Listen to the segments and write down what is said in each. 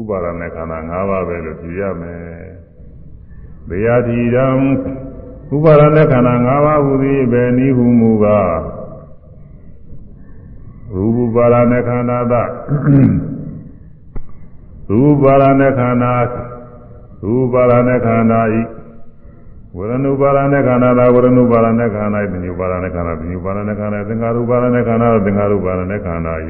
ဥပါဒနဲ့ခန္ဓာ၅ပါးပဲလို့ကြည်ရမယ်။ဘေယတိရံဥပါဒနဲ့ခန္ဓာ၅ပါးဟူသည်ပဲနိဟုမူကားရူပပါဒနဲ့ခန္ဓာသရူပပါဒနဲ့ခန္ဓာရူပပါဒနဲ့ခန္ဓာဤဝရဏုပါဒနဲ့ခန္ဓာသာဝရဏုပါဒနဲ့ခန္ဓာဤပညုပါဒနဲ့ခန္ဓာပညုပါဒနဲ့ခန္ဓာသင်္ခါရုပါဒနဲ့ခန္ဓာသင်္ခါရုပါဒနဲ့ခန္ဓာဤ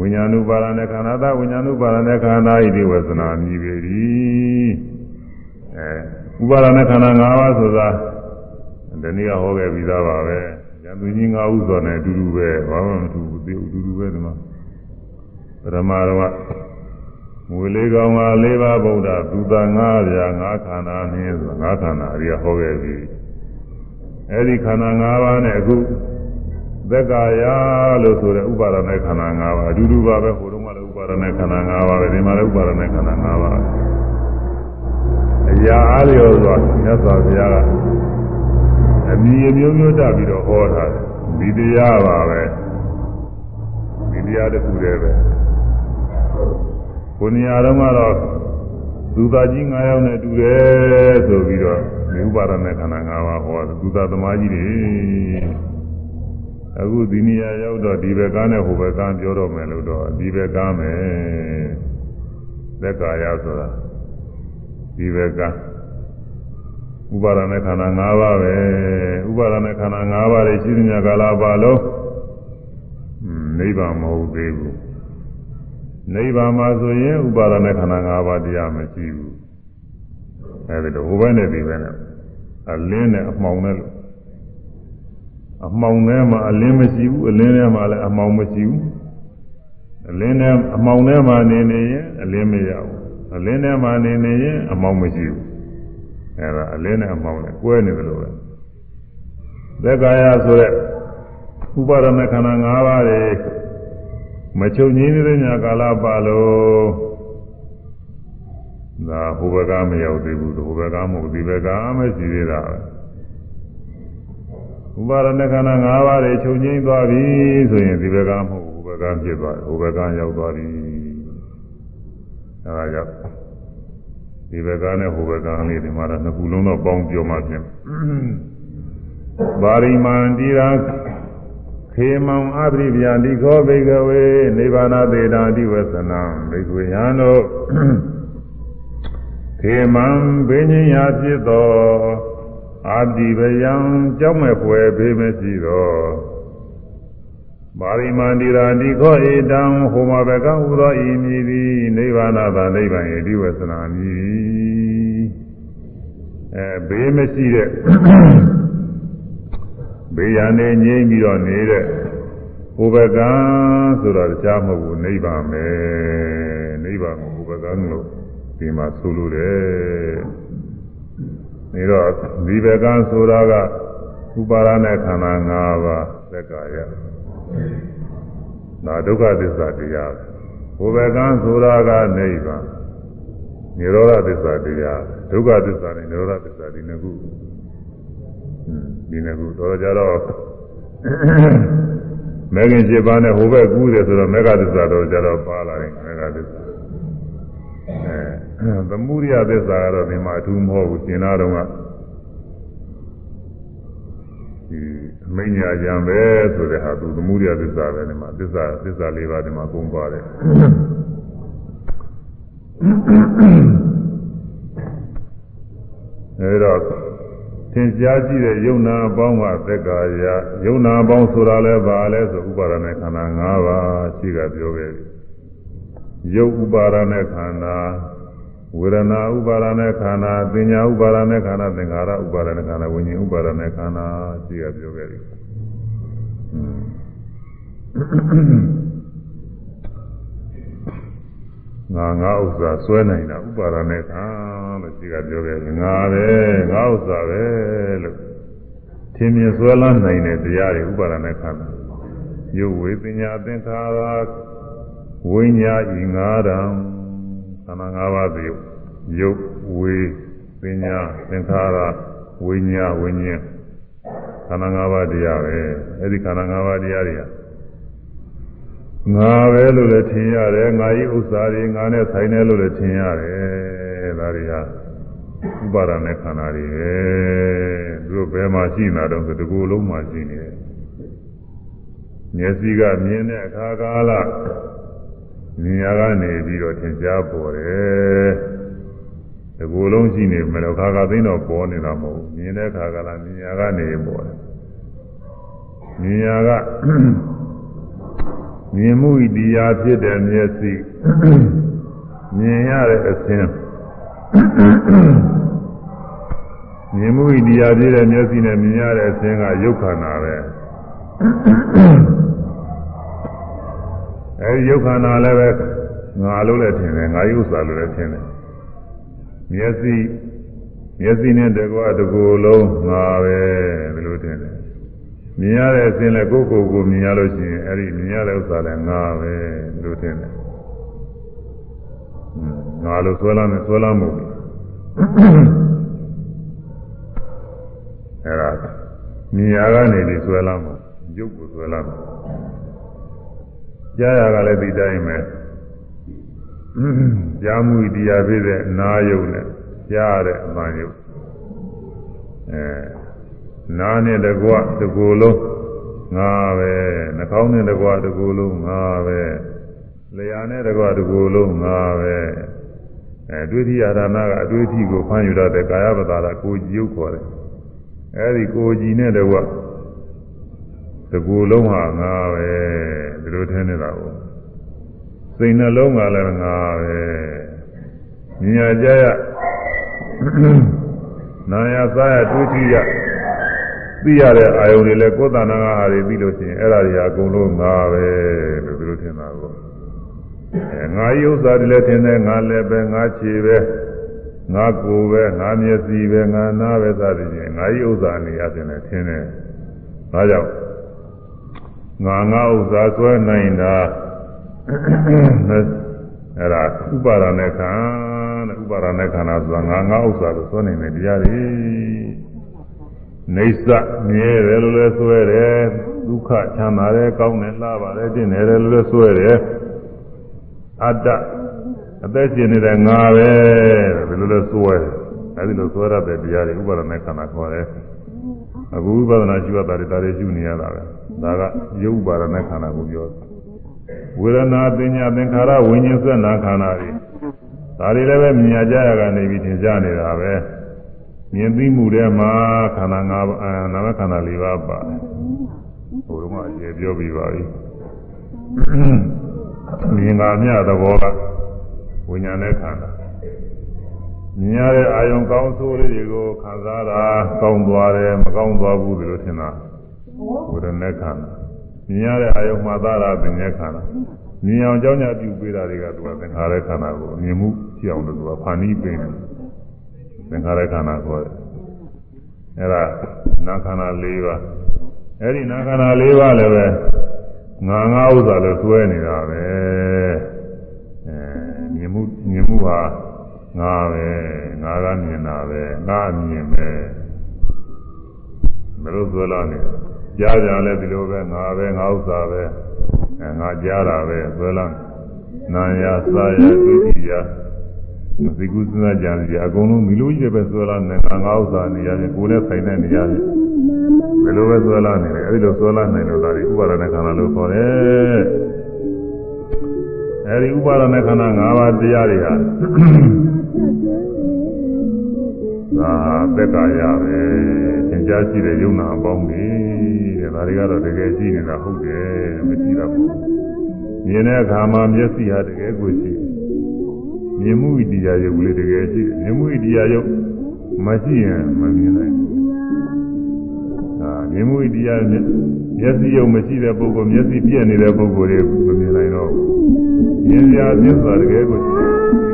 ဝိညာဏုပါဒနဲ့ခန္ဓာသာဝိညာဏုပါဒနဲ့ခန္ဓာဤဒီဝေသနာမြည်ပေ၏အဲဥပါဒနဲ့ခန္ဓာ၅ပါးဆိုတာဒီနေ့ကဟောခဲ့ပြီးသားပါပဲဉာဏ်သူကြီး၅ဥဆိုနဲ့အတူတူပဲဘာမှမတူဘူးအတူတူပဲဒီမှာပရမတော်ကငွေလေးကောင်က၄ပါးဗုဒ္ဓသူသာ၅ပြာ၅ခန္ဓာနည်းဆို၅ခန္ဓာအရိယဟောခဲ့ပြီအဲဒီခန္ဓာ၅ပါးနဲ့အခု သက်ကာယလို့ဆိုတဲ့ဥပါဒณะခန္ဓာ၅ပါးအတူတူပါပဲဟိုတုန်းကလည်းဥပါဒณะခန္ဓာ၅ပါးပဲဒီမှာလည်းဥပါဒณะခန္ဓာ၅ပါးအရာအားလျော်စွာမြတ်စွာဘုရားကအမည်အမျိုးမျိုးတက်ပြီးတော့ဟောထားတယ်ဒီတရားပါပဲဒီတရားတစ်ခုတည်းပဲကိုနေရာတော့ကတော့သူသားကြီး9ယောက်နဲ့တူတယ်ဆိုပြီးတော့ဒီဥပါဒณะခန္ဓာ5ပါးဟောတယ်သူသားသမားကြီးတွေ အခုဒီနေရာရောက်တော့ဒီဘက်ကနဲ့ဟိုဘက်ကပြောတော့မယ်လို့တော့ဒီဘက်ကမယ်သက်ကာယဆိုတာဒီဘက်ကဥပါဒနဲ့ခန္ဓာ၅ပါးပဲဥပါဒနဲ့ခန္ဓာ၅ပါးတွေရှိသမျှကာလပါလုံးနိဗ္ဗာန်မဟုတ်သေးဘူးနိဗ္ဗာန်မှာဆိုရင်ဥပါဒနဲ့ခန္ဓာ၅ပါးတရားမရှိဘူးအဲဒီတော့ဟိုဘက်နဲ့ဒီဘက်နဲ့အလင်းနဲ့အမှောင်နဲ့လို့ အမှောင်ထဲမှာအလင်းမရှိဘူးအလင်းထဲမှာလည်းအမှောင်မရှိဘူးအလင်းထဲအမှောင်ထဲမှာနေနေရင်အလင်းမရဘူးအလင်းထဲမှာနေနေရင်အမှောင်မရှိဘူးအဲဒါအလင်းနဲ့အမှောင်နဲ့ကွဲနေတယ်လို့ပဲသက်ကာယဆိုတဲ့ဥပါဒณะခန္ဓာ၅ပါးတွေမချုပ်ငင်းနေတဲ့ညာကာလပါလို့ဒါဟိုဘက်ကမရောက်သေးဘူးဟိုဘက်ကမဟုတ်ဒီဘက်ကမရှိသေးတာ ဥပါဒณะခန္ဓာ၅ပါးတွေချုပ်ငင်းသွားပြီဆိုရင်ဒီဘက်ကမဟုတ်ဟိုဘက်ကဖြစ်သွားတယ်ဟိုဘက်ကရောက်သွားပြီအဲဒါကြောင့်ဒီဘက်ကနဲ့ဟိုဘက်ကလေးဒီမှာတော့နှစ်ခုလုံးတော့ပေါင်းပြောမှပြင်ပါရိမန္တိရာခေမံအပရိဗျာတိခောဘိကဝေနိဗ္ဗာနသေတာတိဝသနံဘိကဝေယံတို့ခေမံဘိညာယာဖြစ်သော အာတိဗယံကြောက်မဲ့ဖွယ်ဘေးမရှိသောပါရိမန္တိရာတိခောဧတံဟောမဘကဟူသောဤမည်သည်နိဗ္ဗာနသာနိဗ္ဗာန်၏ဒီဝသနာမည်အဲဘေးမရှိတဲ့ဘေးရန်နေငြိမ့်ပြီးတော့နေတဲ့ဟိုဘကံဆိုတော့ကြားမဟုတ်ဘူးနိဗ္ဗာန်ပဲနိဗ္ဗာန်ကိုဟိုဘကံလို့ဒီမှာဆိုလိုတယ် နေတော့ဒီဘကံဆိုတာကဥပါရနဲ့ခန္ဓာ၅ပါးသက္ကာယဒါဒုက္ခသစ္စာတရားဟိုဘကံဆိုတာကနိဗ္ဗာန်និရောဓသစ္စာတရားဒုက္ခသစ္စာနဲ့និရောဓသစ္စာဒီနှစ်ခုဒီနှစ်ခုတော့ကြတော့မဲခင်7ပါးနဲ့ဟိုဘက်ကူးတယ်ဆိုတော့မေဃသစ္စာတော့ကြတော့ပါလာတယ်မေဃသစ္စာအဲ သမုဒိယသစ္စာကတော့ဒီမှာအထူးမဟုတ်ဘူးရှင်နာတော်ကဒီအမိညာကြံပဲဆိုတဲ့ဟာသူသမုဒိယသစ္စာပဲဒီမှာသစ္စာသစ္စာလေးပါးဒီမှာကုန်ပါတယ်အဲဒါသင်ကြားကြည့်တဲ့ယုံနာအပေါင်းကသက္ကာယယုံနာအပေါင်းဆိုတာလဲဘာလဲဆိုဥပါဒနဲ့ခန္ဓာ၅ပါးရှိကပြောခဲ့ပြီယုတ်ဥပါဒနဲ့ခန္ဓာ ဝေဒနာဥပါဒနဲ့ခန္ဓာသင်ညာဥပါဒနဲ့ခန္ဓာသင်္ခါရဥပါဒနဲ့ခန္ဓာဝิญဉ်ဥပါဒနဲ့ခန္ဓာရှိရပြောခဲ့တယ်ငါငါဥစ္စာစွဲနိုင်တာဥပါဒနဲ့ခန္ဓာလို့ရှိကပြောခဲ့တယ်ငါပဲငါဥစ္စာပဲလို့သင်မြင်စွဲလန်းနိုင်တဲ့တရားတွေဥပါဒနဲ့ခန္ဓာယုတ်ဝေပညာသင်္ခါရဝိညာဉ်ဤငါရံ န္ဓာ၅ပါးသိယုတ်ယုတ်ဝေပညာသင်္ခါရဝိညာဝိညာဉ်ခန္ဓာ၅ပါးတရားပဲအဲ့ဒီခန္ဓာ၅ပါးတရားတွေကငါပဲလို့လည်းထင်ရတယ်ငါဤဥစ္စာတွေငါနဲ့ဆိုင်တယ်လို့လည်းထင်ရတယ်ဒါတွေဟာဥပါဒနဲ့ခန္ဓာတွေပဲသူတို့ဘယ်မှာရှိနေတာတော့ဆိုဒီကိုယ်လုံးမှာရှိနေတယ်မျက်စိကမြင်တဲ့အခါကာလ မြင်ရကနေပြီးတော့သင်ကြားပေါ်တယ်ဒီကိုယ်လုံးရှိနေမယ်တော့ခါခါသိတော့ပေါ်နေတာမဟုတ်ဘူးမြင်တဲ့အခါကာလမြင်ရကနေပေါ်တယ်မြင်ရကမြင်မှုဤတရားဖြစ်တဲ့မျက်စိမြင်ရတဲ့အခြင်းမြင်မှုဤတရားဖြစ်တဲ့မျက်စိနဲ့မြင်ရတဲ့အခြင်းကယုတ်ခန္ဓာပဲ အဲဒီယုတ်ခန္ဓာလည်းပဲငါလို့လည်းထင်တယ်ငါယုတ်စာလို့လည်းထင်တယ်မျက်စိမျက်စိနဲ့တကွာတကူလုံးငါပဲဒီလိုထင်တယ်မြင်ရတဲ့အခြင်းလဲကိုယ့်ကိုယ်ကိုမြင်ရလို့ရှိရင်အဲ့ဒီမြင်ရတဲ့ဥစ္စာလဲငါပဲလို့ထင်တယ်ငါလို့ဆွဲလာမယ်ဆွဲလာမှုအဲ့ဒါမြင်ရကနေပြီးဆွဲလာမှုရုပ်ကိုဆွဲလာမှု ကြားရကလည်းဒီတိုင်းပဲကြားမှုတရားဖြစ်တဲ့နာယုံနဲ့ကြားရတဲ့အမှန်ယုံအဲနားနဲ့တကွတကူလုံးငါပဲနှာခေါင်းနဲ့တကွတကူလုံးငါပဲလျှာနဲ့တကွတကူလုံးငါပဲအဲဒွိတိယဒါနကအတွေ့အထိကိုဖမ်းယူရတဲ့ကာယပတာရကိုကြည့်ုပ်ခေါ်တယ်အဲဒီကိုကြည်နဲ့တကွတကူလုံးဟာငါပဲ ဒီလိုထင်နေတာကိုစိတ်နှလုံးကလည်းငါပဲမြညာကြရနာယစားရတွေ့ထိရသိရတဲ့အာယုန်တွေလည်းကိုယ်တဏ္ဍာငါတွေပြီးလို့ရှိရင်အဲ့ဒါတွေအကုန်လုံးငါပဲလို့သူတို့ထင်တာကိုအဲငါယုတ်စာတွေလည်းထင်တယ်ငါလည်းပဲငါခြေပဲငါကိုယ်ပဲငါမျက်စိပဲငါနားပဲစသည်ဖြင့်ငါယုတ်စာနေရတယ်လည်းထင်တယ်ဒါကြောင့် ငါငါဥစ္စာဆွဲနိုင်တာအဲ့ဒါဥပါဒနဲ့ခံတဲ့ဥပါဒနဲ့ခန္ဓာဆိုတာငါငါဥစ္စာလို့ဆွဲနိုင်တဲ့တရားတွေနေဆမြဲတယ်လို့လည်းဆွဲတယ်ဒုက္ခချမ်းသာတယ်ကောင်းတယ်လှပါတယ်တင့်တယ်လို့လည်းဆွဲတယ်အတ္တအသက်ရှင်နေတဲ့ငါပဲဘယ်လိုလဲဆွဲတယ်အဲဒီလိုဆွဲရတဲ့တရားတွေဥပါဒနဲ့ခန္ဓာခေါ်တယ်အခုဥပါဒနာရှိရတာတွေဒါတွေရှိနေရတာပဲ ဒါကရုပ်ဥပါဒနဲ့ခန္ဓာကိုပြောဝေဒနာပညာသင်္ခါရဝိညာဉ်ဆက်နာခန္ဓာတွေဒါတွေလည်းပဲမြင်ကြရကနေပြီးသင်ကြားနေတာပဲမြင်သိမှုထဲမှာခန္ဓာ၅ပါးနာမခန္ဓာ၄ပါးပါတယ်ဟိုတော့အကျေပြောပြီးပါပြီမြင်ကမြသဘောကဝိညာဉ်နဲ့ခန္ဓာမြင်ရတဲ့အာယုံကောင်းဆိုးလေးတွေကိုခံစားတာကောင်းသွားတယ်မကောင်းသွားဘူးလို့ထင်တာ ဝိရณะခန္ဓာမြင်ရတဲ့အာယုံမှာသာတာပညာခန္ဓာမြင်အောင်ကြောင်းကြပြုပေးတာတွေကသူကသင်္ခါရခန္ဓာကိုမြင်မှုကြည့်အောင်လို့သူကဖန်ပြီးပေးတယ်သင်္ခါရခန္ဓာခေါ်တယ်အဲ့ဒါနာခန္ဓာ၄ပါးအဲ့ဒီနာခန္ဓာ၄ပါးလည်းပဲငါငါဥစ္စာလို့တွဲနေတာပဲအဲမြင်မှုမြင်မှုဟာငါပဲငါကမြင်တာပဲငါမြင်ပဲမလို့ဆိုလာနေ ကြားကြလဲဒီလိုပဲငါပဲငါဥစ္စာပဲငါကြားတာပဲဆွဲလမ်းနာရစာရသိတိရမသိကုစဉ်းစားကြံစီအကုန်လုံးမိလို့ကြီးပဲဆွဲလမ်းနေငါငါဥစ္စာနေရတယ်ကိုယ်နဲ့ဆိုင်တဲ့နေရတယ်ဘယ်လိုပဲဆွဲလမ်းနေတယ်အဲဒီလိုဆွဲလမ်းနေလို့ဒါဒီဥပါဒနာခန္ဓာလို့ခေါ်တယ်အဲဒီဥပါဒနာခန္ဓာ၅ပါးတရားတွေဟာသာသက်္ကာရပဲ ကြားရှိတဲ့ယုံနာအပေါင်းတွေတဲ့ဒါတွေကတော့တကယ်ရှိနေတာဟုတ်တယ်မရှိတော့ဘူးမြင်တဲ့အခါမှာမျက်စိဟာတကယ်ကိုရှိမြင်မှုဣတရားယုတ်လေးတကယ်ရှိမြင်မှုဣတရားယုတ်မရှိရင်မမြင်နိုင်ဘူးအာမြင်မှုတရားမျက်စိယုံမရှိတဲ့ပုဂ္ဂိုလ်မျက်စိပြည့်နေတဲ့ပုဂ္ဂိုလ်တွေမမြင်နိုင်တော့ဘူးမြင်ရမျက်စာတကယ်ကိုရှိတယ်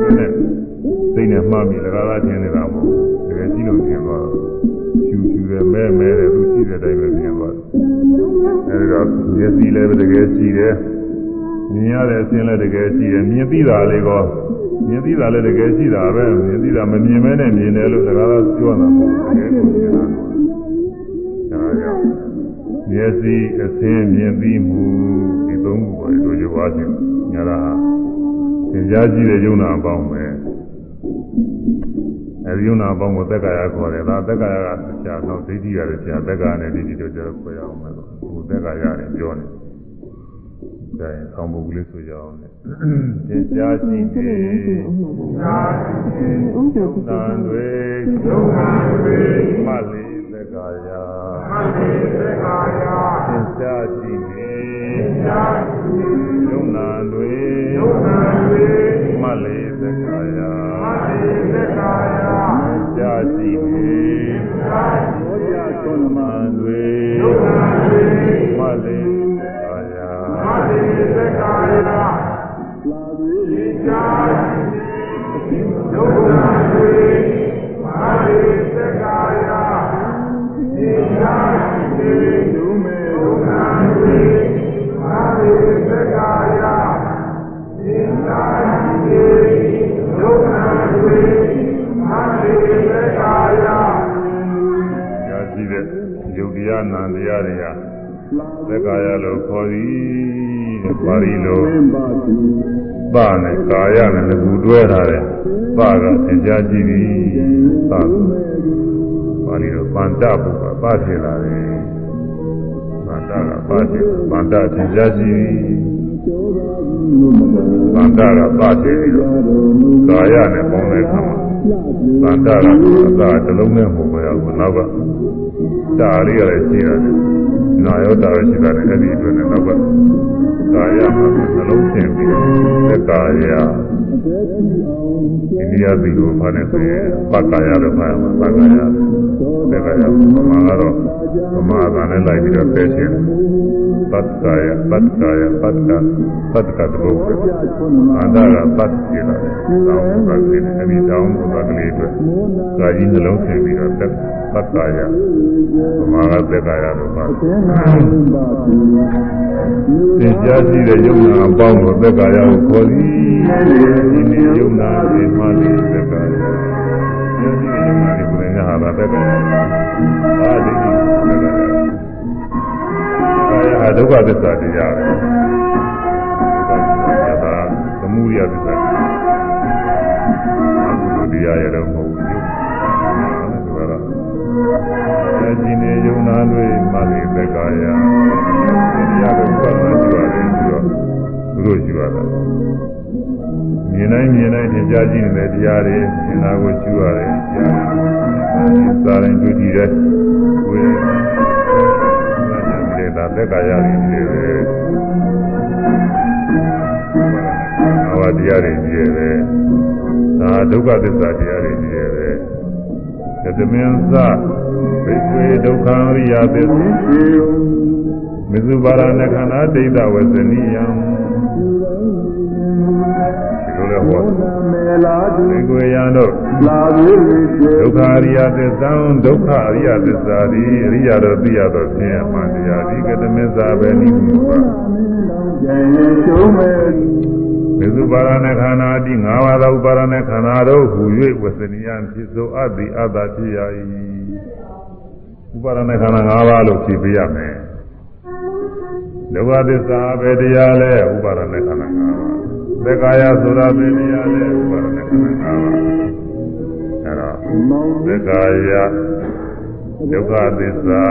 ဒီနဲ့စိတ်နဲ့မှားပြီးလကားလားထင်နေတာမဟုတ်တကယ်ကြည့်လို့မြင်သွားဖြူဖြူတယ် မဲမဲတယ်သူရှိတဲ့အတိုင်းပဲမြင်သွားအဲဒီတော့မျက်စိလည်းတကယ်ရှိတယ်မြင်ရတဲ့အခြင်းလည်းတကယ်ရှိတယ်မြင်ပြီးတာလေးကောမြင်ပြီးတာလည်းတကယ်ရှိတာပဲမြင်ပြီးတာမမြင်မဲနဲ့မြင်တယ်လို့လကားလားပြောတာမဟုတ်တကယ်ကိုမြင်တာမျက်စိအစင်းမြင်ပြီးမှုဒီသုံးခုပေါ်တို့ကြွားခြင်းညာတာသင်ကြားကြည့်တဲ့ယုံနာအပေါင်းပဲ အဲဒီယုံနာအပေါင်းကိုသက်ကာယခေါ်တယ်ဒါသက်ကာယကဆရာတော့ဒိဋ္ဌိရတယ်ဆရာသက်ကာယနဲ့ဒိဋ္ဌိတို့ကျတော့ခေါ်ရအောင်မယ်ဟိုသက်ကာယနဲ့ပြောနေဒါရင်ဆောင်းပုဂ္ဂလေးဆိုကြအောင်လေသင်ကြားကြည့်နေကြားကြည့်နေဥဒ္ဒနာတွေယုံနာတွေမှလေးသက်ကာယမှလေးသက်ကာယသင်ကြားကြည့်နေကြားကြည့်ယုံနာတွေယုံနာတွေမှ လေးသက်ကာယမှလေးသက်ကာယကြားကြည့်နေကြားကြည့်ဘုရားကုဏမတွေယုံနာတွေမှလေးမာတိသက္ကာယလာဒီချာဒုက္ခတွေမာတိသက္ကာယဒီချာဒီဒုမေဒုက္ခတွေမာတိသက္ကာယဒီချာဒီဒုက္ခတွေမာတိသက္ကာယရာရှိတဲ့ယုတ်တရား နံတရားတွေဟာသက္ကာယလို့ခေါ်သည်ပါဠိလိုပနဲ့ကာယနဲ့ငကူတွဲထားတယ်ပကသင်ကြားကြည့်သည်ပပါဠိလိုပန္တဘုကပဖြစ်လာတယ်ပန္တကပဖြစ်ပန္တသင်ကြားကြည့်သည် ပန္တကပဖြစ်ပြီးတော့ကာယနဲ့ပေါင်းတဲ့အခါမှာပန္တကအသာတစ်လုံးနဲ့မဟုတ်ပါဘူးနောက်ကတားလေးရတယ်ရှိရတယ် နာယောတာရရှိတာနဲ့အဲ့ဒီအတွက်နဲ့နောက်ကကာယမှာနှလုံးသင်ပြီးသက်ကာယအိန္ဒိယပြည်ကိုဖားနေဆိုရင်ပက္ကာယလို့ဖားရမှာပက္ကာယသက်ကာယပမာကတော့ပမာကလည်းလိုက်ပြီးတော့ပြည့်ရှင်ပက္ကာယပက္ကာယပက္ကာပက္ကာတုဘ္ဗအန္တရာပက္ကေလာတောင်းပန်နေတယ်အဲဒီတောင်းပန်ကလေးအတွက်ကာကြီးနှလုံးသင်ပြီးတော့ပက္ကာယပမာကသက်ကာယလို့ဖားသင်ကြားကြည့်တဲ့ယုံနာအပေါင်းကိုသက်ကာယကိုခေါ်သည်ဒီနေ့ယုံနာဒီမှလည်းသက်ကာယယုံကြည့်တဲ့ယုံနာဒီကိုလည်းဟာတာသက်ကာယအာဒီသက်ကာယကာယဟာဒုက္ခသစ္စာတရားပဲဒါသမုဒယသစ္စာတရားရတော့မဟုတ်ဘူးဒါကတော့ အဲဒီနေ့ယုံနာတွေမှလည်းသက်ကာယတရားကိုပတ်သက်ကြရတယ်ပြီးတော့သူတို့ရှိရတာမြင်တိုင်းမြင်တိုင်းသင်ကြားကြည့်နေတဲ့တရားတွေမြင်တာကိုရှိရတယ်ကြားတယ်စာရင်တွေ့ကြည့်တဲ့ဝိရဒါသက်ကာယတွေနေတယ်အဝတရားတွေနေတယ်ဒါဒုက္ခသစ္စာတရားတွေနေတယ် သမင်းသဘိက္ခေဒုက္ခရိယသစ္စေမဇ္ဇဘာရဏခန္ဓာဒိဋ္ဌဝဇနိယံဒီလိုလဲဟောဒီကိုရန်တို့ဒုက္ခရိယသစ္စာဒုက္ခရိယသစ္စာဒီအရိယတို့သိရတော့ဆင်းရဲမှတရားဒီကတမစ္စာပဲနိမှုပါ မေဇုပါရဏခန္ဓာတိ၅ပါးသောဥပါရဏခန္ဓာတို့ဟူ၍ဝစနိယဖြစ်သောအတ္တိအတ္တဖြစ်ရ၏ဥပါရဏခန္ဓာ၅ပါးလို့ဖြေပြရမယ်ဒုက္ခသစ္စာပဲတရားလဲဥပါရဏခန္ဓာ၅ပါးသက္ကာယဆိုတာပဲတရားလဲဥပါရဏခန္ဓာ၅ပါးအဲတော့သက္ကာယဒုက္ခသစ္စာ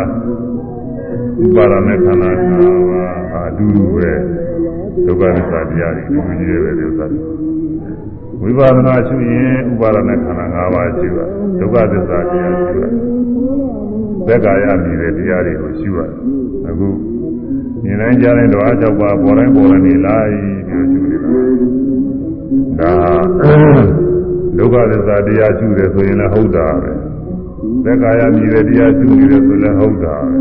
ဥပါရဏခန္ဓာ၅ပါးအတူတူပဲဒုက္ခသစ္စာတရားတွေဒီလိုကြီးပဲဒီဥစ္စာဝိပါဒနာရှုရင်ဥပါဒနာခန္ဓာ၅ပါးရှိပါဒုက္ခသစ္စာတရားရှိပါသက္ကာယမြည်တဲ့တရားတွေကိုရှုရအခုမြင်တိုင်းကြားတိုင်းတော့အကြောက်ပါပေါ်တိုင်းပေါ်တိုင်းနေလိုက်ပြီးရှုနေတာဒါဒုက္ခသစ္စာတရားရှုတယ်ဆိုရင်လည်းဟုတ်တာပဲ သက္ကာယမြည်တဲ့တရားရှုနေတယ်ဆိုလည်းဟုတ်တာပဲ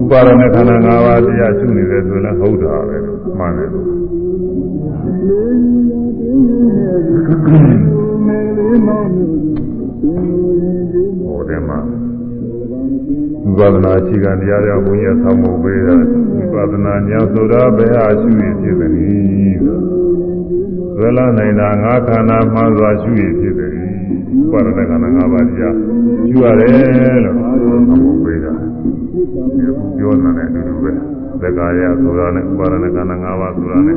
ဥပါဒနာခန္ဓာ၅ပါးတရားရှုနေတယ်ဆိုလည်းဟုတ်တာပဲမှန်တယ်ဟိုတဲ့မှာဝိပဿနာအခြေခံတရားတွေဘုန်းကြီးဆောင်းဖို့ပေးတာဝိပဿနာဉာဏ်ဆိုတာဘယ်ဟာရှုရဖြစ်သနည်းဆိုရလာနိုင်တာငါးခန္ဓာမှစွာရှုရဖြစ်သနည်းဝိ ပဿနာခန္ဓာ၅ပါးတရားရှုရတယ်လို့ဆောင်းဖို့ပေးတာပြောနေတာလည်းအတူတူပဲသက္ကာယဆိုတာနဲ့ဥပါဒနာခန္ဓာ၅ပါးဆိုတာနဲ့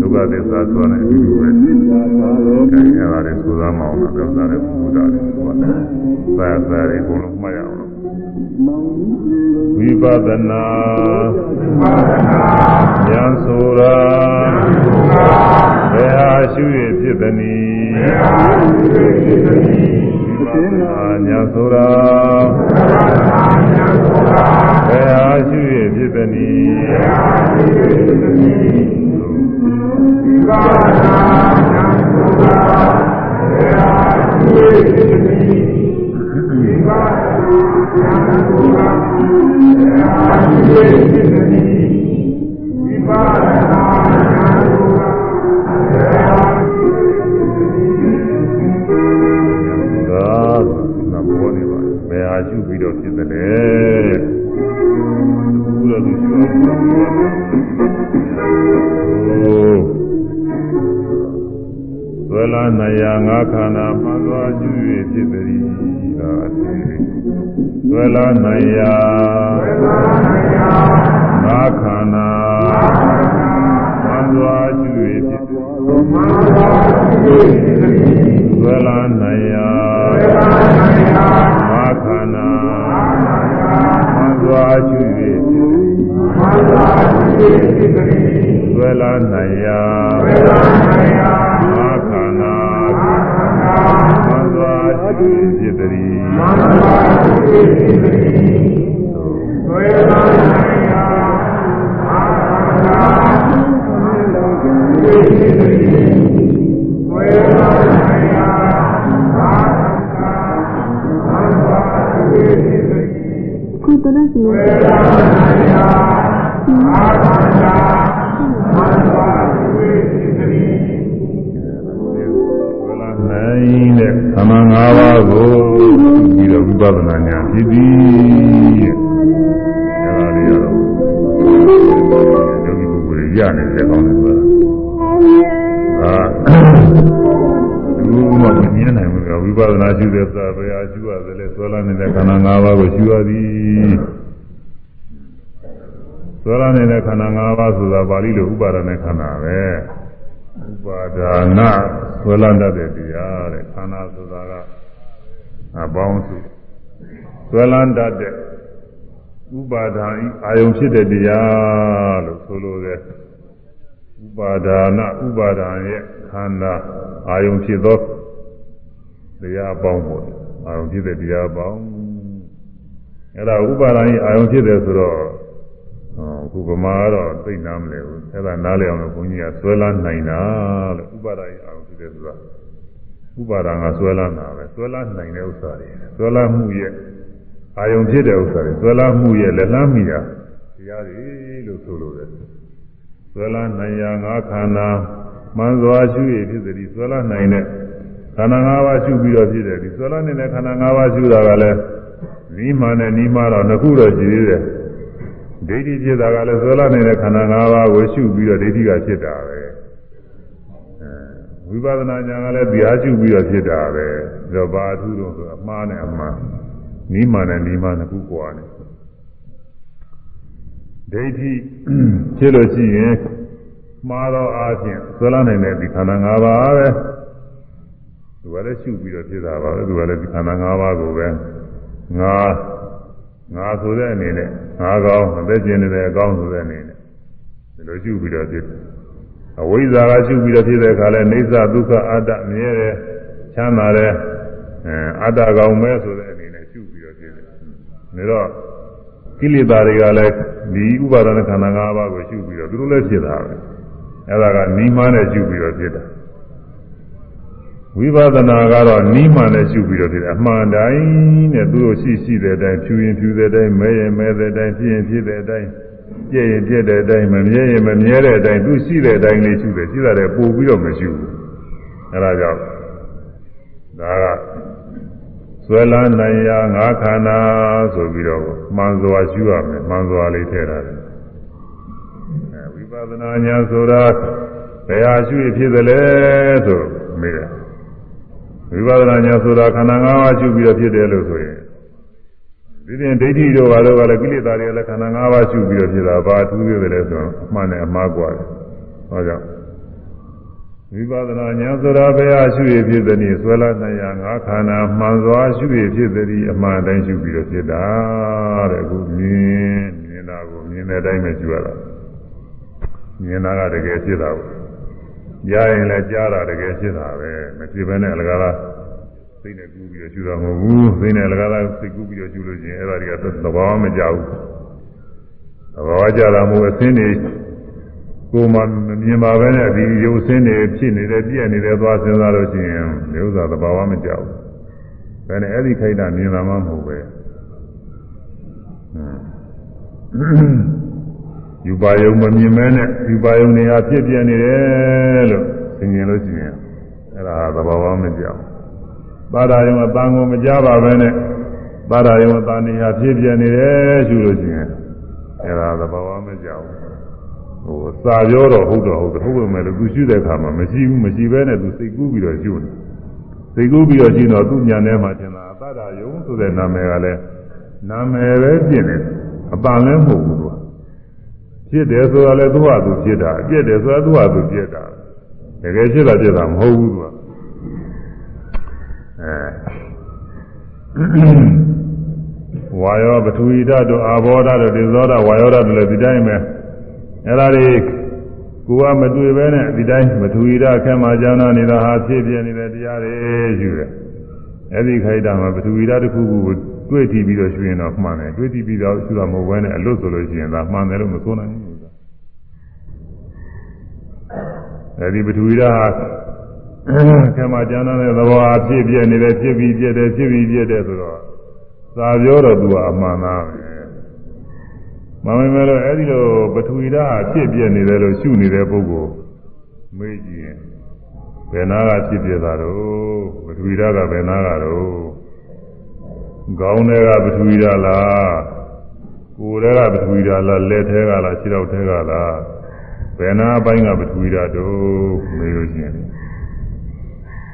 ဒုက္ခသစ္စာဆိုတာနဲ့အတူတူပဲအဲဒီအဲ့ဒါတွေဆိုတာမအောင်တော့ပြောတာလည်းဘုရားတွေဆိုတာသာသာတွေအကုန်လုံးမှတ်ရအောင် ဝိပဿနာဉာဏ်ဆိုတာဘယ်ဟာရှိရဖြစ်သနည်းဘယ်ဟာရှိရဖြစ်သနည်းဝိပဿနာဉာဏ်ဆိုတာဘယ်ဟာရှိရဖြစ်သနည်းဘယ်ဟာရှိရဖြစ်သနည်းဝိပဿနာဉာဏ်ဆိုတာဘယ်ဟာရှိရဖြစ်သနည်း ဝိ သနည်းဝိပဿနာဉာဏ်ဆိုတာဘယ်ဟာသာနာဘောနေပါဘယ်ဟာရှုပြီးတော့ဖြစ်တယ်လဲဘုရားသူရှုအောင်သွေလာနာယငါခန္ဓာမှန်သွားရှု၍ဖြစ်သည်သာအသေးသွေလာနာယငါခန္ဓာမှန်သွားရှု၍ဖြစ်သည်သွေလာနာယငါခန္ဓာမှန်သွားရှု၍ဖြစ်သည်သွေလာနာယငါခ သွားရှု၍ဖြစ်သည်ခုတနစီမဝ င်တဲ့ခန္ဓာ၅ပါးကိုပြီးတော့ဝိပဿနာဉာဏ်ဖြစ်ပြီးတဲ့အဲဒါလေးကတော့ယောဂီပုဂ္ဂိုလ်ရနေတဲ့ကောင်းတယ်ဆိုတာအာဘူးမှမမြင်နိုင်ဘူးကဝိပဿနာရှုတဲ့သာဘယ်အားရှုရတယ်လဲဆွဲလာနေတဲ့ခန္ဓာ၅ပါးကိုရှုရသည်ဆွဲလာနေတဲ့ခန္ဓာ၅ပါးဆိုတာပါဠိလိုဥပါဒณะခန္ဓာပဲဥပါဒါန ဆွဲလန်းတတ်တဲ့တရားတဲ့ခန္ဓာဆိုတာကအပေါင်းစုဆွဲလန်းတတ်တဲ့ဥပါဒါဤအာယုံဖြစ်တဲ့တရားလို့ဆိုလိုတဲ့ဥပါဒါနဥပါဒံရဲ့ခန္ဓာအာယုံဖြစ်သောတရားအပေါင်းပေါ့အာယုံဖြစ်တဲ့တရားအပေါင်းအဲ့ဒါဥပါဒံဤအာယုံဖြစ်တယ်ဆိုတော့ အခုဗမာကတော့သိနာမလဲဘူးအဲ့ဒါနားလည်အောင်လို့ဘုန်းကြီးကဆွဲလန်းနိုင်တာလို့ဥပါဒာကြီးအောင်ဖြစ်တယ်ဆိုတာဥပါဒာကဆွဲလန်းတာပဲဆွဲလန်းနိုင်တဲ့ဥစ္စာတွေဆွဲလန်းမှုရဲ့အာယုံဖြစ်တဲ့ဥစ္စာတွေဆွဲလန်းမှုရဲ့လက်လန်းမိတာတရားတွေလို့ဆိုလိုတယ်ဆွဲလန်းနိုင်ရာငါးခန္ဓာမှန်စွာရှုရဖြစ်သည်ဆွဲလန်းနိုင်တဲ့ခန္ဓာ၅ပါးရှုပြီးတော့ဖြစ်တယ်ဒီဆွဲလန်းနေတဲ့ခန္ဓာ၅ပါးရှုတာကလည်းနီးမှန်နဲ့နီးမှတော့နှစ်ခုတော့ရှိသေးတယ် ဒိဋ္ဌိဖြစ်တာကလည်းဆွဲလာနေတဲ့ခန္ဓာ၅ပါးကိုရှုပြီးတော့ဒိဋ္ဌိကဖြစ်တာပဲအဲဝိပဿနာဉာဏ်ကလည်းတရားရှုပြီးတော့ဖြစ်တာပဲဒါတော့ဘာအထူးတော့ဆိုအမှားနဲ့အမှားနိမန်နဲ့နိမန်နှစ်ခုကွာနေဒိဋ္ဌိဖြစ်လို့ရှိရင်မှားတော့အားဖြင့်ဆွဲလာနေတဲ့ဒီခန္ဓာ၅ပါးပဲသူကလည်းရှုပြီးတော့ဖြစ်တာပါပဲသူကလည်းဒီခန္ဓာ၅ပါးကိုပဲငါ ငါဆိုတဲ့အနေနဲ့ငါကောင်းအသက်ရှင်နေတဲ့အကောင်းဆိုတဲ့အနေနဲ့ဒီလိုရှုပြီးတော့ဖြစ်အဝိဇ္ဇာကရှုပြီးတော့ဖြစ်တဲ့အခါလဲနေသဒုက္ခအတ္တမြဲတယ်ချမ်းသာတယ်အဲအတ္တကောင်မဲဆိုတဲ့အနေနဲ့ရှုပြီးတော့ဖြစ်တယ်ဒါတော့ကိလေသာတွေကလည်းဒီဥပါဒနာခန္ဓာ၅ပါးကိုရှုပြီးတော့သူတို့လည်းဖြစ်တာပဲအဲဒါကနိမနဲ့ရှုပြီးတော့ဖြစ်တာ ဝိပဿနာကတော့နိမနဲ့ရှုပြီးတော့ဖြစ်တယ်အမှန်တိုင်းနဲ့သူတို့ရှိရှိတဲ့အတိုင်းဖြူရင်ဖြူတဲ့အတိုင်းမဲရင်မဲတဲ့အတိုင်းဖြစ်ရင်ဖြစ်တဲ့အတိုင်းပြည့်ရင်ပြည့်တဲ့အတိုင်းမမြဲရင်မမြဲတဲ့အတိုင်းသူရှိတဲ့အတိုင်းလေးရှုတယ်ရှိတာတဲ့ပို့ပြီးတော့မရှုဘူးအဲဒါကြောင့်ဒါကဆွဲလန်းနိုင်ရာငါးခန္ဓာဆိုပြီးတော့မှန်စွာရှုရမယ်မှန်စွာလေးထည့်ထားတယ်အဲဝိပဿနာညာဆိုတာဘယ်ဟာရှုရဖြစ်သလဲဆိုမေးတယ် ဝိပဿနာညာဆိုတာခန္ဓာ၅ပါးရှုပြီးတော့ဖြစ်တယ်လို့ဆိုရင် ဒီပြင်ဒိဋ္ဌိတို့ဘာလို့ကလည်းကိလေသာတွေလည်းခန္ဓာ၅ပါးရှုပြီးတော့ဖြစ်တာဘာထူးသေးတယ်လဲဆိုတော့အမှန်နဲ့အမှားกว่าတယ်ဟောကြောင့်ဝိပဿနာဉာဏ်ဆိုတာဘယ်ဟာရှုရဖြစ်သည်နည်းဆွဲလာနိုင်ရငါခန္ဓာမှန်စွာရှုရဖြစ်သည်အမှန်တိုင်းရှုပြီးတော့ဖြစ်တာတဲ့အခုမြင်မြင်တာကိုမြင်တဲ့အတိုင်းပဲရှုရတာမြင်တာကတကယ်ဖြစ်တာကို ကြားရင်လည်းကြားတာတကယ်ဖြစ်တာပဲမဖြစ်ဘဲနဲ့အလကားလားစိတ်နဲ့ကူးပြီးတော့ရှုတာမဟုတ်ဘူးစိတ်နဲ့အလကားလားစိတ်ကူးပြီးတော့ရှုလို့ရှိရင်အဲ့ဒါတွေကသဘာဝမကြဘူးသဘာဝကြတာမဟုတ်အစင်းတွေကိုယ်မှမမြင်ပါပဲနဲ့ဒီရုပ်ဆင်းတွေဖြစ်နေတယ်ပြည့်နေတယ်သွားစဉ်းစားလို့ရှိရင်ဒီဥစ္စာသဘာဝမကြောက်ဘူး။ဒါနဲ့အဲ့ဒီခိုက်တာမြင်တာမှမဟုတ်ပဲ။ ယူပါယုံမမြင်မဲနဲ့ယူပါယုံနေရာဖြစ်ပြနေတယ်လို့သင်မြင်လို့ရှိရင်အဲ့ဒါသဘာဝမကြောက်ဘူး။သာသာယုံအတန်ကိုမကြပါပဲနဲ့သာသာယုံအတန်နေရာဖြစ်ပြနေတယ်ရှုလို့ရှိရင်အဲ့ဒါသဘာဝမကြောက်ဘူး။ဟိုစာပြောတော့ဟုတ်တော့ဟုတ်တယ်ဟုတ်ပေမဲ့လို့သူရှိတဲ့အခါမှာမရှိဘူးမရှိဘဲနဲ့သူစိတ်ကူးပြီးတော့ရှုနေစိတ်ကူးပြီးတော့ရှင်းတော့သူ့ညာထဲမှာထင်တာအတ္တယုံဆိုတဲ့နာမည်ကလည်းနာမည်ပဲဖြစ်နေအပန်လည်းမဟုတ်ဘူးသူက ဖြစ်တယ်ဆိုတာလည်းသူ့ဟာသူဖြစ်တာအပြစ်တယ်ဆိုတာသူ့ဟာသူဖြစ်တာတကယ်ဖြစ်တာဖြစ်တာမဟုတ်ဘူးသူကအဲဝါယောပထဝီဓာတ်တို့အာဘောဓာတ်တို့ဒီဇောဓာတ်ဝါယောဓာတ်တို့လည်းဒီတိုင်းပဲအဲ့ဒါတွေကိုကမတွေ့ပဲနဲ့ဒီတိုင်းမထူရအခဲမှာကျောင်းသားနေတာဟာဖြစ်ပြနေတဲ့တရားတွေယူတယ်အဲ့ဒီခိုက်တာမှာပထဝီဓာတ်တစ်ခုခုကို တွေ့ကြည့်ပြီးတော့ရှင်းရင်တော့မှန်တယ်တွေ့ကြည့်ပြီးတော့ရှင်းတာမဟုတ်ဘဲနဲ့အလွတ်ဆိုလို့ရှိရင်ဒါမှန်တယ်လို့မဆိုနိုင်ဘူးအဲ့ဒီပထဝီဓာတ်ဟာခဲမှာကျောင်းသားတဲ့သဘောအဖြစ်ပြနေတယ်ဖြစ်ပြီးပြတယ်ဖြစ်ပြီးပြတယ်ဆိုတော့သာပြောတော့သူကအမှန်သားပဲမမမဲလို့အဲ့ဒီလိုပထဝီဓာတ်ဖြစ်ပြနေတယ်လို့ရှုနေတဲ့ပုဂ္ဂိုလ်မေးကြည့်ရင်ဘယ်နာကဖြစ်ပြတာတော့ပထဝီဓာတ်ကဘယ်နာကတော့ ခေါင်းထဲကပထဝီဓာတ်လားကိုယ်ထဲကပထဝီဓာတ်လားလက်ထဲကလားခြေထောက်ထဲကလားဘယ်နာအပိုင်းကပထဝီဓာတ်တော့မေးလို့ရှိရင်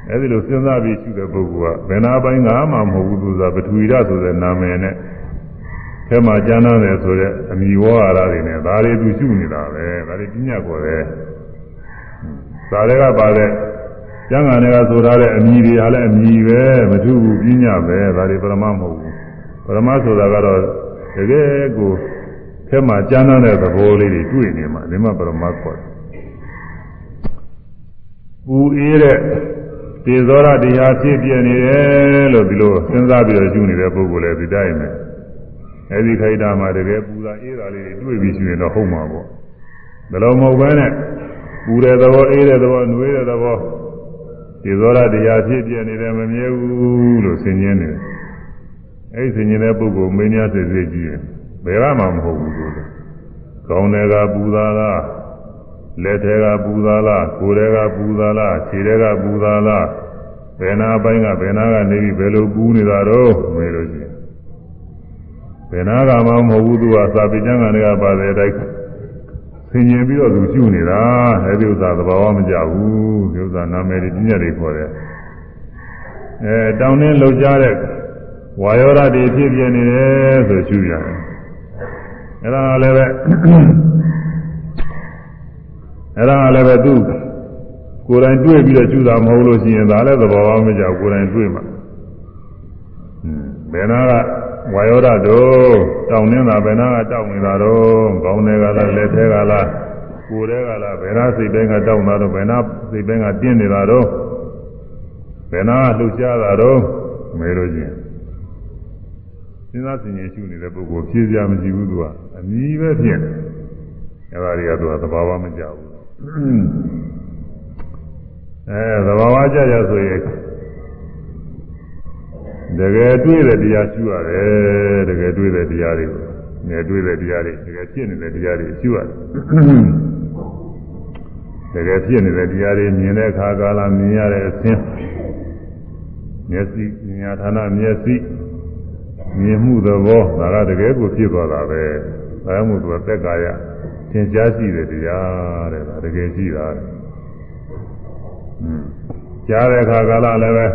အဲ့ဒီလိုစဉ်းစားပြီးရှုတဲ့ပုဂ္ဂိုလ်ကဘယ်နာအပိုင်းကမှမဟုတ်ဘူးသူကပထဝီဓာတ်ဆိုတဲ့နာမည်နဲ့ထဲမှာကျမ်းသာတယ်ဆိုတဲ့အမိဝါဟာရတွေနဲ့ဒါတွေသူရှုနေတာပဲဒါတွေပြညာခေါ်တယ်ဇာတွေကပါတဲ့ ကျမ်းဂန်တွေကဆိုထားတဲ့အမိတွေဟာလည်းအမိပဲမထူးဘူးပြညာပဲဒါတွေပရမမဟုတ်ဘူးပရမဆိုတာကတော့တကယ်ကိုထဲမှာကျမ်းသာတဲ့သဘောလေးတွေတွေ့နေမှာဒီမှာပရမခေါ်တယ်ပူအေးတဲ့တေဇောရတရားဖြစ်ပြနေတယ်လို့ဒီလိုစဉ်းစားပြီးတော့ယူနေတဲ့ပုဂ္ဂိုလ်လည်းဒီတိုင်းပဲအဲဒီခိုက်တာမှာတကယ်ပူတာအေးတာလေးတွေတွေ့ပြီးရှိရင်တော့ဟုတ်မှာပေါ့ဒါလိုမဟုတ်ဘဲနဲ့ပူတဲ့သဘောအေးတဲ့သဘောနှွေးတဲ့သဘော ဒီသောရတရားဖြစ်ပြနေတယ်မမြဲဘူးလို့ဆင်ញင်းနေတယ်အဲဒီဆင်ញင်းတဲ့ပုဂ္ဂိုလ်မင်းများစိတ်စိတ်ကြည့်ရင်ဘယ်ကမှမဟုတ်ဘူးလို့ကောင်းတယ်ကပူတာလားလက်ထဲကပူတာလားကိုယ်ထဲကပူတာလားခြေထဲကပူတာလားဘယ်နာပိုင်းကဘယ်နာကနေပြီးဘယ်လိုပူနေတာတော့မေးလို့ရှိရင်ဘယ်နာကမှမဟုတ်ဘူးသူကစာပေကျမ်းကနေကပါတဲ့အတိုင်း ဆင်ញင်ပြီးတော့သူရှုနေတာအဲဒီဥစ္စာသဘာဝမကြဘူးဒီဥစ္စာနာမည်တွေပြည့်တယ်ခေါ်တယ်အဲတောင်းတင်းလှုပ်ရှားတဲ့ဝါယောဓာတ်တွေဖြစ်ပြနေတယ်ဆိုရှုရတယ်အဲဒါလည်းပဲအဲဒါလည်းပဲသူကိုယ်တိုင်တွေ့ပြီးတော့ရှုတာမဟုတ်လို့ရှိရင်ဒါလည်းသဘာဝမကြဘူးကိုယ်တိုင်တွေ့မှာဘယ်နာက ဝါယောဓတို့တောင်းနေတာဘယ်နာကတောင်းနေတာတော့ခေါင်းတွေကလားလက်ထဲကလားကိုယ်တွေကလားဘယ်နာစိတ်ပိုင်းကတောင်းတာတော့ဘယ်နာစိတ်ပိုင်းကတင်းနေတာတော့ဘယ်နာကလှုပ်ရှားတာတော့မေးလို့ချင်းစဉ်းစားဆင်ခြင်ရှုနေတဲ့ပုဂ္ဂိုလ်ဖြည့်စရာမရှိဘူးသူကအမြည်ပဲဖြစ်နေအဲဒါတွေကသူကသဘာဝမကြဘူးအဲသဘာဝကြကြဆိုရင် တကယ်တွေ့တဲ့တရားရှုရတယ်တကယ်တွေ့တဲ့တရားတွေကိုငယ်တွေ့တဲ့တရားတွေတကယ်ဖြစ်နေတဲ့တရားတွေရှုရတယ်တကယ်ဖြစ်နေတဲ့တရားတွေမြင်တဲ့အခါကာလမြင်ရတဲ့အခြင်းမျက်စိဉာဏ်ဌာနမျက်စိမြင်မှုသဘောဒါကတကယ်ကိုဖြစ်သွားတာပဲဒါမှမဟုတ်သူကသက်ကာယသင်ကြားရှိတဲ့တရားတဲ့ဒါတကယ်ရှိတာอืมကြားတဲ့အခါကာလလည်းပဲ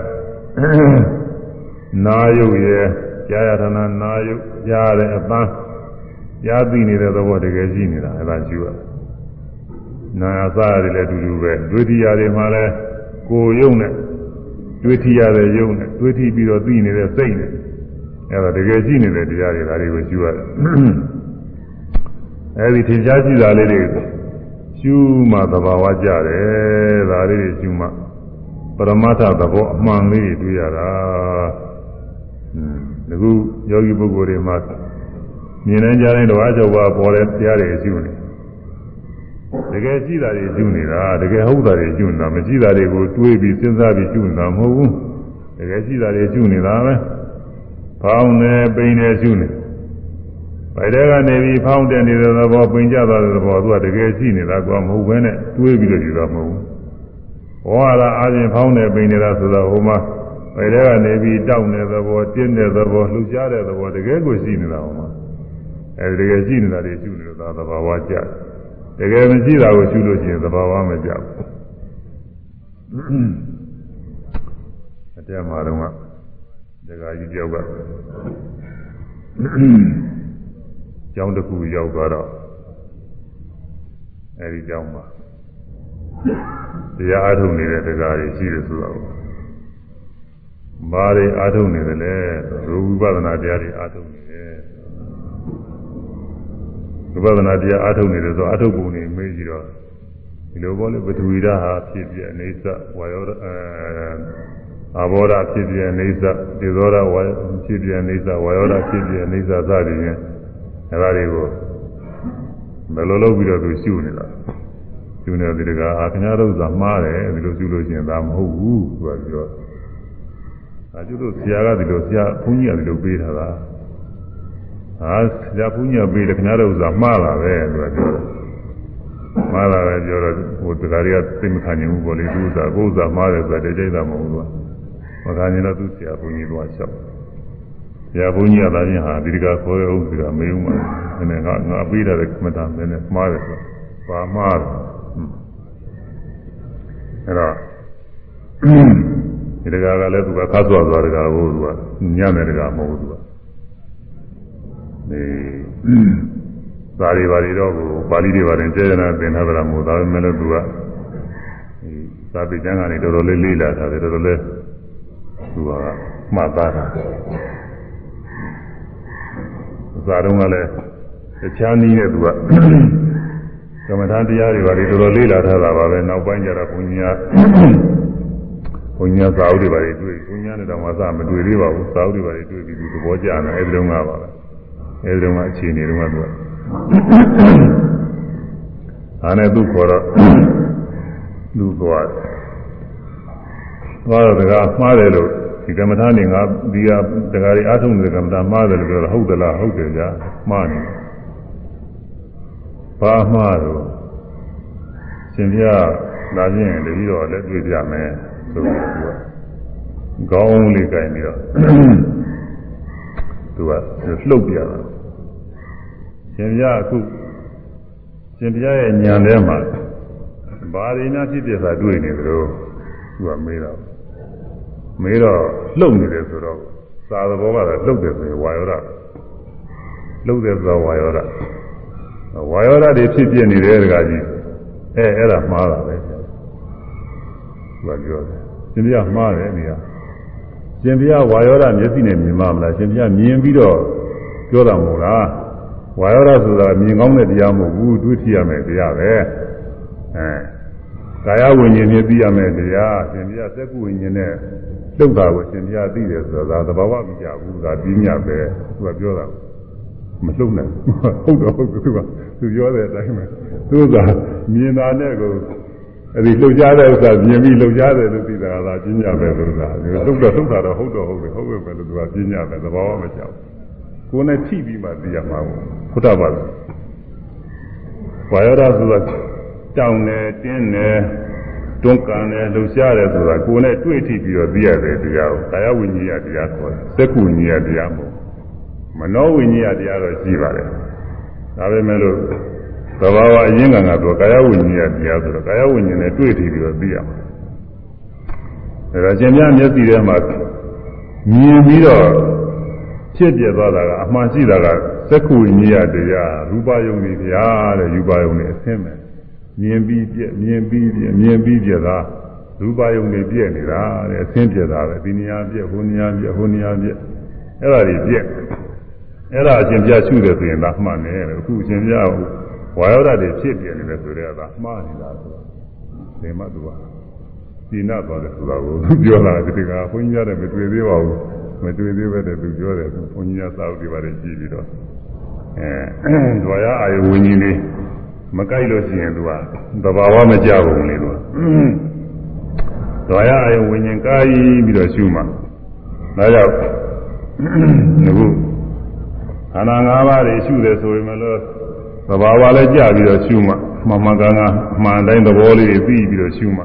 နာယုတ်ရဲ့ကြားရဌာနနာယုကြားရတဲ့အပန်းကြားသိနေတဲ့သဘောတကယ်ရှိနေတာအဲ့ဒါရှိရနာယစရတယ်လည်းအတူတူပဲဒွိတိယတွေမှာလည်းကိုယ်ယုံနဲ့ဒွိတိယတဲ့ယုံနဲ့ဒွိတိပြီးတော့သိနေတဲ့စိတ်နဲ့အဲ့ဒါတကယ်ရှိနေတဲ့တရားတွေဒါတွေကိုရှိရတယ်အဲ့ဒီထင်ရှားရှိတာလေးတွေရှုမှသဘာဝကြတယ်ဒါလေးတွေရှုမှပရမတ္ထသဘောအမှန်လေးတွေတွေ့ရတာ ဒီခုယောဂီပုဂ္ဂိုလ်တွေမှာမြင်နိုင်ကြတဲ့တော့အချုပ်ပါပေါ်တဲ့တရားတွေရှုနေတကယ်ရှိတာတွေရှုနေတာတကယ်ဟုတ်တာတွေရှုနေတာမရှိတာတွေကိုတွေးပြီးစဉ်းစားပြီးရှုနေတာမဟုတ်ဘူးတကယ်ရှိတာတွေရှုနေတာပဲဖောင်းနေပိန်နေရှုနေဗိုက်တဲကနေပြီးဖောင်းတဲ့နေတဲ့သဘောပိန်ကြသွားတဲ့သဘောသူကတကယ်ရှိနေတာကွာမဟုတ်ဘဲနဲ့တွေးပြီးတော့ယူတာမဟုတ်ဘူးဘောဟာလာအားဖြင့်ဖောင်းနေပိန်နေတာဆိုတော့ဟိုမှာ ဗိုက်တဲကနေပြီးတောက်နေတဲ့သဘောတင်းတဲ့သဘောလှူရှားတဲ့သဘောတကယ်ကိုရှိနေတာဟိုမှာအဲဒီတကယ်ရှိနေတာတွေရှုနေလို့သာသဘာဝကျတကယ်မရှိတာကိုရှုလို့ရှိရင်သဘာဝမကျဘူးအတက်မှာတော့ဒကာကြီးကြောက်ကကျောင်းတစ်ခုရောက်သွားတော့အဲဒီကျောင်းမှာတရားအားထုတ်နေတဲ့ဒကာကြီးရှိတယ်ဆိုတော့ ဘာတွေအားထုတ်နေတယ်လဲရူပဝိပဿနာတရားတွေအားထုတ်နေတယ်ဝိပဿနာတရားအားထုတ်နေတယ်ဆိုအားထုတ်ပုံနေမေးကြည့်တော့ဒီလိုပေါ့လေပထဝီဓာတ်ဟာဖြစ်ပြအိဋ္ဌဝါယောအဲအဘောဓဖြစ်ပြအိဋ္ဌဒီသောဓဝါဖြစ်ပြအိဋ္ဌဝါယောဓဖြစ်ပြအိဋ္ဌစသည်ဖြင့်အဲဒါတွေကိုဘယ်လိုလုပ်ပြီးတော့သူရှုနေတာရှုနေတယ်ဒီကအာခင်ဗျားတို့ကမှားတယ်ဒီလိုရှုလို့ရှိရင်ဒါမဟုတ်ဘူးသူကပြော အဲကျတို့ဆရာကဒီလိုဆရာဘုန်းကြီးကဒီလိုပေးထားတာဟာဆရာဘုန်းကြီးကပေးတယ်ခင်ဗျားတို့ကမှားတာပဲသူကပြောတယ်မှားတာပဲပြောတော့ဟိုတရားတွေကသိမခံနိုင်ဘူးပေါ့လေသူကကိုယ်စားမှားတယ်ဆိုတာတကြိတ်တာမဟုတ်ဘူးသူကမခံနိုင်တော့သူဆရာဘုန်းကြီးကလျှောက်ဆရာဘုန်းကြီးကသာချင်းဟာဒီတကခေါ်ရအောင်ဆိုတာမေးဦးမှာနည်းနည်းငါငါပေးတဲ့ကမ္မတာနည်းနည်းမှားတယ်ဆိုပါမှားတယ်အဲ့တော့ ဒီတကကလည်းသူကခတ်သွားသွားတကကိုသူကညံ့တယ်တကမဟုတ်ဘူးသူကနေသာရီပါရီတော့ကိုပါဠိတွေပါတယ်ကျေရနာသင်ထားတာမဟုတ်ဒါပေမဲ့လည်းသူကဒီသာပိကျမ်းကနေတော်တော်လေးလေးလာတာတယ်တော်တော်လေးသူကမှတ်သားတာဇာတုံးကလည်းတခြားနည်းနဲ့သူကကမ္မထာတရားတွေပါလေတော်တော်လေးလာထားတာပါပဲနောက်ပိုင်းကျတော့ဘုညာ ဘုညာသာဥတွေပါလေတွေ့ဘုညာနဲ့တော့မစမတွေ့သေးပါဘူးသာဥတွေပါလေတွေ့ပြီးသူသဘောကျတယ်အဲဒီတုန်းကပါပဲအဲဒီတုန်းကအခြေအနေတုန်းကသူကအားနဲ့သူခေါ်တော့သူသွားသွားတော့တကားမှားတယ်လို့ဒီကမ္မထာနေငါဒီကတကားတွေအားထုတ်နေတဲ့ကမ္မထာမှားတယ်လို့ပြောတော့ဟုတ်သလားဟုတ်တယ်ကြာမှားနေဘာမှားတော့ရှင်ပြလာခြင်းတတိတော့လက်တွေ့ပြမယ် ဆိုပြီးသူကခေါင်းလေးကြိုင်ပြီးတော့သူကလှုပ်ပြတာရှင်ပြအခုရှင်ပြရဲ့ညံထဲမှာဘာရင်းနာဖြစ်ပြတာတွေ့နေသလိုသူကမေးတော့မေးတော့လှုပ်နေတယ်ဆိုတော့သာသဘောကတော့လှုပ်တယ်ဆိုရင်ဝါယောဒလှုပ်တယ်ဆိုတော့ဝါယောဒဝါယောဒတွေဖြစ်ပြနေတယ်တကားကြီးအဲအဲ့ဒါမှားတာပဲသူ ကပြောတယ်ရှင်ပြမှားတယ်နေရာရှင်ပြဝါယောဒမျက်စိနဲ့မြင်မှမလားရှင်ပြမြင်ပြီးတော့ပြောတာမဟုတ်လားဝါယောဒဆိုတာမြင်ကောင်းတဲ့တရားမဟုတ်ဘူးတွေးထရမယ်တရားပဲအဲကာယဝိညာဉ်နဲ့သိရမယ်တရားရှင်ပြစက္ကုဝိညာဉ်နဲ့လှုပ်တာကိုရှင်ပြသိတယ်ဆိုတာသဘာဝမကြဘူးဒါပြင်းညပဲသူကပြောတာမလှုပ်နိုင်ဟုတ်တော့ဟုတ်သူကသူပြောတဲ့အတိုင်းပဲသူကမြင်တာနဲ့ကို အဲ့ဒီလှုပ်ရှားတဲ့ဥစ္စာမြင်ပြီးလှုပ်ရှားတယ်လို့သိတာကသာပြင်းညပဲဆိုတာလှုပ်တော့လှုပ်တာတော့ဟုတ်တော့ဟုတ်တယ်ဟုတ်ပဲလို့သူကပြင်းညပဲသဘာဝမကြဘူးကိုယ်နဲ့ထိပြီးမှသိရမှာဘူးဘုဒ္ဓဘာသာဝါယောဓဆိုတာတောင်းတယ်တင်းတယ်တွန်းကန်တယ်လှုပ်ရှားတယ်ဆိုတာကိုယ်နဲ့တွေ့ထိပြီးတော့သိရတယ်တရားကိုကာယဝိညာဉ်တရားခေါ်တယ်စက္ခုဝိညာဉ်တရားမဟုတ်မနောဝိညာဉ်တရားတော့ရှိပါတယ်ဒါပေမဲ့လို့ သဘာဝအရင်းကံကတော့ကာယဝိညာဉ်တရားဆိုတော့ကာယဝိညာဉ်နဲ့တွေ့ထိပြီးတော့သိရမှာဒါကြင်များမျက်စိထဲမှာမြင်ပြီးတော့ဖြစ်ပြသွားတာကအမှန်ရှိတာကသက္ခုဝိညယတရားရူပယုံနေဗျာတဲ့ယူပယုံနေအဆင်းမဲ့မြင်ပြီးပြက်မြင်ပြီးပြက်မြင်ပြီးပြက်သာရူပယုံနေပြက်နေတာတဲ့အဆင်းပြက်တာပဲဒီနေရာပြက်ဟိုနေရာပြက်ဟိုနေရာပြက်အဲ့ဒါတွေပြက်အဲ့ဒါအရှင်ပြရှုတယ်ဆိုရင်ဒါမှန်တယ်အခုအရှင်ပြ ဝါယောဓာတ်တွေဖြစ်ပြနေတယ်ဆိုတော့ဒါမှားနေတာဆိုတော့ဒီမှသူကဒီနာသွားတယ်ဆိုတာကိုပြောလာတယ်ဒီကဘုန်းကြီးရတယ်မတွေ့သေးပါဘူးမတွေ့သေးပဲတဲ့သူပြောတယ်ဘုန်းကြီးကသာဝတိပါတယ်ကြည့်ပြီးတော့အဲဒွါရအာယဝิญဉ်လေးမကြိုက်လို့ရှိရင်သူကသဘာဝမကြဘူးလေသူကဒွါရအာယဝิญဉ်ကာယပြီးတော့ရှုမှဒါကြောင့်အခုခန္ဓာ၅ပါးတွေရှုတယ်ဆိုရင်မလို့ သဘာဝလည်းကြပြီးတော့ရှုမှမှန်မှန်ကန်ကန်အမှန်တိုင်းသဘောလေးတွေသိပြီးတော့ရှုမှ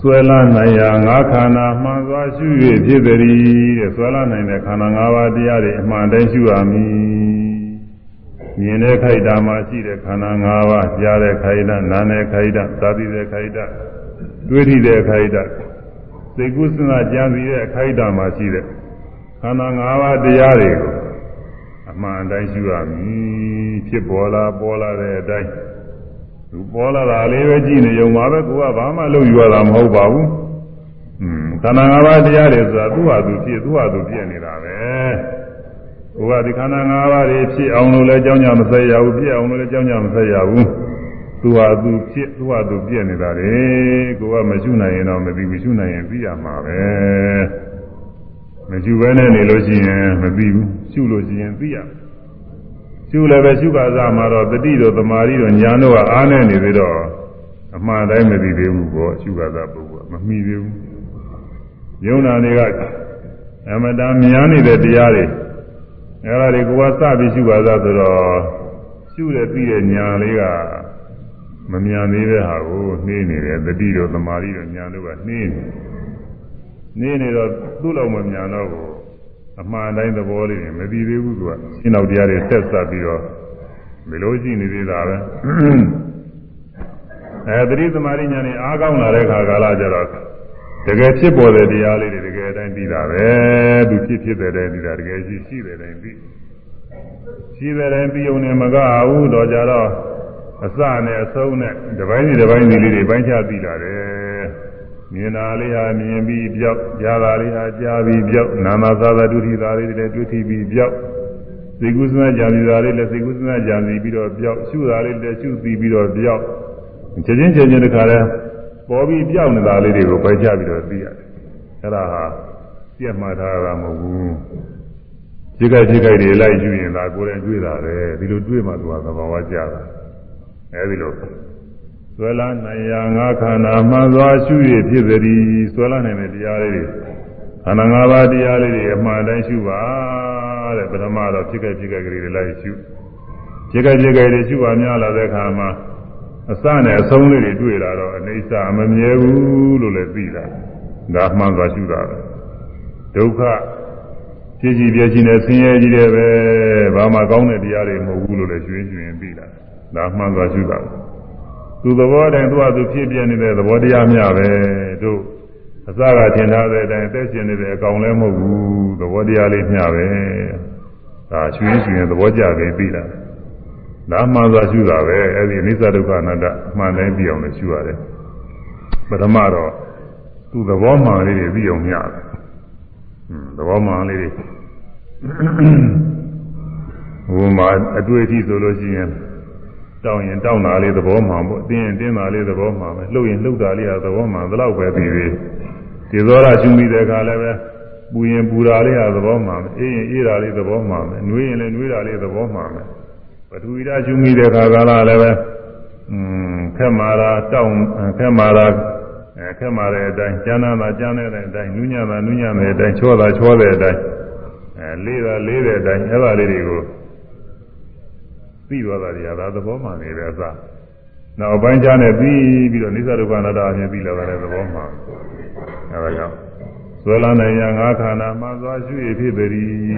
ဆွဲလာနိုင်ရာငါးခန္ဓာမှန်စွာရှု၍ဖြစ်သည်တဲ့ဆွဲလာနိုင်တဲ့ခန္ဓာ၅ပါးတရားတွေအမှန်တိုင်းရှုရမည်မြင်တဲ့ခိုက်တာမှာရှိတဲ့ခန္ဓာ၅ပါးကြားတဲ့ခိုက်တာနားတဲ့ခိုက်တာသာသိတဲ့ခိုက်တာတွေးထိတဲ့ခိုက်တာစိတ်ကူးစဉ်းစားကြံစည်တဲ့ခိုက်တာမှာရှိတဲ့ခန္ဓာ၅ပါးတရားတွေကို အမှန်တိုင်းရှုရမည်ဖြစ်ပေါ်လာပေါ်လာတဲ့အတိုင်းသူပေါ်လာတာလေးပဲကြည့်နေုံပါပဲကိုကဘာမှလုပ်ယူရတာမဟုတ်ပါဘူး။อืมခန္ဓာ၅ပါးတရားတွေဆိုတာသူ့ဟာသူဖြစ်သူ့ဟာသူပြည့်နေတာပဲ။ကိုကဒီခန္ဓာ၅ပါးတွေဖြစ်အောင်လို့လည်းကြောင်းကြမဆက်ရဘူးပြည့်အောင်လို့လည်းကြောင်းကြမဆက်ရဘူး။သူ့ဟာသူဖြစ်သူ့ဟာသူပြည့်နေတာလေ။ကိုကမရှိနိုင်ရင်တော့မသိမရှိနိုင်ရင်ပြီးရမှာပဲ။ မရှိဘဲနဲ့နေလို့ရှိရင်မသိဘူး။ရှုလို့ရှိရင်သိရမယ်ရှုလည်းပဲရှုပါစားမှာတော့တတိတို့သမာဓိတို့ညာတို့ကအားနေနေသေးတော့အမှန်တိုင်းမသိသေးဘူးပေါ့ရှုပါစားပုဂ္ဂိုလ်မမှီသေးဘူးယုံနာတွေကအမတန်များနေတဲ့တရားတွေအဲဒါတွေကိုကစပြီးရှုပါစားဆိုတော့ရှုတဲ့ပြီးတဲ့ညာလေးကမမြန်သေးတဲ့ဟာကိုနှေးနေတယ်တတိတို့သမာဓိတို့ညာတို့ကနှေးနေ နေနေတော့သူ့လောက်မမြန်တော့ဘူးအမှန်တိုင်းသဘောလေးမပြီးသေးဘူးသူကရှင်းတော့တရားတွေဆက်ဆက်ပြီးတော့မလို့ရှိနေသေးတာပဲအဲတတိသမารိညာနဲ့အားကောင်းလာတဲ့ခါကာလကျတော့တကယ်ဖြစ်ပေါ်တဲ့တရားလေးတွေတကယ်အတိုင်းပြီးတာပဲသူဖြစ်ဖြစ်တဲ့တိုင်းပြီးတာတကယ်ရှိရှိတဲ့တိုင်းပြီးရှိတဲ့တိုင်းပြီးုံနဲ့မကဘူးတော့ကြတော့အစနဲ့အဆုံးနဲ့တစ်ပိုင်းစီတစ်ပိုင်းစီလေးတွေပိုင်းခြားပြီးတာတယ် မြင်တာလေးဟာမြင်ပြီးပြောက်ကြားတာလေးဟာကြားပြီးပြောက်နာမသာသာဒုတိတာလေးတွေလည်းဒုတိပြီးပြောက်သိကုသနာကြံစီတာလေးလည်းသိကုသနာကြံစီပြီးတော့ပြောက်ရှုတာလေးလည်းရှုပြီးပြီးတော့ပြောက်ချက်ချင်းချက်ချင်းတခါလဲပေါ်ပြီးပြောက်နေတာလေးတွေကိုပဲကြပြီးတော့သိရတယ်အဲ့ဒါဟာပြတ်မှတ်ထားတာမဟုတ်ဘူးခြေကခြေကတွေလိုက်ယူရင်ဒါကိုယ်တိုင်တွေ့တာပဲဒီလိုတွေ့မှသူကသဘာဝကျတာအဲဒီလို ဆွဲလာနိုင်ရာငါခန္ဓာမှန်စွာရှုရဖြစ်သည်ဆွဲလာနိုင်တဲ့တရားလေးတွေခန္ဓာ၅ပါးတရားလေးတွေအမှန်တိုင်းရှုပါတဲ့ပထမတော့ဖြစ်ခဲ့ဖြစ်ခဲ့ကလေးတွေလိုက်ရှုဖြစ်ခဲ့ဖြစ်ခဲ့တွေရှုပါများလာတဲ့အခါမှာအစနဲ့အဆုံးလေးတွေတွေ့လာတော့အနေစာမမြဲဘူးလို့လည်းသိတာဒါမှန်စွာရှုတာပဲဒုက္ခဖြစ်ကြည့်ပြချင်းနဲ့ဆင်းရဲကြီးတယ်ပဲဘာမှကောင်းတဲ့တရားတွေမဟုတ်ဘူးလို့လည်းကျွင်းကျွင်းသိတာဒါမှန်စွာရှုတာပဲ သူသဘောတိုင်းသူ့ဟာသူဖြစ်ပြနေတဲ့သဘောတရားများပဲတို့အစကထင်ထားတဲ့အတိုင်းအသက်ရှင်နေတဲ့အကောင်လည်းမဟုတ်ဘူးသဘောတရားလေးမျှပဲဒါရွှင်ရွှင်သဘောကြပဲပြီးတာဒါမှန်စွာရှုတာပဲအဲ့ဒီအနိစ္စဒုက္ခအနတ္တအမှန်တိုင်းပြီးအောင်လည်းရှုရတယ်ပထမတော့သူသဘောမှန်လေးတွေပြီးအောင်မျှတယ်သဘောမှန်လေးတွေဟိုမှာအတွေ့အထိဆိုလို့ရှိရင် တောင်းရင်တောင်းတာလေးသဘောမှန်ပေါ့တင်းရင်တင်းတာလေးသဘောမှန်ပဲလှုပ်ရင်လှုပ်တာလေးကသဘောမှန်ဘယ်တော့ပဲပြီးပြီဒီသောရရှုမိတဲ့အခါလည်းပဲပူရင်ပူတာလေးကသဘောမှန်ပဲအေးရင်အေးတာလေးသဘောမှန်ပဲနှွေးရင်လည်းနှွေးတာလေးသဘောမှန်ပဲပထဝီဓာတ်ရှုမိတဲ့အခါကလည်းပဲอืมခက်မာတာတောင်းခက်မာတာအဲခက်မာတဲ့အတိုင်းကျမ်းနာတာကျမ်းနေတဲ့အတိုင်းနူးညံ့တာနူးညံ့တဲ့အတိုင်းချောတာချောတဲ့အတိုင်းအဲလေးတာလေးတဲ့အတိုင်းအဲ့ဒါလေးတွေကို သိသွားတာတွေကဒါသဘောမှန်နေတဲ့အစားနောက်ပိုင်းကျနဲ့ပြီးပြီးတော့နိစ္စဒုက္ခအနတ္တအမြင်ပြီးလာတဲ့သဘောမှန်အဲဒါကြောင့်ဆွဲလာနိုင်ရာငါးခန္ဓာမှသွားရှုရဖြစ်သည်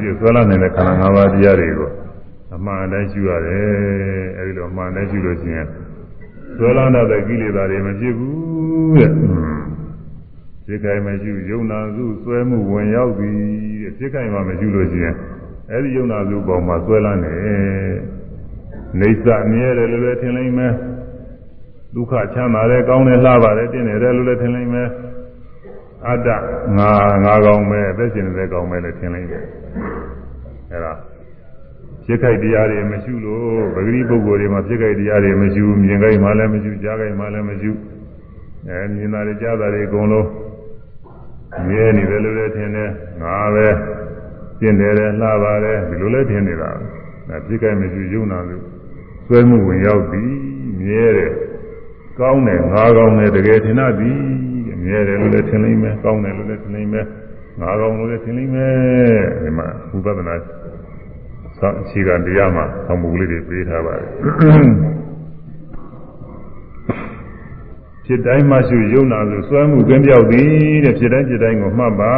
တဲ့ဆွဲလာနိုင်တဲ့ခန္ဓာ၅ပါးတရားတွေကိုအမှန်တိုင်းရှုရတယ်အဲဒီလိုအမှန်တိုင်းရှုလို့ရှိရင်ဆွဲလာတဲ့ကိလေသာတွေမဖြစ်ဘူးတဲ့ဖြစ်ခိုင်မရှိယုံနာစုဆွဲမှုဝင်ရောက်သည်တဲ့ဖြစ်ခိုင်မှမရှိလို့ရှိရင်အဲဒီယုံနာစုပေါ်မှာဆွဲလန်းနေ နေစာမြဲတယ်လို့လည်းထင်လိမ့်မယ်ဒုက္ခချမ်းသာတယ်ကောင်းတယ်လှပါတယ်တင်းတယ်လို့လည်းထင်လိမ့်မယ်အတ္တငါငါကောင်းမယ်အသက်ရှင်နေတဲ့ကောင်းမယ်လည်းထင်လိမ့်မယ်အဲဒါဖြစ်ခိုက်တရားတွေမရှိလို့ပဂရိပုဂ္ဂိုလ်တွေမှာဖြစ်ခိုက်တရားတွေမရှိဘူးမြင်ခိုက်မှလည်းမရှိကြားခိုက်မှလည်းမရှိအဲမြင်တာတွေကြားတာတွေအကုန်လုံးမြဲနေတယ်လို့လည်းထင်တယ်ငါပဲကျင့်တယ်လှပါတယ်ဒီလိုလည်းထင်နေတာအဲဖြစ်ခိုက်မရှိယုံနာလို့ ဆွဲမှုဝင်ရောက်ပြီးမြဲတယ်ကောင်းတယ်ငါကောင်းတယ်တကယ်ထင်တတ်သည်မြဲတယ်လို့လည်းထင်လိမ့်မယ်ကောင်းတယ်လို့လည်းထင်လိမ့်မယ်ငါကောင်းလို့လည်းထင်လိမ့်မယ်ဒီမှာဥပဒနာဆောင်းအခြေခံတရားမှာဆောင်းမှုလေးတွေပေးထားပါတယ်ဖြစ်တိုင်းမှရှိယုံနာလို့စွဲမှုကင်းပြောက်သည်တဲ့ဖြစ်တိုင်းဖြစ်တိုင်းကိုမှတ်ပါ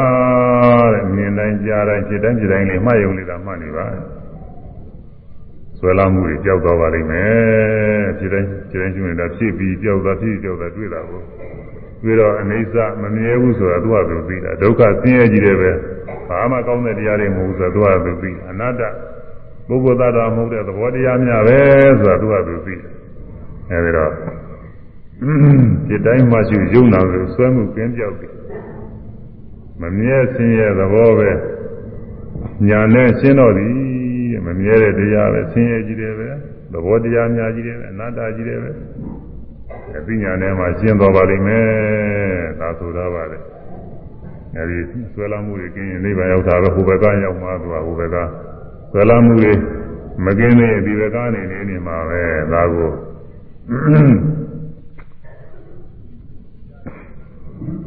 တဲ့မြင်တိုင်းကြားတိုင်းဖြစ်တိုင်းဖြစ်တိုင်းလေးမှတ်ယုံနေတာမှတ်နေပါဆွဲ လာမှုတွေကြောက်သွားပါလိမ့်မယ်ဖြစ်တိုင်းဖြစ်တိုင်းရှိနေတာဖြစ်ပြီးကြောက်သွားဖြစ်ကြောက်သွားတွေ့တာကိုတွေ့တော့အနေစမမြဲဘူးဆိုတာသူကသူသိတာဒုက္ခဆင်းရဲကြီးတယ်ပဲဘာမှကောင်းတဲ့တရားတွေမဟုတ်ဘူးဆိုတာသူကသူသိအနတ္တပုဂ္ဂိုလ်သားတော်မဟုတ်တဲ့သဘောတရားများပဲဆိုတာသူကသူသိတယ်အဲဒီတော့ဒီတိုင်းမှရှိယုံနာလို့ဆွဲမှုကင်းပြောက်တယ်မမြဲဆင်းရဲသဘောပဲညာနဲ့ရှင်းတော့သည် မမြဲတဲ့တရားပဲဆင်းရဲကြီးတယ်ပဲသဘောတရားများကြီးတယ်အနတ္တကြီးတယ်ပဲအသိဉာဏ်ထဲမှာရှင်းသွားပါလိမ့်မယ်ဒါဆိုတော့ပါလေအဲဒီဆွဲလာမှုတွေကင်းရင်နိဗ္ဗာန်ရောက်တာပဲဟိုဘက်ကရောက်မှသူကဟိုဘက်ကဆွဲလာမှုတွေမကင်းသေးဒီဘက်ကနေနေနေမှာပဲဒါကို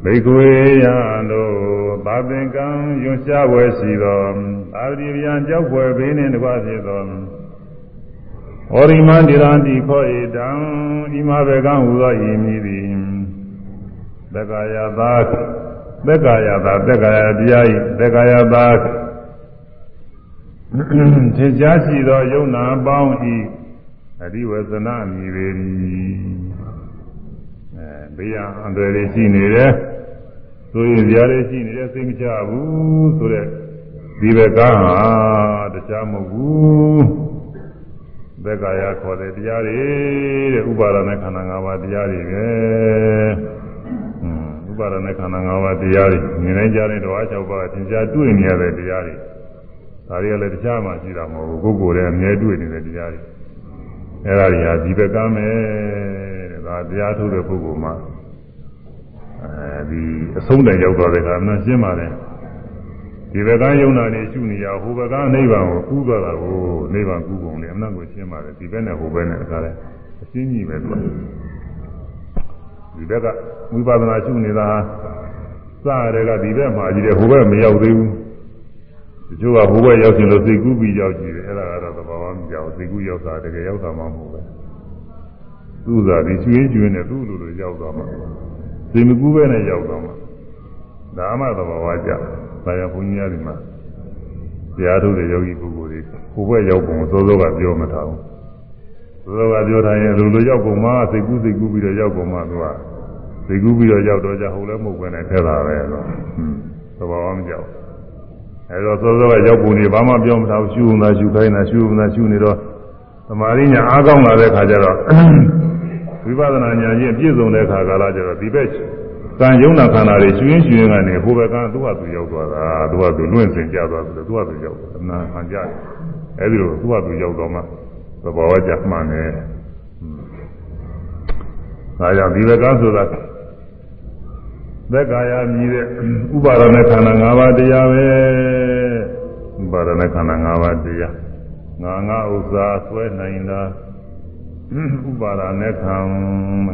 ဘိက္ခွေယံတို့သာသင်္ကံယွန်ရှားဝယ်ရှိသောသာတိဗျံကြောက်ွယ်ဘေးနှင့်တကွဖြစ်သောဩရိမန္တိရံတိခောဧတံဤမဘေကံဟူသောဤမည်သည်သက္ကာယသာသက္ကာယသာသက္ကာယတရားဤသက္ကာယသာသင်ကြားရှိသောယုံနာပေါင်းဤအရိဝဇနမြည်ပေ၏ ဘေးရန်အန္တရာယ်တွေရှိနေတယ်ဆိုရင်ဇာတွေရှိနေတယ်စိတ်မချဘူးဆိုတဲ့ဒီဘက်ကဟာတရားမဟုတ်ဘူးဘက်ကရခေါ်တဲ့တရားတွေတဲ့ဥပါဒနဲ့ခန္ဓာ၅ပါးတရားတွေပဲဥပါဒနဲ့ခန္ဓာ၅ပါးတရားတွေမြင်နိုင်ကြတဲ့ဓဝါ၆ပါးသင်ကြားတွေ့နေရတဲ့တရားတွေဒါတွေကလည်းတရားမှရှိတာမဟုတ်ဘူးကိုယ်ကိုယ်တည်းအမြဲတွေ့နေတဲ့တရားတွေ အဲဒါတွေဟာဒီဘက်ကမယ်ဒါတရားထုတ်တဲ့ပုဂ္ဂိုလ်မှာအဲဒီအဆုံးတိုင်ရောက်သွားတဲ့အခါမှရှင်းပါတယ်ဒီဘက်ကယုံနာနေရှုနေရဟိုဘက်ကနိဗ္ဗာန်ကိုကူးသွားတာကိုနိဗ္ဗာန်ကူးပုံလေအမှန်ကိုရှင်းပါတယ်ဒီဘက်နဲ့ဟိုဘက်နဲ့အခါလဲအရှင်းကြီးပဲသူကဒီဘက်ကဝိပဿနာရှုနေတာစရတဲ့ကဒီဘက်မှာကြီးတယ်ဟိုဘက်မရောက်သေးဘူး တချို့ကဟိုဘက်ရောက်ချင်လို့စိတ်ကူးပြီးရောက်ကြည့်တယ်အဲ့ဒါကတော့သဘာဝမကြောက်စိတ်ကူးရောက်တာတကယ်ရောက်တာမှမဟုတ်ဘူးသူ့သာဒီကျွေးကျွေးနဲ့သူ့လိုလိုရောက်သွားမှာစိတ်မကူးပဲနဲ့ရောက်သွားမှာဒါမှသဘာဝကြဆရာဘုန်းကြီးများဒီမှာတရားထုတ်တဲ့ယောဂီပုဂ္ဂိုလ်တွေဟိုဘက်ရောက်ပုံစောစောကပြောမထားဘူးစောစောကပြောထားရင်လိုလိုရောက်ပုံမှာစိတ်ကူးစိတ်ကူးပြီးတော့ရောက်ပုံမှာသူကစိတ်ကူးပြီးတော့ရောက်တော့ကြဟုတ်လည်းမဟုတ်ပဲနဲ့ထဲတာပဲတော့ဟွန်းသဘာဝမကြောက် အဲတော့စောစောကရောက်ပုံတွေဘာမှပြောမထားဘူးရှုုံသာရှုခိုင်းတာရှုုံသာရှုနေတော့သမာဓိညာအားကောင်းလာတဲ့ခါကျတော့ဝိပဿနာဉာဏ်ကြီးပြည့်စုံတဲ့အခါကာလကျတော့ဒီဘက်ကံယုံနာခန္ဓာတွေကျွင်းကျွင်းကနေဟိုဘက်ကသူ့ဟာသူရောက်သွားတာသူ့ဟာသူလွင့်စင်ကြသွားတယ်သူ့ဟာသူရောက်သွားအနာခံကြတယ်အဲဒီလိုသူ့ဟာသူရောက်တော့မှသဘောဝကြမှန်တယ်ဒါကြောင့်ဒီဘက်ကဆိုတာ သက်ကာယမြည်တဲ့ဥပါဒณะခန္ဓာ၅ပါးတရားပဲဥပါဒณะခန္ဓာ၅ပါးတရားငါငါဥစ္စာဆွဲနိုင်တာဥပါဒနဲ့ခံ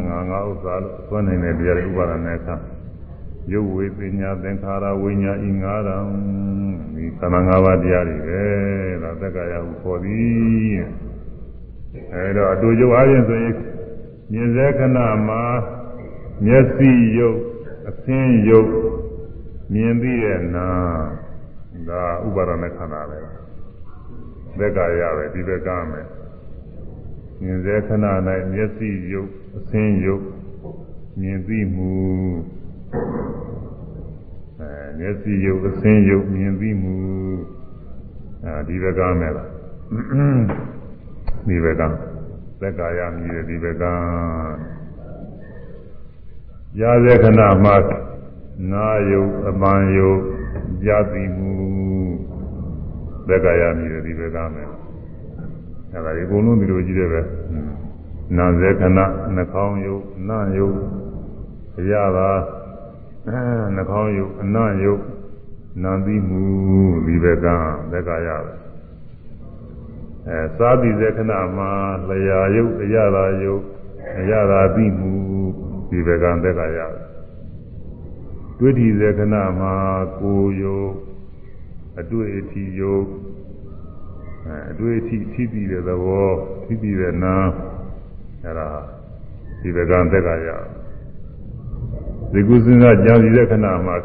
ငါငါဥစ္စာလို့သွန်းနေတဲ့တရားဥပါဒနဲ့ခံရုပ်ဝေပညာသင်္ခါရဝိညာဉ်ဤငါးရံဒီသဏ္ဍာန်၅ပါးတရားတွေပဲဒါသက္ကာယဟုခေါ်သည်အဲတော့အတူတူအားဖြင့်ဆိုရင်မြင်စေခဏမှာမျက်စိရုပ် အသင်းရုပ်မြင်ပြီးတဲ့နာဒါဥပါဒနဲ့ခန္ဓာပဲသက္ကာယပဲဒီဘက်ကမယ်မြင်စေခဏ၌မျက်စိရုပ်အသင်းရုပ်မြင်သိမှုအဲမျက်စိယုတ်အစင်းယုတ်မြင်ပြီးမှုအဲဒီဘက်ကမဲ့လားဒီဘက်ကသက်ကာယမြည်တဲ့ဒီဘက်က ရာဇေခဏမှာနာယုတ်အပန်ယုတ်ကြာသိမှုသက်ကာယမြည်တဲ့ဒီဘက်ကမဲ့အဲဒါဒီအကုန်လုံးဒီလိုကြည့်တယ်ပဲနာဇေခဏနှာခေါင်းယုတ်နာယုတ်ရတာအဲနှာခေါင်းယုတ်အနံ့ယုတ်နာသိမှုဒီဘက်ကသက်ကရတယ်အဲသာတိဇေခဏမှာလျာယုတ်အရသာယုတ်အရသာသိမှု ဒီဘက်ကသက်ကရတယ်တွေ့တိဇေခဏမှာကိုယုတ်အတွေ့အထိယုတ်အဲအတွေ့အထိထိပြီးတဲ့သဘောထိပြီးတဲ့နာအဲဒါဒီဘက်ကသက်ကရတယ်ဒီကုစဉ်းစားကြာစီတဲ့ခဏမှာ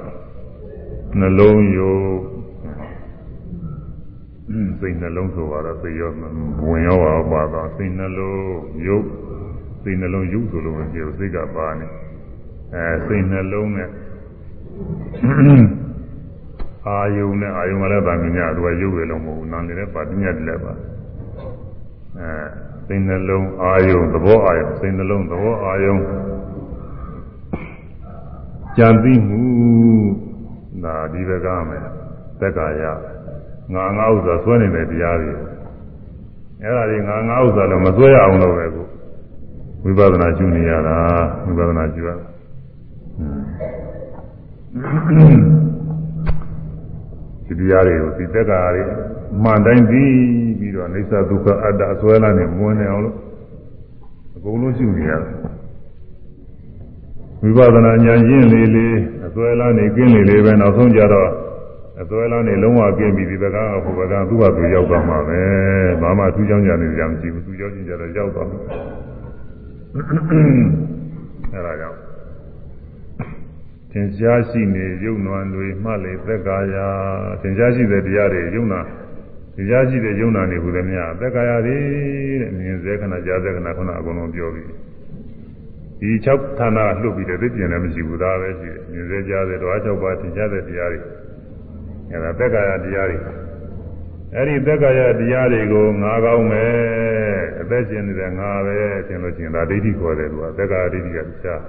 နှလုံးယုတ်စိတ်နှလုံးဆိုတော့စိတ်ရောဝင်ရောပါပါတော့စိတ်နှလုံးယုတ် စိတ်နှလုံးယုတ်ဆိုလို့မပြောစိတ်ကပါနေအဲစိတ်နှလုံးနဲ့အာယုံနဲ့အာယုံကလည်းဗာမညာသူကယုတ်ရလုံးမဟုတ်ဘူးနာနေလည်းပါပညာတည်းလည်းပါအဲစိတ်နှလုံးအာယုံသဘောအာယုံစိတ်နှလုံးသဘောအာယုံကြံသိမှုဒါဒီဘက်ကမယ်သက်ကာယငါငါဥစ္စာဆွဲနေတဲ့တရားတွေအဲ့ဒါတွေငါငါဥစ္စာလည်းမဆွဲရအောင်လို့ပဲကို ဝိပဿနာကျူနေရတာဝိပဿနာကျူရဒီတရားတွေကိုဒီသက်ကာတွေမှန်တိုင်းပြီးပြီးတော့အိစ္ဆဒုက္ခအတ္တအစွဲလာနေမဝင်နေအောင်လို့အကုန်လုံးကျူနေရတယ်ဝိပဿနာဉာဏ်ရင်းလေးလေးအစွဲလန်းနေကင်းလေလေးပဲနောက်ဆုံးကြတော့အစွဲလန်းနေလုံးဝကင်းပြီဒီဘက်ကဟိုဘက်ကသူ့ဟာသူရောက်သွားမှာပဲဘာမှသူ့ကြောင့်ကြနေကြမရှိဘူးသူ့ကြောင့်ကြတော့ရောက်သွားမှာ အဲဒါကြောင့်သင်ရှားရှိနေယုံနွမ်းတွေမှလေသက်ကာယသင်ရှားရှိတဲ့တရားတွေယုံနာသင်ရှားရှိတဲ့ယုံနာတွေဟူသည်များသက်ကာယတွေတဲ့မြင်စေခဏကြားစေခဏခုနအကုန်လုံးပြောပြီးဒီ6ဌာနလှုပ်ပြီးတဲ့သိကျင်လည်းမရှိဘူးဒါပဲရှိတယ်မြင်စေကြားစေတော့6ပါးသင်ကြားတဲ့တရားတွေအဲဒါသက်ကာယတရားတွေ အဲ့ဒီသက်ကာယတရားတွေကိုငါကောင်းမယ်အသက်ရှင်နေတဲ့ငါပဲထင်လို့ရှိရင်ဒါဒိဋ္ဌိခေါ်တယ်သူကသက်ကာယဒိဋ္ဌိကတရား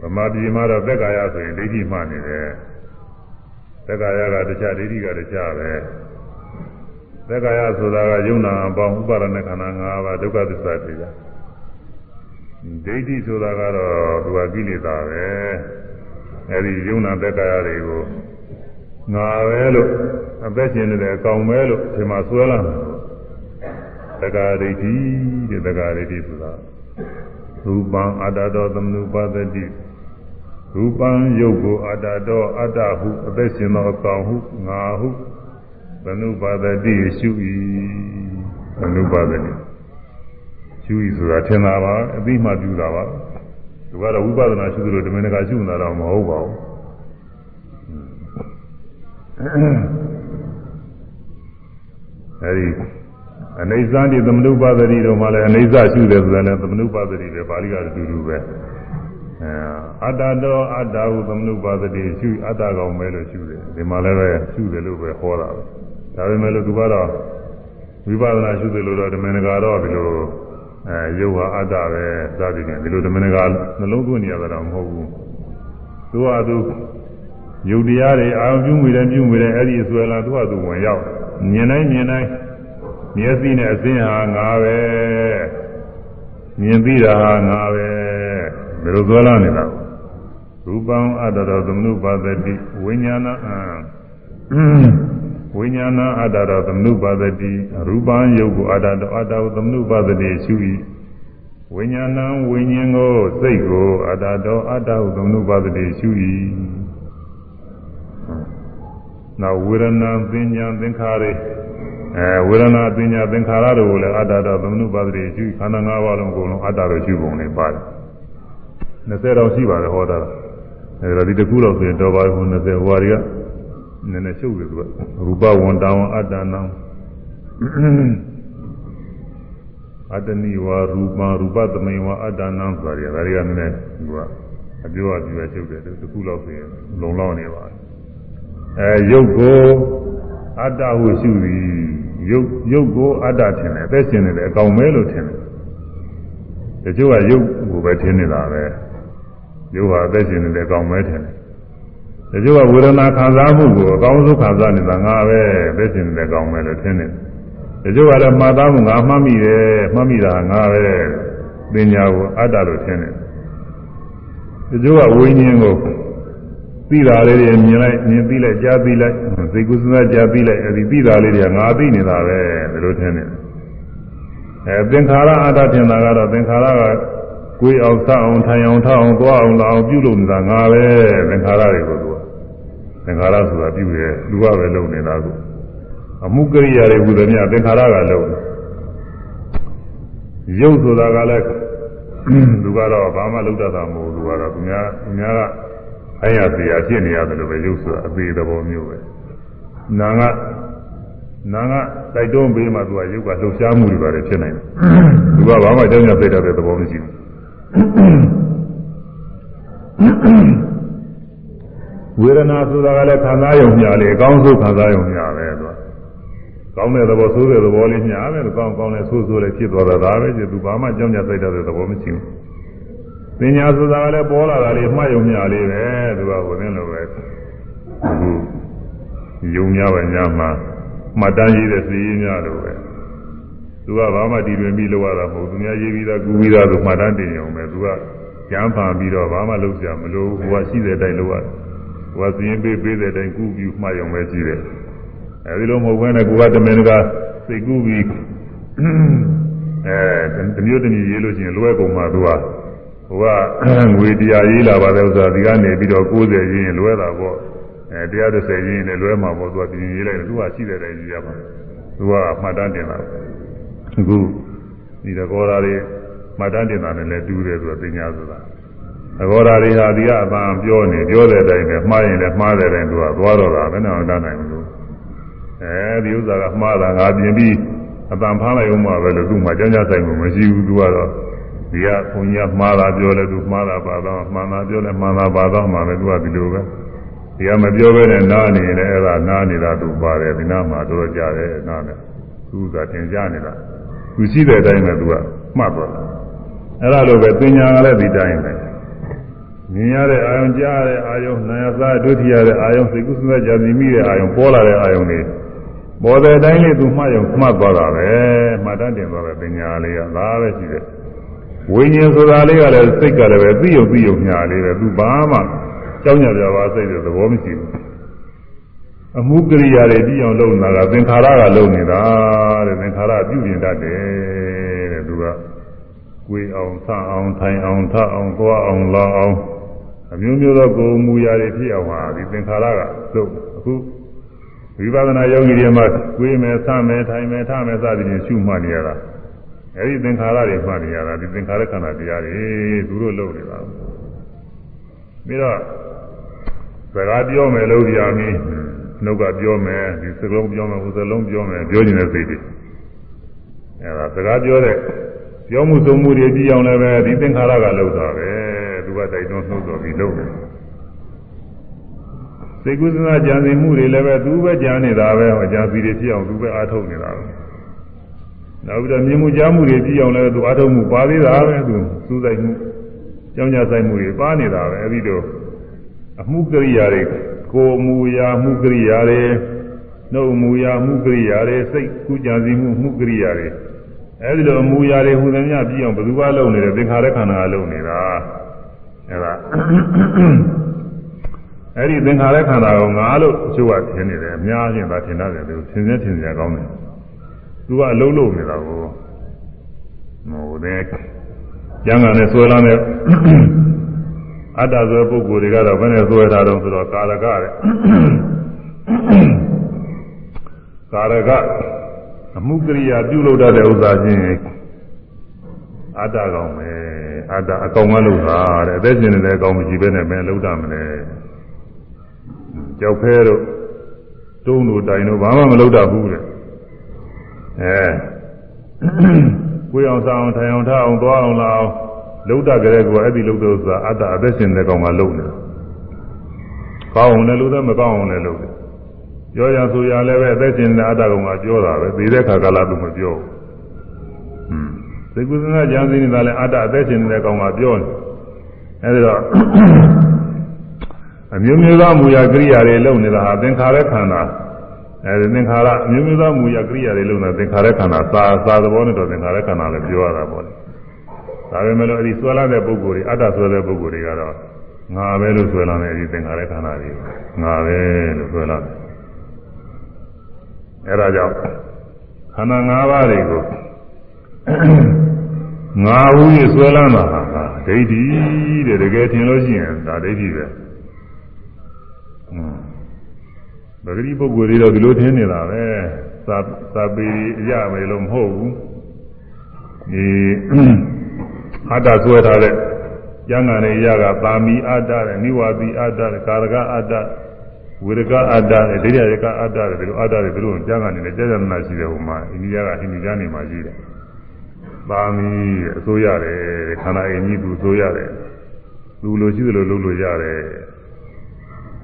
ဗမာပြည်မှာတော့သက်ကာယဆိုရင်ဒိဋ္ဌိမှနေတယ်သက်ကာယကတရားဒိဋ္ဌိကတရားပဲသက်ကာယဆိုတာကယုံနာအပေါင်းဥပါဒณะခန္ဓာ၅ပါးဒုက္ခသစ္စာတရားဒိဋ္ဌိဆိုတာကတော့သူကကိလေသာပဲအဲဒီယုံနာသက်ကာယတွေကိုငါပဲလို့ အသက်ရှင်နေတဲ့အကောင်ပဲလို့ဒီမှာဆွဲလာတယ်သက္ကာဒိဋ္ဌိတဲ့သက္ကာဒိဋ္ဌိဆိုတာရူပံအတ္တတောသမနုပါဒတိရူပံယုတ်ကိုအတ္တတောအတ္တဟုအသက်ရှင်သောအကောင်ဟုငါဟုသမနုပါဒတိရှု၏သမနုပါဒတိရှု၏ဆိုတာထင်တာပါအသိမှပြုတာပါသူကတော့ဝိပဿနာရှုသလိုဓမ္မနကရှုနေတာတော့မဟုတ်ပါဘူး အဲဒီအနေဇာတိသမနုပါဒတိတို့မှလည်းအနေဇာရှုတယ်ဆိုတာလည်းသမနုပါဒတိပဲပါဠိကအတူတူပဲအဲအတ္တတော်အတ္တဟုသမနုပါဒတိရှုအတ္တကောင်ပဲလို့ရှုတယ်ဒီမှာလည်းပဲရှုတယ်လို့ပဲဟောတာပဲဒါပေမဲ့လို့သူကတော့ဝိပဿနာရှုတယ်လို့တော့ဓမ္မနကတော့ဒီလိုအဲယုတ်ဟာအတ္တပဲစသည်ဖြင့်ဒီလိုဓမ္မနကနှလုံးသွင်းနေရတာတော့မဟုတ်ဘူးသူကသူယုတ်တရားတွေအာရုံပြုမိတယ်ပြုမိတယ်အဲ့ဒီအစွဲလာသူကသူဝင်ရောက် မြင်တိုင်းမြင်တိုင်းမျက်စိနဲ့အစင်းဟာငါပဲမြင်ပြီးတာဟာငါပဲဘယ်လိုစွဲလာနေတာရူပံအတ္တတော်သမနုပါဒတိဝိညာဏအဝိညာဏအတ္တတော်သမနုပါဒတိရူပံယုတ်ကိုအတ္တတော်အတ္တကိုသမနုပါဒတိရှု၏ဝိညာဏဝိညာဉ်ကိုစိတ်ကိုအတ္တတော်အတ္တကိုသမနုပါဒတိရှု၏ နောက်ဝေဒနာပညာသင်္ခါရအဲဝေဒနာပညာသင်္ခါရတို့ကိုလည်းအတ္တတော်သမနုပါဒတိရှုခန္ဓာ၅ပါးလုံးကိုလုံးအတ္တတော်ရှုပုံနဲ့ပါတယ်20တော့ရှိပါတယ်ဟောတာအဲဒါဒီတစ်ခုတော့ဆိုရင်တော်ပါဘူး20ဟိုဟာတွေကနည်းနည်းရှုပ်တယ်သူကရူပဝန္တဝအတ္တနံအတ္တနိဝါရူပရူပသမိဝအတ္တနံဆိုတာတွေကဒါတွေကနည်းနည်းသူကအပြောအပြောချုပ်တယ်တခုလောက်ဆိုရင်လုံလောက်နေပါ အဲရုပ်ကိုအတ္တဟုရှုသည်ရုပ်ရုပ်ကိုအတ္တထင်တယ်အသက်ရှင်နေတယ်အကောင်မဲလို့ထင်တယ်တချို့ကရုပ်ကိုပဲထင်နေတာပဲရုပ်ဟာအသက်ရှင်နေတယ်အကောင်မဲထင်တယ်တချို့ကဝေဒနာခံစားမှုကိုအကောင်းဆုံးခံစားနေတာငါပဲအသက်ရှင်နေတယ်အကောင်မဲလို့ထင်တယ်တချို့ကလည်းမှားသားမှုငါမှတ်မိတယ်မှတ်မိတာငါပဲပညာကိုအတ္တလို့ထင်တယ်တချို့ကဝိညာဉ်ကို သိတာလေးတွေမြင်လိုက်မြင်သိလိုက်ကြားသိလိုက်စိတ်ကူးစဉ်းစားကြားသိလိုက်အဲဒီသိတာလေးတွေကငါသိနေတာပဲဒီလိုထင်နေတယ်အဲသင်္ခါရအတ္တထင်တာကတော့သင်္ခါရကကိုယ်အောင်စအောင်ထိုင်အောင်ထောက်အောင်သွားအောင်လာအောင်ပြုလုပ်နေတာငါပဲသင်္ခါရတွေကိုသူကသင်္ခါရဆိုတာပြုတယ်လူကပဲလုပ်နေတာကိုအမှုကိရိယာတွေဟူသည်များသင်္ခါရကလုပ်တယ်ရုပ်ဆိုတာကလည်းသူကတော့ဘာမှလုပ်တတ်တာမဟုတ်ဘူးသူကတော့သူများသူများက အိုင်ရသေးရဖြစ်နေရတယ်လို့ပဲရုပ်ဆိုတာအသေးသဘောမျိုးပဲနာငါနာငါတိုက်တွန်းပေးမှသူကရုပ်ကလှုပ်ရှားမှုတွေပါတယ်ဖြစ်နိုင်တယ်သူကဘာမှကြောင်းကြသိတတ်တဲ့သဘောမရှိဘူးဝေဒနာဆိုတာကလည်းခံစားရုံမျှလေအကောင်းဆုံးခံစားရုံမျှပဲသူကကောင်းတဲ့သဘောဆိုးတဲ့သဘောလေးမျှပဲကောင်းကောင်းနဲ့ဆိုးဆိုးလေးဖြစ်သွားတာဒါပဲကျသူဘာမှကြောင်းကြသိတတ်တဲ့သဘောမရှိဘူး ပညာဆိုတာကလည်းပေါ်လာတာလေးမှတ်ယုံမျှလေးပဲသူကဟိုသင်းလိုပဲအခုယုံများပဲညာမှာမှတ်တမ်းရေးတဲ့စီရင်များလိုပဲသူကဘာမှတည်တွင်ပြီးလောက်ရတာမဟုတ်သူများရေးပြီးသားကူပြီးသားဆိုမှတ်တမ်းတင်ရုံပဲသူကကျမ်းဖန်ပြီးတော့ဘာမှလုပ်ကြမလို့ဟိုကရှိတဲ့အတိုင်းလုပ်ရတယ်ဟိုကစီရင်ပေးပေးတဲ့အတိုင်းကူပြီးမှတ်ရုံပဲရှိတယ်အဲဒီလိုမဟုတ်ဘဲနဲ့ကိုကတမင်ကစိတ်ကူးပြီးအဲတမျိုးတမျိုးရေးလို့ရှိရင်လွယ်ကုန်မှသူက ဟိုကငွေတရားရေးလာပါတယ်ဥစ္စာဒီကနေပြီးတော့90ရင်းလွဲတာပေါ့အဲ130ရင်းနဲ့လွဲမှာပေါ့သူကပြင်ရေးလိုက်တယ်သူကရှိတဲ့တိုင်ကြီးရပါသူကမှတ်တမ်းတင်တာအခုဒီတကောဓာတွေမှတ်တမ်းတင်တာနဲ့လည်းတူးတယ်ဆိုတော့သိညာဆိုတာတကောဓာတွေဟာဒီကအပန်းပြောနေပြောတဲ့အတိုင်းနဲ့မှားရင်လည်းမှားတဲ့အတိုင်းသူကသွားတော့တာဘယ်နဲ့မှတတ်နိုင်ဘူးအဲဒီဥစ္စာကမှားတာငါပြင်ပြီးအပန်းဖမ်းလိုက်အောင်မှပဲလို့သူ့မှာကြောင်းကြဆိုင်မှုမရှိဘူးသူကတော့ ဒီကဘုန်းကြီးကမှားတာပြောလဲသူမှားတာပါတော့မှန်တာပြောလဲမှန်တာပါတော့မှလည်းသူကဒီလိုပဲဒီကမပြောဘဲနဲ့နားနေတယ်အဲ့ဒါနားနေတာသူပါတယ်ဒီနားမှာတော်တော်ကြတယ်နားတယ်သူကသင်ကြနေတာသူရှိတဲ့အတိုင်းပဲသူကမှတ်သွားတယ်အဲ့ဒါလိုပဲသင်ညာကလည်းဒီတိုင်းပဲမြင်ရတဲ့အာယုံကြားရတဲ့အာယုံနာယသာဒုတိယတဲ့အာယုံစိတ်ကူးစဉ်းစားကြံမိတဲ့အာယုံပေါ်လာတဲ့အာယုံတွေပေါ်တဲ့အတိုင်းလေးသူမှတ်ရုံမှတ်သွားတာပဲမှတ်တတ်တင်သွားတဲ့ပညာလေးကဒါပဲရှိတယ် ဝိညာဉ်ဆိုတာလေးကလည်းစိတ်ကလည်းပဲသိယုံသိယုံညာလေးပဲသူဘာမှကြောင်းကြပြပါစိတ်တဲ့သဘောမရှိဘူးအမှုကရိယာတွေပြီးအောင်လုပ်နေတာကသင်္ခါရကလုပ်နေတာတဲ့သင်္ခါရပြုပြင်တတ်တယ်တဲ့သူကကိုယ်အောင်ဆအောင်ထိုင်အောင်ထအောင်သွားအောင်လာအောင်အမျိုးမျိုးသောကိုယ်မူရာတွေဖြစ်အောင်ဟာဒီသင်္ခါရကလုပ်အခုဝိပဿနာယောဂီတွေမှာကိုယ်မယ်ဆမယ်ထိုင်မယ်ထမယ်စသည်ဖြင့်ရှုမှတ်နေရတာ အဲဒီသင်္ခါရတွေမှတ်နေရတာဒီသင်္ခါရခန္ဓာတရားတွေသူတို့လုပ်နေတာပြီးတော့စကားပြောမယ်လို့ကြာမင်းနှုတ်ကပြောမယ်ဒီစကလုံးပြောမယ်ဟိုစလုံးပြောမယ်ပြောနေတဲ့စိတ်တွေအဲဒါစကားပြောတဲ့ပြောမှုသုံးမှုတွေကြည့်အောင်လည်းပဲဒီသင်္ခါရကလုပ်တာပဲသူကတိုက်တွန်းနှုတ်တော်ပြီးလုပ်တယ်စိတ်ကူးစဉ်းစားကြံစည်မှုတွေလည်းပဲသူပဲကြံနေတာပဲဟောကြံစည်တွေဖြစ်အောင်သူပဲအားထုတ်နေတာပဲ နောက်ပြီးတော့မြင်မှုကြားမှုတွေကြည့်အောင်လည်းသူအားထုတ်မှုပါသေးတာပဲသူစူးစိုက်မှုကြောင်းကြဆိုင်မှုတွေပါနေတာပဲအဲဒီတော့အမှုကရိယာတွေကိုယ်မူရာမှုကရိယာတွေနှုတ်မူရာမှုကရိယာတွေစိတ်ကူးကြံစည်မှုမှုကရိယာတွေအဲဒီလိုအမူအရာတွေဟူသမျှပြီးအောင်ဘယ်သူကလုပ်နေတယ်သင်္ခါရခန္ဓာကလုပ်နေတာအဲဒါအဲဒီသင်္ခါရခန္ဓာကိုငါလို့အချို့ကထင်နေတယ်အများကြီးသာထင်တတ်တယ်သူသင်စင်းထင်စရာကောင်းတယ် သူကအလုံးလုံးနေတာကိုဟိုတဲ့ကျန်ကန်နဲ့ဆွဲလာတဲ့အတ္တဆိုပုဂ္ဂိုလ်တွေကတော့ဘယ်နဲ့ဆွဲထားတော့ဆိုတော့ကာရကတဲ့ကာရကအမှုကရိယာပြုလုပ်တတ်တဲ့ဥစ္စာချင်းအတ္တကောင်ပဲအတ္တအကောင်ကလို့တာတဲ့အသက်ရှင်နေတဲ့အကောင်မရှိဘဲနဲ့မင်းလုံးတတ်မလဲကြောက်ဖဲတို့တုံးတို့တိုင်တို့ဘာမှမလုပ်တတ်ဘူးတဲ့ အဲကိုယ်အောင်စားအောင်ထိုင်အောင်ထအောင်သွားအောင်လာအောင်လှုပ်တကြတဲ့ကအဲ့ဒီလှုပ်တဲ့ဥစ္စာအတ္တအသက်ရှင်တဲ့ကောင်ကလှုပ်နေကောင်းအောင်လည်းလှုပ်တယ်မကောင်းအောင်လည်းလှုပ်တယ်ပြောရဆိုရလည်းပဲအသက်ရှင်တဲ့အတ္တကောင်ကပြောတာပဲသိတဲ့ခါကလာသူမပြောဘူးဟွန်းသိကုသနာကြံစည်နေတာလည်းအတ္တအသက်ရှင်တဲ့ကောင်ကပြောနေအဲဒီတော့အမျိုးမျိုးသောမူရကိရိယာတွေလုပ်နေတာဟာသင်္ခါရခန္ဓာ အဲဒီသင်္ခါရအမျိုးမျိုးသောမူရကိရိယာတွေလုပ်နေတာသင်္ခါရခန္ဓာသာသာသဘောနဲ့တော့သင်္ခါရခန္ဓာလည်းပြောရတာပေါ့လေဒါပေမဲ့လို့အဲဒီဆွဲလာတဲ့ပုဂ္ဂိုလ်တွေအတ္တဆွဲတဲ့ပုဂ္ဂိုလ်တွေကတော့ငါပဲလို့ဆွဲလာတဲ့အဲဒီသင်္ခါရခန္ဓာတွေငါပဲလို့ဆွဲလာတယ်အဲဒါကြောင့်ခန္ဓာ၅ပါးတွေကိုငါဟု၍ဆွဲလန်းတာဟာဒိဋ္ဌိတဲ့တကယ်ထင်လို့ရှိရင်ဒါဒိဋ္ဌိပဲ ပဂတိပုဂ္ဂိုလ်တွေတော့ဒီလိုထင်နေတာပဲသာသာပေအရမယ်လို့မဟုတ်ဘူးဒီအတ္တဆွဲထားတဲ့ကျမ်းဂန်ရဲ့ရကပါမီအတ္တတဲ့နိဝါတိအတ္တတဲ့ကာရကအတ္တဝေရကအတ္တတဲ့ဒိဋ္ဌိရကအတ္တတဲ့ဒီလိုအတ္တတွေဒီလိုကျမ်းဂန်နေနဲ့ကြာကြာနာရှိတယ်ဟိုမှာအိန္ဒိယကအိန္ဒိယနေမှာရှိတယ်ပါမီအစိုးရတယ်ခန္ဓာအင်းကြီးသူအစိုးရတယ်လူလိုရှိသလိုလုပ်လို့ရတယ်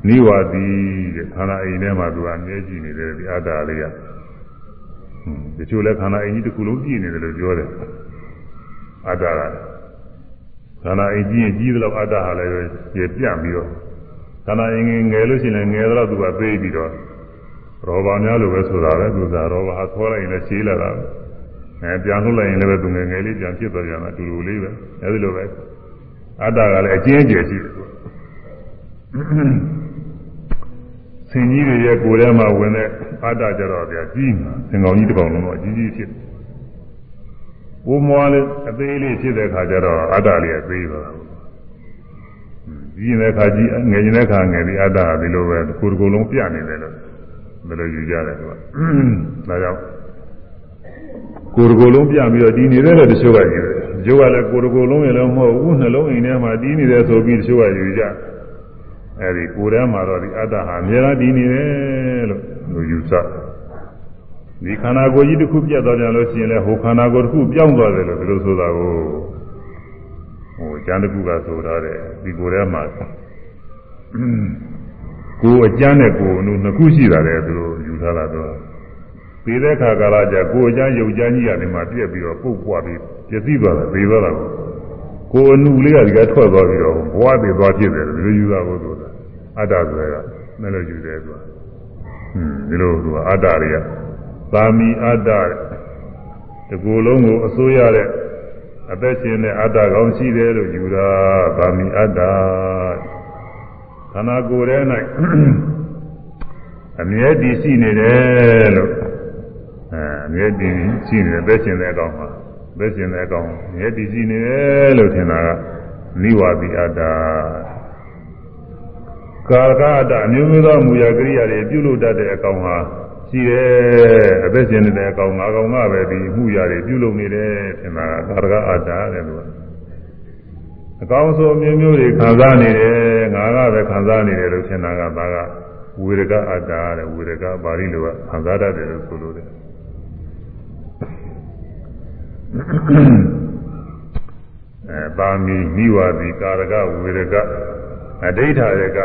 နိဝါတိတဲ့ခန္ဓာအိမ်ထဲမှာသူကအမြဲကြည့်နေတယ်ဒီအတ္တလေးကတချို့လဲခန္ဓာအိမ်ကြီးတစ်ခုလုံးကြည့်နေတယ်လို့ပြောတယ်အတ္တကခန္ဓာအိမ်ကြီးရင်ကြီးသလောက်အတ္တဟာလည်းပြပြပြီးတော့ခန္ဓာအိမ်ငယ်လို့ရှိရင်ငယ်တော့သူကသေးပြီးတော့ရောဘာများလို့ပဲဆိုတာပဲသူကရောဘာအခေါ်လိုက်ရင်လည်းရှည်လာတာအဲပြန်ထုတ်လိုက်ရင်လည်းသူငယ်ငယ်လေးပြန်ဖြစ်သွားကြတာတူတူလေးပဲအဲဒီလိုပဲအတ္တကလည်းအကျဉ်းကျယ်ရှိတယ် ဆင်ကြီးတွေရဲ့ကိုယ်ထဲမှာဝင်တဲ့အတ္တကြတော့ဗျာကြီးမှာသင်္ကောင်ကြီးတစ်ကောင်လုံးတော့အကြီးကြီးဖြစ်တယ်။ဘိုးမွားလေးအသေးလေးဖြစ်တဲ့ခါကျတော့အတ္တလေးအသေးသွားတာ။ကြီးနေတဲ့ခါကြီးငယ်နေတဲ့ခါငယ်ပြီးအတ္တကဒီလိုပဲကိုယ်တစ်ကိုယ်လုံးပြနေတယ်လို့ဘယ်လိုယူကြတယ်ကွာ။ဒါကြောင့်ကိုယ်တစ်ကိုယ်လုံးပြပြီးတော့ဒီနေတဲ့တချို့ကယူတယ်။တချို့ကလည်းကိုယ်တစ်ကိုယ်လုံးရလည်းမဟုတ်ဘူးနှလုံးအိမ်ထဲမှာတီးနေတယ်ဆိုပြီးတချို့ကယူကြတယ်။ အဲဒီကိုယ်ထဲမှာတော့ဒီအတ္တဟာအများအားဒီနေတယ်လို့လူယူဆဒီခန္ဓာကိုယ်ကြီးတစ်ခုပြတ်သွားကြလို့ရှိရင်လည်းဟိုခန္ဓာကိုယ်တစ်ခုပြောင်းသွားတယ်လို့ဒီလိုဆိုတာကိုဟိုကျမ်းတစ်ခုကဆိုထားတယ်ဒီကိုယ်ထဲမှာကိုယ်အကျမ်းနဲ့ကိုယ်အနုနှစ်ခုရှိတာလေသူတို့ယူထားတာတော့ပြီးတဲ့ခါကာလကျကိုယ်အကျမ်းယုတ်ကျမ်းကြီးရတယ်မှာပြက်ပြီးတော့ပုတ်ပွားပြီးပြည့်စည်သွားတယ်ပြီးသွားတာကို ကိုယ်အနုလေးကဒီကထွက်သွားပြီးတော့ဘဝတည်သွားဖြစ်တယ်ဒီလိုယူတာကိုဆိုတာအတ္တဆိုတာနဲ့လို့ယူတယ်ဆိုတာဟွန်းဒီလိုဆိုတာအတ္တတွေကသာမီအတ္တတကူလုံးကိုအစိုးရတဲ့အသက်ရှင်တဲ့အတ္တကောင်းရှိတယ်လို့ယူတာသာမီအတ္တခန္ဓာကိုယ်ထဲ၌အမြဲတည်ရှိနေတယ်လို့အဲအမြဲတည်ရှိနေတယ်သက်ရှင်တဲ့အကောင်မှာ သက်ရှင်တဲ့အကောင်မြဲတည်ရှိနေတယ်လို့ထင်တာကနိဝါတိအတ္တကာရကအတ္တအမျိုးမျိုးသောမူရာကိရိယာတွေပြုလုပ်တတ်တဲ့အကောင်ဟာရှိတယ်အသက်ရှင်နေတဲ့အကောင်ငါကောင်ကပဲဒီမှုရာတွေပြုလုပ်နေတယ်ထင်တာကကာရကအတ္တတဲ့လို့အကောင်ဆိုအမျိုးမျိုးတွေခံစားနေတယ်ငါကပဲခံစားနေတယ်လို့ထင်တာကဒါကဝေရကအတ္တတဲ့ဝေရကပါဠိလိုကခံစားတတ်တယ်လို့ဆိုလို့တယ် အဲပါမီမိဝါဒီကာရကဝေရကအဒိဋ္ဌရက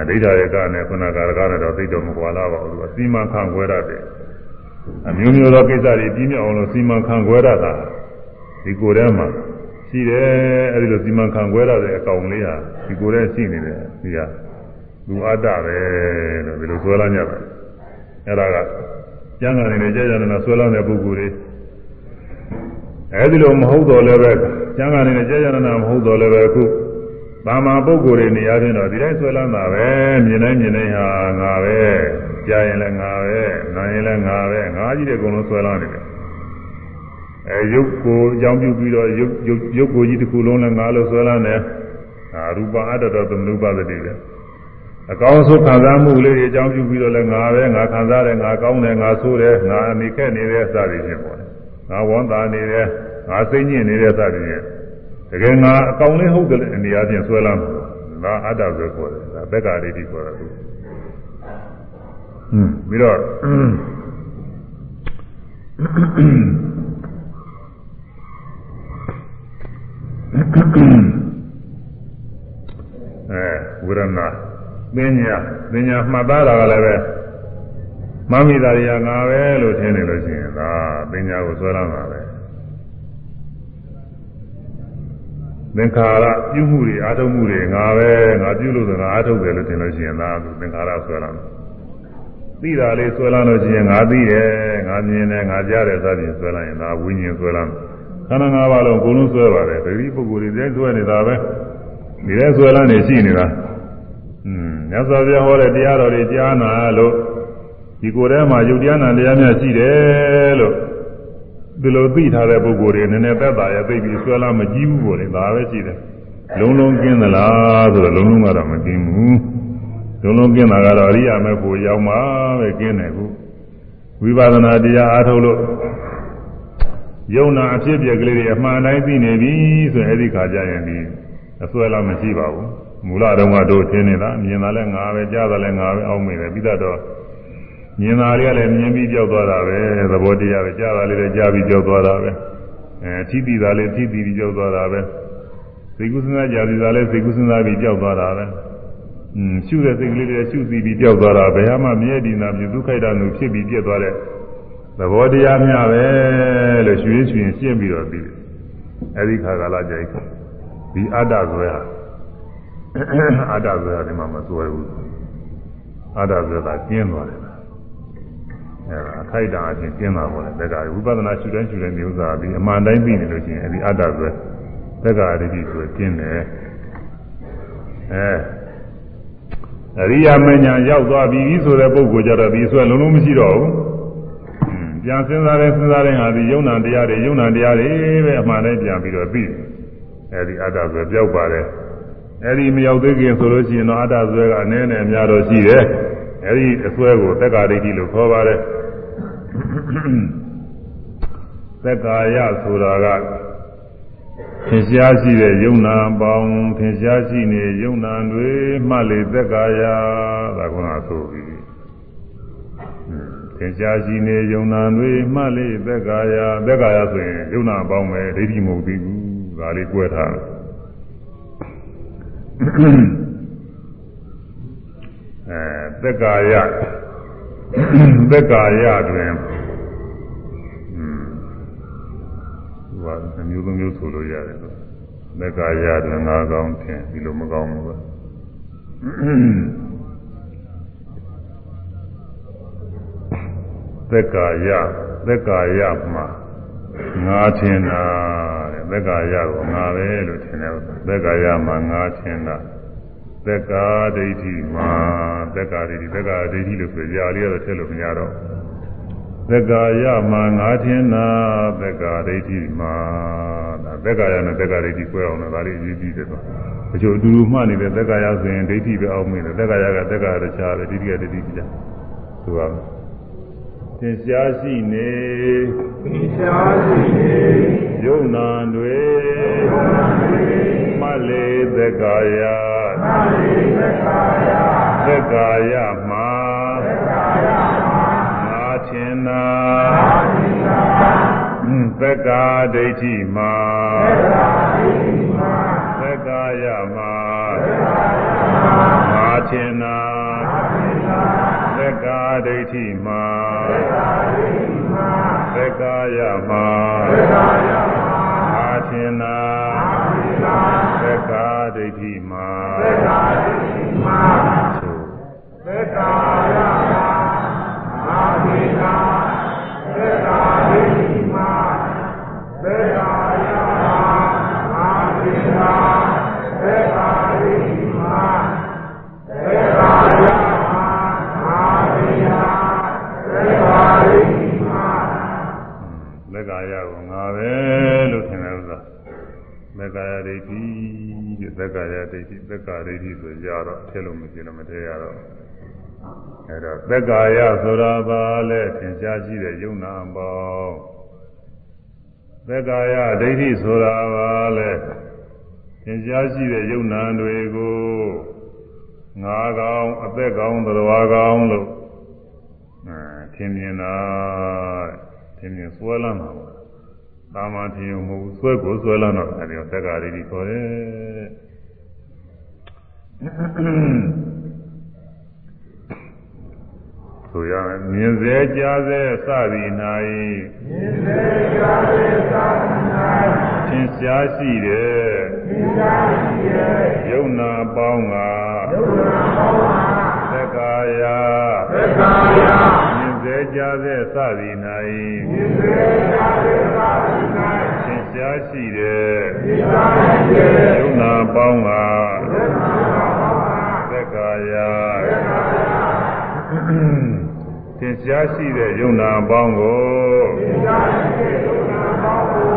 အဒိဋ္ဌရကနဲ့ခုနကာရကနဲ့တော့သိတော့မကွာလာပါဘူးအစီမံခံခွဲရတယ်အမျိုးမျိုးသောကိစ္စတွေပြီးမြောက်အောင်လို့စီမံခံခွဲရတာဒီကိုယ်ထဲမှာရှိတယ်အဲဒီလိုစီမံခံခွဲရတဲ့အကောင်လေးဟာဒီကိုယ်ထဲရှိနေတယ်ဒီဟာလူအတ္တပဲလို့ဒီလိုဆွဲလာကြတယ်အဲ့ဒါကကျမ်းဂန်နေကြကြနေတာဆွဲလာတဲ့ပုဂ္ဂိုလ်တွေ အဲဒီလိုမဟုတ်တော့လည်းပဲကျမ်းဂန်နေကြကြနေတာမဟုတ်တော့လည်းပဲအခုဘာမှပုဂ္ဂိုလ်တွေနေရာချင်းတော့ဒီတိုင်းဆွဲလန်းတာပဲမြင်တိုင်းမြင်တိုင်းဟာငါပဲကြားရင်လည်းငါပဲနားရင်လည်းငါပဲငါကြီးတဲ့အကုန်လုံးဆွဲလန်းနေတယ်အဲရုပ်ကိုအကြောင်းပြုပြီးတော့ရုပ်ရုပ်ရုပ်ကိုကြီးတစ်ခုလုံးလည်းငါလို့ဆွဲလန်းတယ်အာရူပအတ္တတော်သမနုပသတိပဲအကောင်းဆုံးခံစားမှုလေးတွေအကြောင်းပြုပြီးတော့လည်းငါပဲငါခံစားတယ်ငါကောင်းတယ်ငါဆိုးတယ်ငါအနေခက်နေတယ်စသည်ဖြင့်ပေါ့ငါဝန်တာနေတယ် ငါစိတ်ညစ်နေတယ်စသည်ဖြင့်တကယ်ငါအကောင်လေးဟုတ်တယ်အနေအချင်းဆွဲလာမှာငါအတ္တဆိုခေါ်တယ်ဒါဘက်ကရိတိခေါ်တာသူဟွန်းပြီးတော့အဲဝေဒနာပညာပညာမှတ်သားတာကလည်းပဲမမိတာတွေကငါပဲလို့ထင်နေလို့ရှိရင်ဒါပညာကိုဆွဲလာတာပဲ သင်္ခါရပြုမှုတွေအာထုံမှုတွေငါပဲငါပြုလို့ဆိုငါအာထုတယ်လို့ထင်လို့ရှိရင်ဒါသူသင်္ခါရဆွဲလာတယ်သိတာလေးဆွဲလာလို့ရှိရင်ငါသိတယ်ငါမြင်တယ်ငါကြားတယ်စသဖြင့်ဆွဲလာရင်ဒါဝိညာဉ်ဆွဲလာတယ်ခန္ဓာ၅ပါးလုံးအကုန်လုံးဆွဲပါတယ်တတိပုဂ္ဂိုလ်တွေလည်းဆွဲနေတာပဲဒီလဲဆွဲလာနေရှိနေတာอืมမြတ်စွာဘုရားဟောတဲ့တရားတော်တွေကြားနာလို့ဒီကိုယ်ထဲမှာယုတ်တရားနာတရားများရှိတယ်လို့ ဒီလိုသိထားတဲ့ပုဂ္ဂိုလ်တွေနည်းနည်းသက်သာရသိပြီးဆွဲလာမကြည့်ဘူးကိုလေဒါပဲရှိတယ်လုံးလုံးကင်းသလားဆိုတော့လုံးလုံးကတော့မကင်းဘူးလုံးလုံးကင်းတာကတော့အရိယာမေဖို့ရောက်မှပဲကင်းတယ်ခုဝိပဿနာတရားအားထုတ်လို့ယုံနာအဖြစ်ပြက်ကလေးတွေအမှန်တိုင်းသိနေပြီဆိုရင်အဲ့ဒီခါကျရင်ဒီအစွဲလာမရှိပါဘူးမူလတုန်းကတို့ထင်းနေတာမြင်တာလည်းငါပဲကြားတာလည်းငါပဲအောက်မေ့တယ်ပြီးတော့ မြင်တာလေးကလည်းမြင်ပြီးကြောက်သွားတာပဲသဘောတရားပဲကြားတာလေးလည်းကြားပြီးကြောက်သွားတာပဲအဲထိတိတာလေးထိတိပြီးကြောက်သွားတာပဲစိတ်ကူးစဉ်းစားကြပြီးတာလည်းစိတ်ကူးစဉ်းစားပြီးကြောက်သွားတာပဲอืมရှုတဲ့စိတ်ကလေးတွေရှုစီပြီးကြောက်သွားတာဘယ်မှမြဲဒီနာမြဒုက္ခိတနုဖြစ်ပြီးပြက်သွားတဲ့သဘောတရားများပဲလို့ရွှေရွှင်ရှင်းပြီးတော့ပြီးတယ်အဲဒီခါကာလကြိုက်ဒီအတ္တဆိုရအတ္တဆိုရဒီမှာမစွဲဘူးအတ္တဆိုတာကျင်းသွားတယ် အဲဒါအခိုက်အတန့်အချင်းကျင်းတာပေါ့လေတက္ကဝိပဿနာရှုတိုင်းရှုတိုင်းမျိုးစားပြီးအမှန်တိုင်းသိနေလို့ရှိရင်အဲဒီအတ္တဆိုတက္ကရတိဆိုကျင်းတယ်အဲအရိယာမဉ္ဇဉ်ရောက်သွားပြီဆိုတဲ့ပုဂ္ဂိုလ်ကြတော့ဒီဆွဲလုံးလုံးမရှိတော့ဘူးပြန်စဉ်းစားတဲ့စဉ်းစားတဲ့ဟာဒီယုံနာတရားတွေယုံနာတရားတွေပဲအမှန်တိုင်းပြန်ပြီးတော့သိအဲဒီအတ္တဆိုပြောက်ပါတယ်အဲဒီမရောက်သေးခင်ဆိုလို့ရှိရင်တော့အတ္တဆွဲကအနည်းနဲ့အများတော့ရှိတယ် အဲဒီအဆွဲကိုတက္ကာရိတိလို့ခေါ်ပါတယ်သက္ကာယဆိုတာကသင်ရှားရှိတဲ့ယုံနာပေါင်းသင်ရှားရှိနေယုံနာတွေမှလေသက္ကာယဒါကဆိုပြီးသင်ရှားရှိနေယုံနာတွေမှလေသက္ကာယသက္ကာယဆိုရင်ယုံနာပေါင်းပဲဒိဋ္ဌိမဟုတ်သေးဘူးဒါလေးကြွယ်ထားတယ်အဲ သက္ကာယသက္ကာယတွင်ဟွန်းဟိုကမျိုးသုံးမျိုးဆိုလို့ရတယ်ဆိုသက္ကာယတွင်ငါကောင်းထင်ဒီလိုမကောင်းဘူးသက္ကာယသက္ကာယမှာငါထင်တာတဲ့သက္ကာယကိုငါပဲလို့ထင်တယ်သက္ကာယမှာငါထင်တာ သက္ကာဒိဋ္ဌိမှာသက္ကာဒိဋ္ဌိသက္ကာဒိဋ္ဌိလို့ဆိုကြရလေးတော့ထည့်လို့မရတော့သက္ကာယမှာငါထင်တာသက္ကာဒိဋ္ဌိမှာဒါသက္ကာယနဲ့သက္ကာဒိဋ္ဌိကိုအောင်လို့ဒါလေးရေးကြည့်တယ်ဆိုအကျိုးအတူတူမှတ်နေတဲ့သက္ကာယဆိုရင်ဒိဋ္ဌိပဲအောင်မိတယ်သက္ကာယကသက္ကာရချာပဲဒိဋ္ဌိကဒိဋ္ဌိပြဆိုရမယ်သင်ရှားရှိနေသင်ရှားရှိနေယုံနာတွေယုံနာတွေမလေသက္ကာယမလေ သက္ကာယသက္ကာယမှာသက္ကာယမှာငါထင်နာငါထင်နာသက္ကာဒိဋ္ဌိမှာသက္ကာဒိဋ္ဌိမှာသက္ကာယမှာသက္ကာယမှာငါထင်နာငါထင်နာသက္ကာဒိဋ္ဌိမှာသက္ကာဒိဋ္ဌိမှာသက္ကာယမှာသက္ကာယမှာအာသင်နာအာသင်နာသက္ကာဒိဋ္ဌိ က္ကာယဒိဋ္ဌိသက္ကာဒိဋ္ဌိဆိုကြတော့ထဲလို့မပြလို့မထဲရတော့အဲတော့သက္ကာယဆိုတာဘာလဲသင်ရှားရှိတဲ့ယုံနာပေါင်းသက္ကာယဒိဋ္ဌိဆိုတာဘာလဲသင်ရှားရှိတဲ့ယုံနာတွေကိုငါကောင်အသက်ကောင်သရဝါကောင်လို့အဲထင်မြင်တာထင်မြင်စွဲလမ်းတာပါသာမန်ထင်ရုံမဟုတ်ဘူးဆွဲကိုဆွဲလာတော့အဲဒီသက္ကာရိတိခေါ်တယ် ဆိုရမယ်မြင်စေကြားစေစသည်၌မြင်စေကြားစေစသည်၌သင်ရှားရှိတယ်သင်ရှားရှိတယ်ယုံနာပေါင်းကယုံနာပေါင်းကသက္ကာယသက္ကာယမြင်စေကြားစေစသည်၌မြင်စေကြားစေစသည်၌သင်ရှားရှိတယ်သင်ရှားရှိတယ်ယုံနာပေါင်းက င်ရှားရှိတဲ့ယုံနာအပေါင်းကိုသင်ရှားရှိတဲ့ယုံနာအပေါင်းကို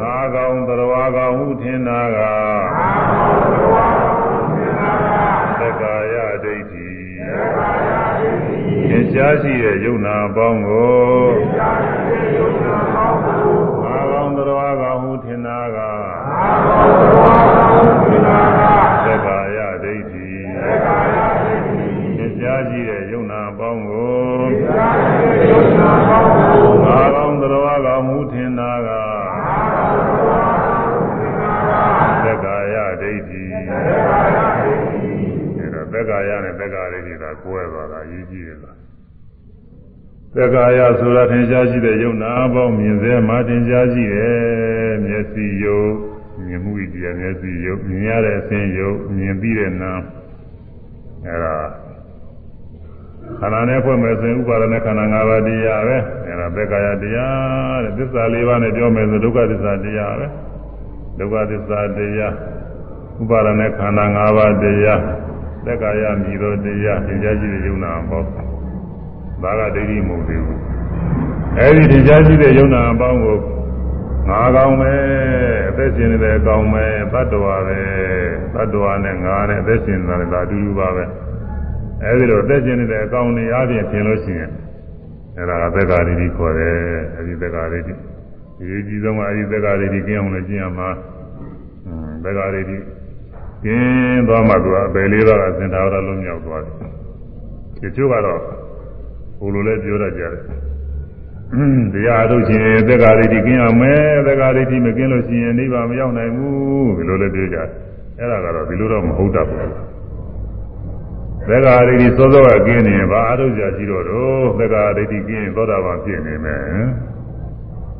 ငါကောင်သရဝါကောင်ဟုထင်နာကငါကောင်သရဝါကောင်ဟုထင်နာကသက္ကာယဒိဋ္ဌိသက္ကာယဒိဋ္ဌိသင်ရှားရှိတဲ့ယုံနာအပေါင်းကိုသင်ရှား သက္ကာယဆိုတာထင်ရှားရှိတဲ့ယုံနာအပေါင်းမြင်စေမှထင်ရှားရှိတယ်မျက်စိယုံမြင်မှုဤတရားမျက်စိယုံမြင်ရတဲ့အခြင်းယုံမြင်ပြီးတဲ့နာအဲဒါခန္ဓာနဲ့ဖွဲ့မယ်ဆိုရင်ဥပါဒနဲ့ခန္ဓာ၅ပါးတရားပဲအဲဒါဘက္ကာယတရားတဲ့သစ္စာ၄ပါးနဲ့ပြောမယ်ဆိုဒုက္ခသစ္စာတရားပဲဒုက္ခသစ္စာတရားဥပါဒနဲ့ခန္ဓာ၅ပါးတရားသက္ကာယမြည်သောတရားသင်ကြားရှိတဲ့ယုံနာပေါ့ ဒါကဒိဋ္ဌိမဟုတ်သေးဘူးအဲဒီသင်ကြားရှိတဲ့ယုံနာအပေါင်းကိုငါကောင်းပဲအသက်ရှင်နေတဲ့အကောင်ပဲတတ္တဝါပဲတတ္တဝါနဲ့ငါနဲ့အသက်ရှင်နေတာလည်းအတူတူပါပဲအဲဒီလိုအသက်ရှင်နေတဲ့အကောင်တွေအားဖြင့်သင်လို့ရှိရင်အဲဒါကသက္ကာရိတိခေါ်တယ်အဲဒီသက္ကာရိတိဒီကြီးဆုံးကအဲဒီသက္ကာရိတိကျင်းအောင်လည်းကျင့်ရမှာသက္ကာရိတိကျင်းသွားမှသူကအပယ်လေးပါးကစင်တာရလုံးမြောက်သွားတယ်ဒီချို့ကတော့ ဘုလိုလည်းပြောတတ်ကြတယ်တရားထုတ်ခြင်းသက္ကာရိတိကျင်းရမယ်သက္ကာရိတိမကျင်းလို့ရှိရင်နိဗ္ဗာန်မရောက်နိုင်ဘူးဒီလိုလည်းပြောကြတယ်အဲ့ဒါကတော့ဒီလိုတော့မဟုတ်တတ်ဘူးသက္ကာရိတိစောစောကကျင်းနေရင်ဘာအထုတ်ကြရှိတော့တော့သက္ကာရိတိကျင်းသောတာပန်ဖြစ်နေမယ်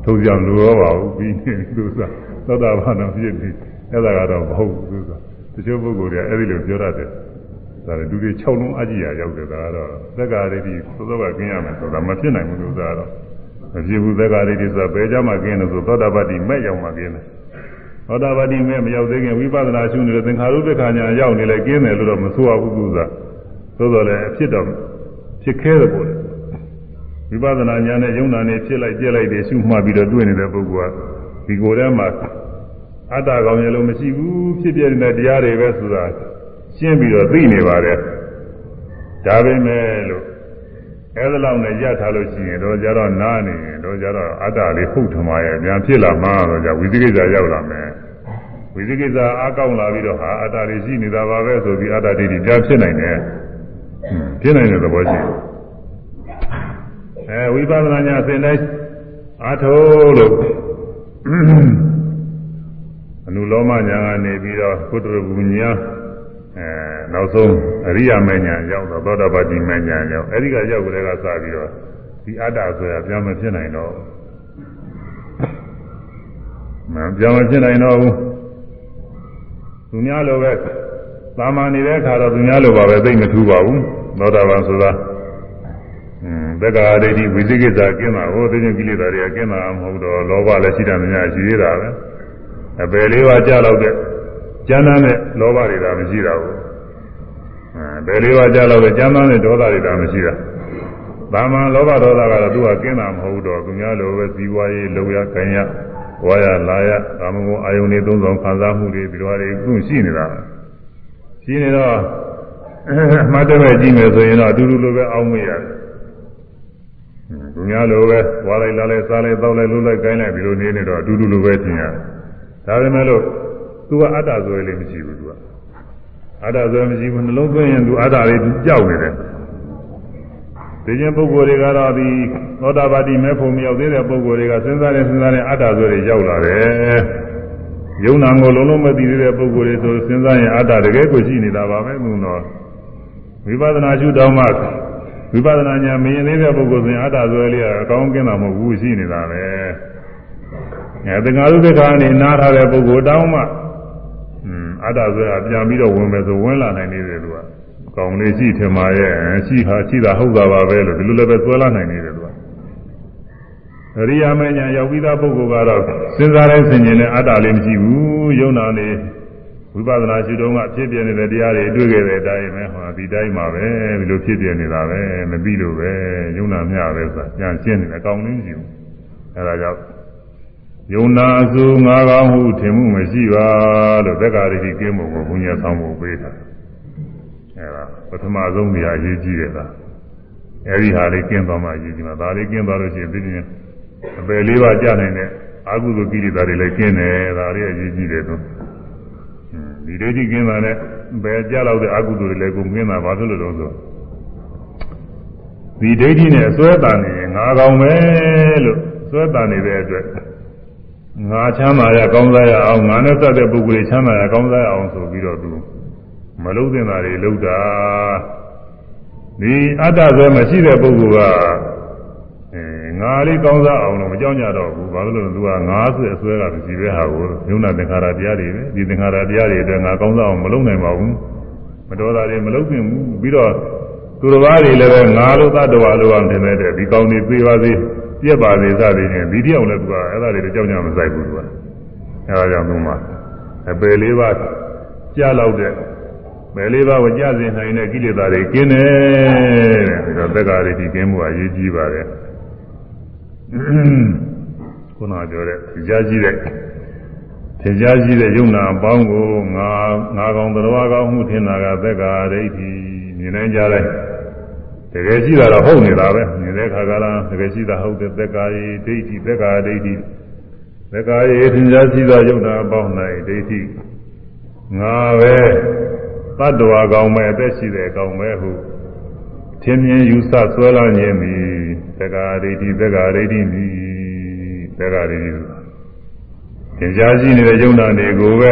ထုတ်ကြလူရောပါဘူးပြီးနေသူစားသောတာပန်တော့ဖြစ်ပြီအဲ့ဒါကတော့မဟုတ်ဘူးသူစားတချို့ပုဂ္ဂိုလ်တွေအဲ့ဒီလိုပြောတတ်တယ် ဒါလည်းလူတွေ6လုံးအကြည့်ရရောက်တယ်ဒါကတော့သက္ကာရိတိစောစောကကျင်းရမယ်ဆိုတာမဖြစ်နိုင်ဘူးလို့သာတော့မဖြစ်ဘူးသက္ကာရိတိဆိုတာဘယ်ကြမှာကျင်းလို့ဆိုသောတာပတိမဲ့ရောက်မှကျင်းတယ်သောတာပတိမဲ့မရောက်သေးခင်ဝိပဿနာရှုနေတဲ့သင်္ခါရုပ္ပခာညာရောက်နေလဲကျင်းတယ်လို့တော့မဆိုရဘူးသူစားသို့တော်လည်းအဖြစ်တော့ဖြစ်ခဲတယ်ပေါ့လေဝိပဿနာဉာဏ်နဲ့ယုံနာနဲ့ဖြစ်လိုက်ပြက်လိုက်တွေရှုမှတ်ပြီးတော့တွေ့နေတဲ့ပုဂ္ဂိုလ်ကဒီကိုယ်ထဲမှာအတ္တကောင်ရလို့မရှိဘူးဖြစ်ပြနေတဲ့တရားတွေပဲဆိုတာ ရှင်းပြီးတော့သိနေပါတယ်ဒါပဲမဲ့လို့အဲဒါလောက်နဲ့ရထားလို့ရှိရင်တော့ကြတော့နားနေရင်တော့ကြတော့အတ္တလေးဟုတ်ထမရဲ့ပြန်ဖြစ်လာမှတော့ကြဝိသိကိစ္စရောက်လာမယ်ဝိသိကိစ္စအကောင်းလာပြီးတော့ဟာအတ္တလေးရှိနေတာပါပဲဆိုပြီးအတ္တဒိဋ္ဌိပြန်ဖြစ်နိုင်တယ်ဖြစ်နိုင်တဲ့သဘောရှိအဲဝိပဿနာညာအစဉ်တိုင်းအာထုလို့အနုလောမညာကနေပြီးတော့ကုတ္တရဘူညာ အဲနောက်ဆုံးအရိယာမညာရောက်တော့သောတာပတိမညာရောက်အဲဒီကရောက်ကြတဲ့ကစပြီးတော့ဒီအတ္တဆိုတာပြန်မဖြစ်နိုင်တော့မပြန်မဖြစ်နိုင်တော့ဘူးသူများလိုပဲသာမာနေတဲ့အခါတော့သူများလိုပါပဲသိမထူးပါဘူးသောတာပန်ဆိုတာอืมသက္ကာဒိဋ္ဌိဝိသိကိစ္စကျင်းတာဟိုသိချင်းကိလေသာတွေကကျင်းတာမဟုတ်တော့လောဘလည်းရှိတယ်များရှိသေးတာပဲအပယ်လေးပါးကြတော့တဲ့ ကျမ်းသားနဲ့လောဘတွေဒါမရှိတာဘူးအဲဘယ်လေးပါးကြတော့တဲ့ကျမ်းသားနဲ့ဒေါသတွေဒါမရှိတာသာမန်လောဘဒေါသကတော့သူကကျင်းတာမဟုတ်တော့သူများလိုပဲဇီဝရေးလုံရခံရဝါရလာရကာမဂုဏ်အာယုန်တွေသုံးဆောင်ခံစားမှုတွေဒီလိုတွေအခုရှိနေတာရှိနေတော့အမှတ်တမဲ့ကြည့်မယ်ဆိုရင်တော့အတူတူလိုပဲအောင်းမရတယ်သူများလိုပဲဝါလိုက်လာလိုက်စားလိုက်တောက်လိုက်လှုပ်လိုက်ကိုင်းလိုက်ဒီလိုနေနေတော့အတူတူလိုပဲသင်ရတယ်ဒါပေမဲ့လို့ သူကအတ္တဆိုရလေးမရှိဘူးသူကအတ္တဆိုမရှိဘူးနှလုံးသွင်းရင်သူအတ္တလေးသူကြောက်နေတယ်သိခြင်းပုဂ္ဂိုလ်တွေကတော့ဒီသောတာပတိမဲဖို့မရောက်သေးတဲ့ပုဂ္ဂိုလ်တွေကစဉ်းစားနေစဉ်းစားနေအတ္တဆိုတွေရောက်လာတယ်ယုံနာကိုလုံးလုံးမသိသေးတဲ့ပုဂ္ဂိုလ်တွေဆိုစဉ်းစားရင်အတ္တတကယ်ကိုရှိနေတာပါပဲသူတော့ဝိပဿနာရှုတော့မှဝိပဿနာဉာဏ်မရင်သေးတဲ့ပုဂ္ဂိုလ်ဆိုရင်အတ္တဆိုလေးကအကောင်းကင်းတာမဟုတ်ဘူးရှိနေတာပဲအဲတက္ကသိုလ်သက္ကာနေနားထားတဲ့ပုဂ္ဂိုလ်တောင်းမှอืม အတ္တဆိုတာပြန်ပြီးတော့ဝင်မယ်ဆိုဝင်လာနိုင်နေတယ်သူကကောင်းလေးရှိထင်ပါရဲ့ရှိဟာရှိတာဟုတ်တာပါပဲလို့ဒီလိုလည်းပဲဆွဲလာနိုင်နေတယ်သူကအရိယာမဉ္ဇဉ်ရောက်ပြီးသားပုဂ္ဂိုလ်ကတော့စဉ်းစားတဲ့စဉ်ကျင်နဲ့အတ္တလေးမရှိဘူးယုံနာနေဝိပဿနာရှိတုန်းကဖြစ်ပြနေတဲ့တရားတွေတွေ့ခဲ့တဲ့အတိုင်းပဲဟောဒီတိုင်းမှာပဲဒီလိုဖြစ်ပြနေတာပဲမပြီးလို့ပဲယုံနာမျှပဲဆိုတာပြန်ရှင်းနေတယ်အကောင်းလေးမရှိဘူးအဲဒါကြောင့် ယုံနာအစုငါးကောင်းဟုထင်မှုမရှိပါလို့သက္ကာရိတိကင်းမှုကိုဘုညာဆောင်ဖို့ပေးတာအဲဒါပထမဆုံးနေရာအရေးကြီးတယ်လားအဲဒီဟာလေးကင်းသွားမှအရေးကြီးမှာဒါလေးကင်းသွားလို့ရှိရင်သိရင်အပယ်လေးပါးကြနိုင်တဲ့အကုသိုလ်ကိလေသာတွေလည်းကင်းတယ်ဒါလေးအရေးကြီးတယ်သူဒီဒိဋ္ဌိကင်းတာနဲ့ဘယ်ကြလောက်တဲ့အကုသိုလ်တွေလည်းကုန်ကင်းတာဘာလို့လဲတော့ဆိုဒီဒိဋ္ဌိနဲ့အစွဲတန်နေငါကောင်ပဲလို့စွဲတန်နေတဲ့အတွက် ငါချမ်းသာရကောင်းစားရအောင်ငါနဲ့သက်တဲ့ပုဂ္ဂိုလ်ချမ်းသာရကောင်းစားရအောင်ဆိုပြီးတော့သူမလုံးတင်တာတွေလုံးတာဒီအတ္တဆွဲမရှိတဲ့ပုဂ္ဂိုလ်ကအဲငါလေးကောင်းစားအောင်လို့မကြောက်ကြတော့ဘူးဘာလို့လဲသူကငါဆွဲအဆွဲကမရှိပဲဟာကိုညုံနာသင်္ခါရတရားတွေပဲဒီသင်္ခါရတရားတွေအတွက်ငါကောင်းစားအောင်မလုံးနိုင်ပါဘူးမတော်တာတွေမလုံးပြင်ဘူးပြီးတော့သူတော်ဘာတွေလည်းပဲငါလိုသတ္တဝါလိုအောင်ထင်တဲ့ဒီကောင်းနေသေးပါသေး ပြက်ပါသေးစသည်ဖြင့်ဒီတယောက်လည်းသူကအဲ့ဒါတွေကြောက်ကြမဆိုင်ဘူးသူကအဲ့ဒါကြောင့်သူမှအပယ်လေးပါးကြားလောက်တဲ့ပယ်လေးပါးကိုကြားစဉ်နိုင်တဲ့ကိလေသာတွေကင်းတယ်တဲ့ဒါသက္ကာရိတိကင်းမှုအရေးကြီးပါတယ်ခုနပြောတဲ့ကြားကြီးတဲ့ထင်ရှားရှိတဲ့ယုံနာအပေါင်းကိုငါငါကောင်တော်ကောင်းမှုထင်တာကသက္ကာရိတိမြင်နိုင်ကြလိုက်တ ကယ်ရှိတာတော့ဟုတ်နေတာပဲမြင်တဲ့ခါကလားတကယ်ရှိတာဟုတ်တဲ့သက္ကာရိဒိဋ္ဌိသက္ကာဒိဋ္ဌိသက္ကာရိထင်ရှားရှိသောယုံနာအပေါင်း၌ဒိဋ္ဌိငါပဲတတ္တဝါကောင်ပဲအသက်ရှိတဲ့ကောင်ပဲဟုထင်မြင်ယူဆဆွဲလာခြင်းမီသက္ကာဒိဋ္ဌိသက္ကာဒိဋ္ဌိမီသက္ကာဒိဋ္ဌိသင်ကြားရှိနေတဲ့ယုံနာတွေကိုပဲ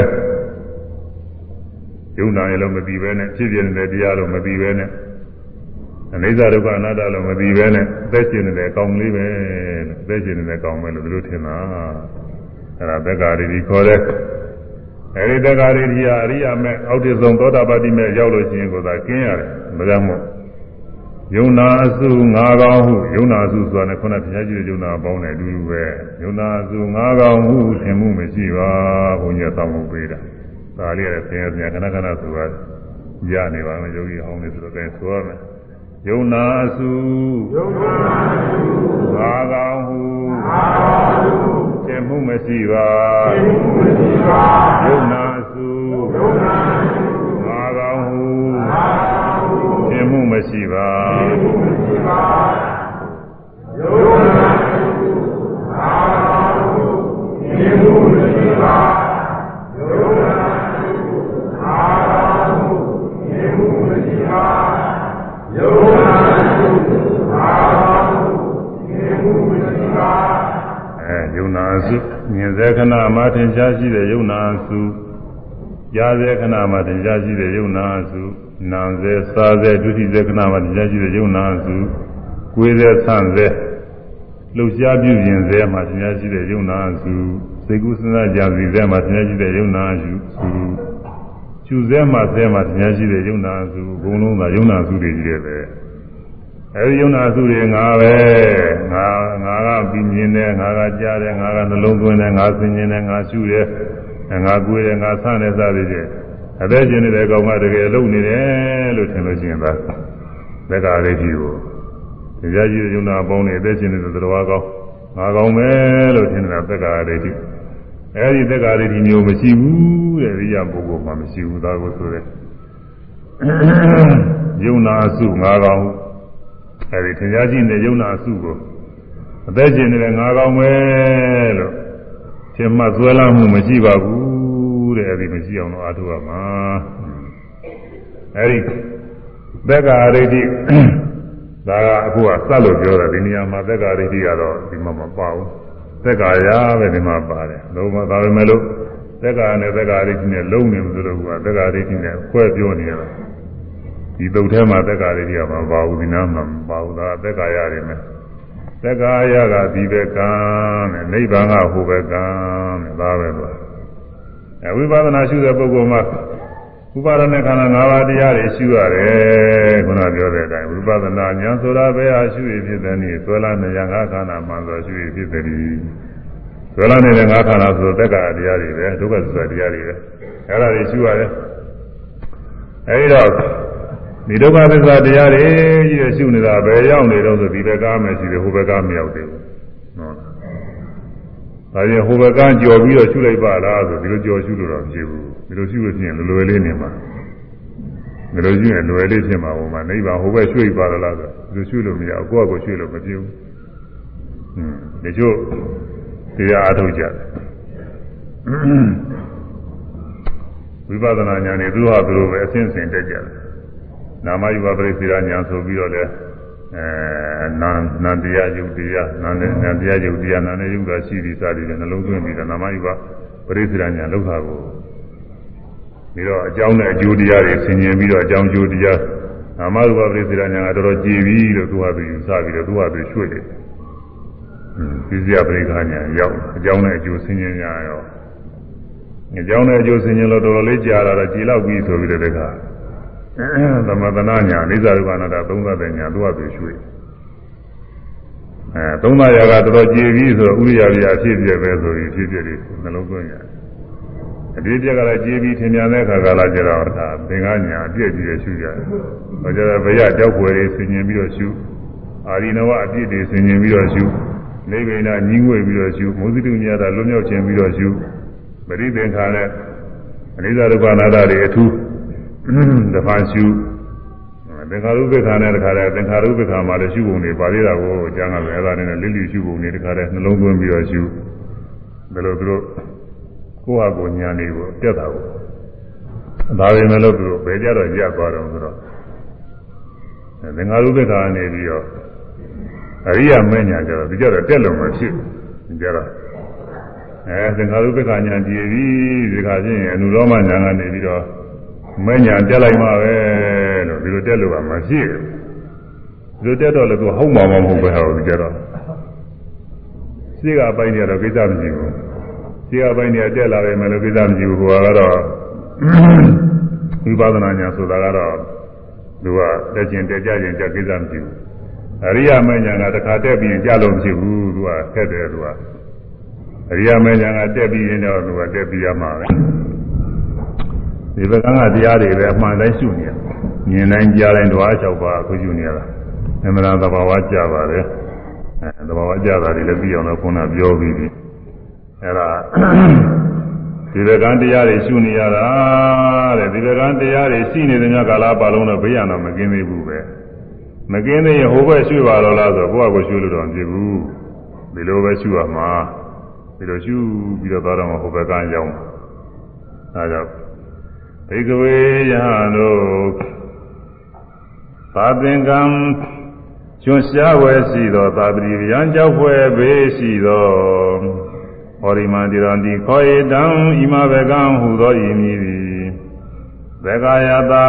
ယုံနာရလို့မသိပဲနဲ့ဖြစ်ပြနေတဲ့တရားလို့မသိပဲနဲ့ အနိစ္စဒုက္ခအနတ္တလို့မသိပဲနဲ့အသက်ရှင်နေတဲ့အကောင်လေးပဲလို့အသက်ရှင်နေတဲ့အကောင်ပဲလို့သူတို့ထင်တာအဲ့ဒါသက္ကာဒိဋ္ဌိခေါ်တဲ့အဲဒီသက္ကာဒိဋ္ဌိဟာအရိယာမဲ့အောက်တဆုံးသောတာပတိမဲ့ရောက်လို့ရှိရင်ကိုသာကျင်းရတယ်မကြောက်မို့ယုံနာအစုငါးကောင်းဟုယုံနာအစုဆိုတာနဲ့ခုနတရားကြည့်တဲ့ယုံနာပေါင်းတယ်အတူတူပဲယုံနာအစုငါးကောင်းဟုသင်မှုမရှိပါဘုန်းကြီးဆောင်းမှုပေးတာဒါလေးရယ်ဆင်းရဲစရာခဏခဏဆိုတာရနေပါမယ်ယောဂီဟောင်းနေဆိုတော့အဲဆိုရမယ် ယုံနာအစုယုံနာအစုငါးကောင်းဟုငါးကောင်းဟုသင်မှုမရှိပါသင်မှုမရှိပါယုံနာအစုယုံနာအစုငါးကောင်းဟုငါးကောင်းဟုသင်မှုမရှိပါသင်မှုမရှိပါယုံနာအစုငါးကောင်းဟုသင်မှုမရှိပါ င်ရှားရှိတဲ့ယုံနာအစုကြားစေခဏမှာထင်ရှားရှိတဲ့ယုံနာအစုနာစေစားစေဒုတိယခဏမှာထင်ရှားရှိတဲ့ယုံနာအစုကိုယ်စေဆန့်စေလှုပ်ရှားပြုပြင်စေမှာထင်ရှားရှိတဲ့ယုံနာအစုစေကုစဉ်းစားကြံစီစေမှာထင်ရှားရှိတဲ့ယုံနာအစုကျူစေမှာစေမှာထင်ရှားရှိတဲ့ယုံနာအစုဘုံလုံးသာယုံနာအစုတွေကြီးတယ်ပဲ အဲဒီယုံနာအစုတွေငါပဲငါငါကပြီးမြင်တယ်ငါကကြားတယ်ငါကနှလုံးသွင်းတယ်ငါသိမြင်တယ်ငါရှုတယ်ငါကိုယ်တယ်ငါဆန့်တယ်စသည်ဖြင့်အသက်ရှင်နေတဲ့ကောင်ကတကယ်လုံနေတယ်လို့ထင်လို့ရှိရင်ဒါသက္ကာရိတိကိုတရားကြီးယုံနာပေါင်းနေအသက်ရှင်နေတဲ့သတ္တဝါကောင်ငါကောင်ပဲလို့ထင်တာသက္ကာရိတိအဲဒီသက္ကာရိတိမျိုးမရှိဘူးတဲ့ရိယပုဂ္ဂိုလ်မှမရှိဘူးဒါကိုဆိုတဲ့ယုံနာစုငါကောင် အဲဒီထင်ရှားရှိနေတဲ့ယုံနာစုကိုအသက်ရှင်နေတဲ့ငါကောင်ပဲလို့ထင်မှဇွဲလာမှုမရှိပါဘူးတဲ့အဲဒီမရှိအောင်တော့အားထုတ်ရမှာအဲဒီသက္ကာရိတိဒါကအခုကစက်လို့ပြောတယ်ဒီနေရာမှာသက်္ကာရိတိကတော့ဒီမှာမပါဘူးသက်္ကာရပဲဒီမှာပါတယ်လုံးဝဒါပဲမဲ့လို့သက်္ကာနဲ့သက်္ကာရိတိနဲ့လုံးနေလို့ဆိုတော့ကသက်္ကာရိတိနဲ့ခွဲပြောနေရတာ ဒီတုတ်ထဲမှာသက်္ကာရိတိကမပါဘူးဒီနားမှာမပါဘူးဒါသက်္ကာရနေမယ်သက်္ကာရကဒီဘက်ကံတဲ့နိဗ္ဗာန်ကဟိုဘက်ကံတဲ့ဒါပဲလို့အဲဝိပဿနာရှုတဲ့ပုဂ္ဂိုလ်မှာဥပါဒณะခန္ဓာ၅ပါးတရားတွေရှုရတယ်ခုနပြောတဲ့အတိုင်းဝိပဿနာဉာဏ်ဆိုတာဘယ်ဟာရှုရဖြစ်တဲ့နည်းဆွဲလာနေရငါးခန္ဓာမှန်ဆိုရှုရဖြစ်တဲ့ဒီဆွဲလာနေတဲ့ငါးခန္ဓာဆိုတက္ကရာတရားတွေပဲဒုက္ခသစ္စာတရားတွေပဲအဲ့ဒါတွေရှုရတယ်အဲဒီတော့ ဒီဒုက္ခသစ္စာတရားတွေကြီးရရှုနေတာဘယ်ရောက်နေတော့ဆိုဒီဘက်ကမယ်ရှိတယ်ဟိုဘက်ကမရောက်သေးဘူးဟုတ်လားဒါရင်ဟိုဘက်ကကြော်ပြီးတော့ရှုလိုက်ပါလားဆိုဒီလိုကြော်ရှုလို့တော့မရှိဘူးဒီလိုရှိလို့ရှိရင်လွယ်လေးနေမှာဒီလိုရှိရင်လွယ်လေးဖြစ်မှာဟိုမှာနိဗ္ဗာန်ဟိုဘက်ရွှေ့ပါလားဆိုဒီလိုရွှေ့လို့မရဘူးကိုယ့်အကိုရွှေ့လို့မပြေဘူးဟွန်းဒီကျို့တရားအထုတ်ကြတယ်ဝိပဿနာဉာဏ်နဲ့သူဟာသူလိုပဲအစဉ်စဉ်တက်ကြတယ် နာမယူပါပြိစီရညာဆိုပြီးတော့လည်းအဲနာနာတရားယုတ်တရားနာနဲ့နာတရားယုတ်တရားနာနဲ့ယုတ်တာရှိပြီးစသည်ဖြင့်နှလုံးသွင်းပြီးတော့နာမယူပါပြိစီရညာလောက်တာကိုပြီးတော့အကြောင်းနဲ့အကျိုးတရားတွေဆင်ခြင်ပြီးတော့အကြောင်းကျိုးတရားနာမရူပပြိစီရညာကတော်တော်ကြည်ပြီးလို့သူဟာသူယူဆပြီးတော့သူဟာသူရွှေ့တယ်ပြိစီရပြိခါညာရောက်အကြောင်းနဲ့အကျိုးဆင်ခြင်ညာရောအကြောင်းနဲ့အကျိုးဆင်ခြင်လို့တော်တော်လေးကြာလာတော့ကြည်လောက်ပြီးဆိုပြီးတော့တခါ သမထနာညာအိဇာရူပနာတာသုံးသတဲ့ညာသူဟာသူရွှေ့အဲသုံးသရာကတော်တော်ကြည်ပြီးဆိုဥရိယာပြအဖြစ်ပြပဲဆိုပြီးဖြစ်ပြတယ်နှလုံးသွင်းရတယ်အတိပြက်ကလည်းကြည်ပြီးထင်များတဲ့အခါကလာကြတော့ဒါသင်္ကညာအပြည့်ကြီးရရှုကြတယ်။ဟောကြတော့ဘယကြောက်ွယ်တွေဆင်ញင်ပြီးတော့ရှုအာရိနဝအပြည့်တွေဆင်ញင်ပြီးတော့ရှုနေဗိနာညီငွေပြီးတော့ရှုမုသတိမြတ်တာလွတ်မြောက်ခြင်းပြီးတော့ရှုပရိသင်္ခါနဲ့အနိစ္စဒုက္ခနာတာတွေအထူး တဖန်ရှုသင်္ခါရုပ္ပခါနဲ့တခါတည်းသင်္ခါရုပ္ပခါမှာလည်းရှုပုံတွေပါသေးတာကိုကျမ်းကလည်းအဲ့ဒါနဲ့လိလိရှုပုံတွေတခါတည်းနှလုံးသွင်းပြီးတော့ရှုဘယ်လိုသူတို့ကိုယ့်ဟာကိုယ်ညာနေကိုတက်တာကိုဒါပေမဲ့လို့သူတို့ဘယ်ကြတော့ရသွားတော့ဆိုတော့သင်္ဃာရုပ္ပခါနေပြီးတော့အရိယာမဉ္ဇဏ်ကြတော့ဒီကြတော့တက်လုံးမဖြစ်ကြတော့အဲသင်္ဃာရုပ္ပခါညာကြည်ပြီးဒီခါချင်းအနုရောမညာကနေပြီးတော့ မဉ္ဇဏ်တက်လိုက်မှပဲလို့ဒီလိုတက်လို့ကမဖြစ်ဘူးဒီလိုတက်တော့လည်းသူဟုတ်မှာမဟုတ်ပဲဟောဒီကြတော့ရှိကပိုင်းနေတော့ကိစ္စမရှိဘူးဒီအပိုင်းတွေတက်လာတယ်မယ်လို့ကိစ္စမရှိဘူးဟိုကတော့ဝိပဿနာညာဆိုတာကတော့သူကတက်ကျင်တက်ကြခြင်းကြကိစ္စမရှိဘူးအရိယာမဉ္ဇဏ်ကတစ်ခါတက်ပြီးကြလို့မရှိဘူးသူကထက်တယ်သူကအရိယာမဉ္ဇဏ်ကတက်ပြီးရင်တော့သူကတက်ပြီးရမှာပဲ ဒီဘက်ကကတရားတွေပဲအမှန်တိုင်းရှုနေရမြင်တိုင်းကြားတိုင်းဓဝါ၆ပါးအခုရှုနေရတာအမှန်တရားသဘာဝကြပါတယ်အဲသဘာဝကြတာတွေလည်းပြီးအောင်လို့ခုနပြောပြီးပြီအဲ့ဒါဒီဘကံတရားတွေရှုနေရတာတဲ့ဒီဘကံတရားတွေရှိနေတဲ့ညကာလပါလုံးတော့ဘေးရတော့မကင်းသေးဘူးပဲမကင်းသေးရင်ဟိုဘက်ရှုပါတော့လားဆိုကိုယ့်အကိုရှုလို့တော့မဖြစ်ဘူးဒီလိုပဲရှုရမှာဒီလိုရှုပြီးတော့သွားတော့မှဟိုဘက်ကရောက်မှာဒါကြောင့် ဘိကဝေယဟန်တို့သာသင်္ကံကျွရှားဝဲရှိသောသာပတိဗျံကြောက်ဖွယ်ဘေးရှိသောဟောရိမန္တိရံတိခောဧတံဣမဘကံဟူသောဤမည်သည်ဘဂယတာ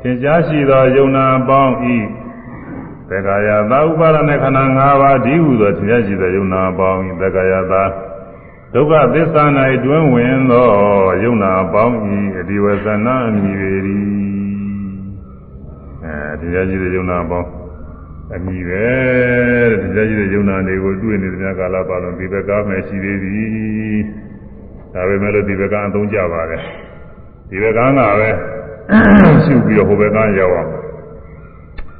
သင်ကြားရှိသောယုံနာပေါင်းဤဘဂယတာဥပါဒณะခန္ဓာ၅ပါးဒီဟုသောသင်ကြားရှိသောယုံနာပေါင်းဤဘဂယတာ ဒုက္ခသစ္စာ၌တွင်ဝင်သောယုံနာပေါင်းဤအဒီဝဇနာအမိပေ၏အဲဒီကြားရှိသောယုံနာပေါင်းအမိပဲဒီကြကြီးတဲ့ယုံနာတွေကိုတွေ့နေတဲ့များကာလပါလုံးဒီဘက်ကမှရှိသေးသည်ဒါပေမဲ့လို့ဒီဘက်ကအသုံးကြပါတယ်ဒီဘက်ကကပဲရှုပြီးတော့ဟိုဘက်ကရောက်အောင်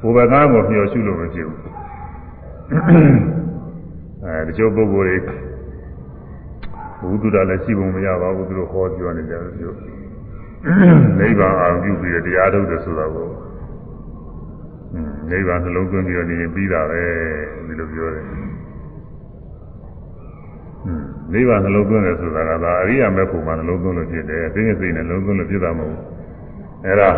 ဟိုဘက်ကကိုမျှော်ရှုလို့မဖြစ်ဘူးအဲဒီချို့ပုဂ္ဂိုလ်တွေ ဘုဒ္ဓတာလည်းရှိပုံမရပါဘူးသူတို့ဟောပြောနေကြတယ်ပြောနိဗ္ဗာန်အောင်ပြုပြီးတရားထုတ်တယ်ဆိုတာကိုနိဗ္ဗာန်နှလုံးသွင်းပြီးတော့နေရင်ပြီးတာပဲဒီလိုပြောတယ်နိဗ္ဗာန်နှလုံးသွင်းတယ်ဆိုတာကဒါအရိယာမေဖို့မှာနှလုံးသွင်းလို့ဖြစ်တယ်သိနေစိတ်နဲ့နှလုံးသွင်းလို့ဖြစ်တာမဟုတ်ဘူးအဲ့ဒါ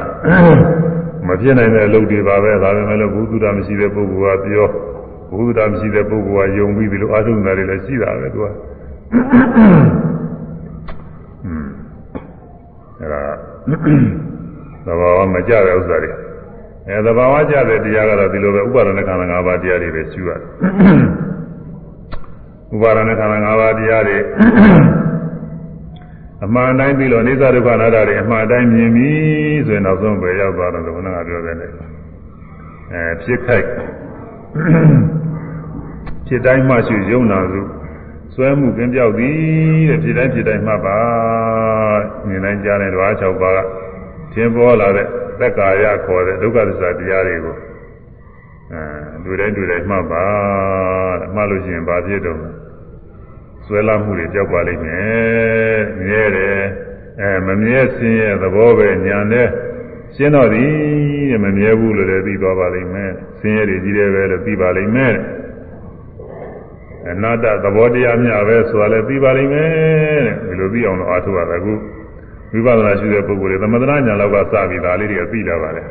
မဖြစ်နိုင်တဲ့အလုပ်တွေပါပဲဒါပေမဲ့လို့ဘုသူတမရှိတဲ့ပုဂ္ဂိုလ်ကပြောဘုသူတမရှိတဲ့ပုဂ္ဂိုလ်ကယုံပြီးဒီလိုအာထုံတာတွေလည်းရှိတာပဲသူကอืม အဲဒါသဘာဝမကြတဲ့ဥစ္စာတွေအဲသဘာဝကြတဲ့တရားကတော့ဒီလိုပဲဥပါဒနာခန္ဓာ၅ပါးတရားတွေပဲရှိရတယ်ဥပါဒနာခန္ဓာ၅ပါးတရားတွေအမှန်တိုင်းပြီးတော့နေသဒုက္ခနာတာတွေအမှန်တိုင်းမြင်ပြီဆိုရင်နောက်ဆုံးပဲရောက်သွားတယ်လို့ဘုရားပြောတယ်လေအဲဖြစ်ခိုက်ဖြစ်တိုင်းမှရှိရုံနာစု ဆွဲမှုကင်းပြောက်သည်တဲ့ဖြစ်တိုင်းဖြစ်တိုင်းမှပါမြင်တိုင်းကြားတဲ့ဓဝါ၆ပါးကသင်ပေါ်လာတဲ့သက်ကာယခေါ်တဲ့ဒုက္ခသစ္စာတရားတွေကိုအဲတွေ့တိုင်းတွေ့တိုင်းမှပါတဲ့မှလို့ရှိရင်ဘာဖြစ်တော့ဆွဲလာမှုတွေကြောက်ပါလိမ့်မယ်မြဲတယ်အဲမမြဲခြင်းရဲ့သဘောပဲညာနဲ့ရှင်းတော့သည်တဲ့မမြဲဘူးလို့လည်းသိသွားပါလိမ့်မယ်ဆင်းရဲတွေကြီးတယ်ပဲလို့သိပါလိမ့်မယ် အနာတ္တသဘောတရားမျှပဲဆိုတာလည်းသိပါလိမ့်မယ်တဲ့ဒီလိုသိအောင်လို့အားထုတ်ရတာအခုဝိပဿနာရှိတဲ့ပုဂ္ဂိုလ်တွေသမထဉာဏ်လောက်ကစပြီးဒါလေးတွေကသိလာပါတယ်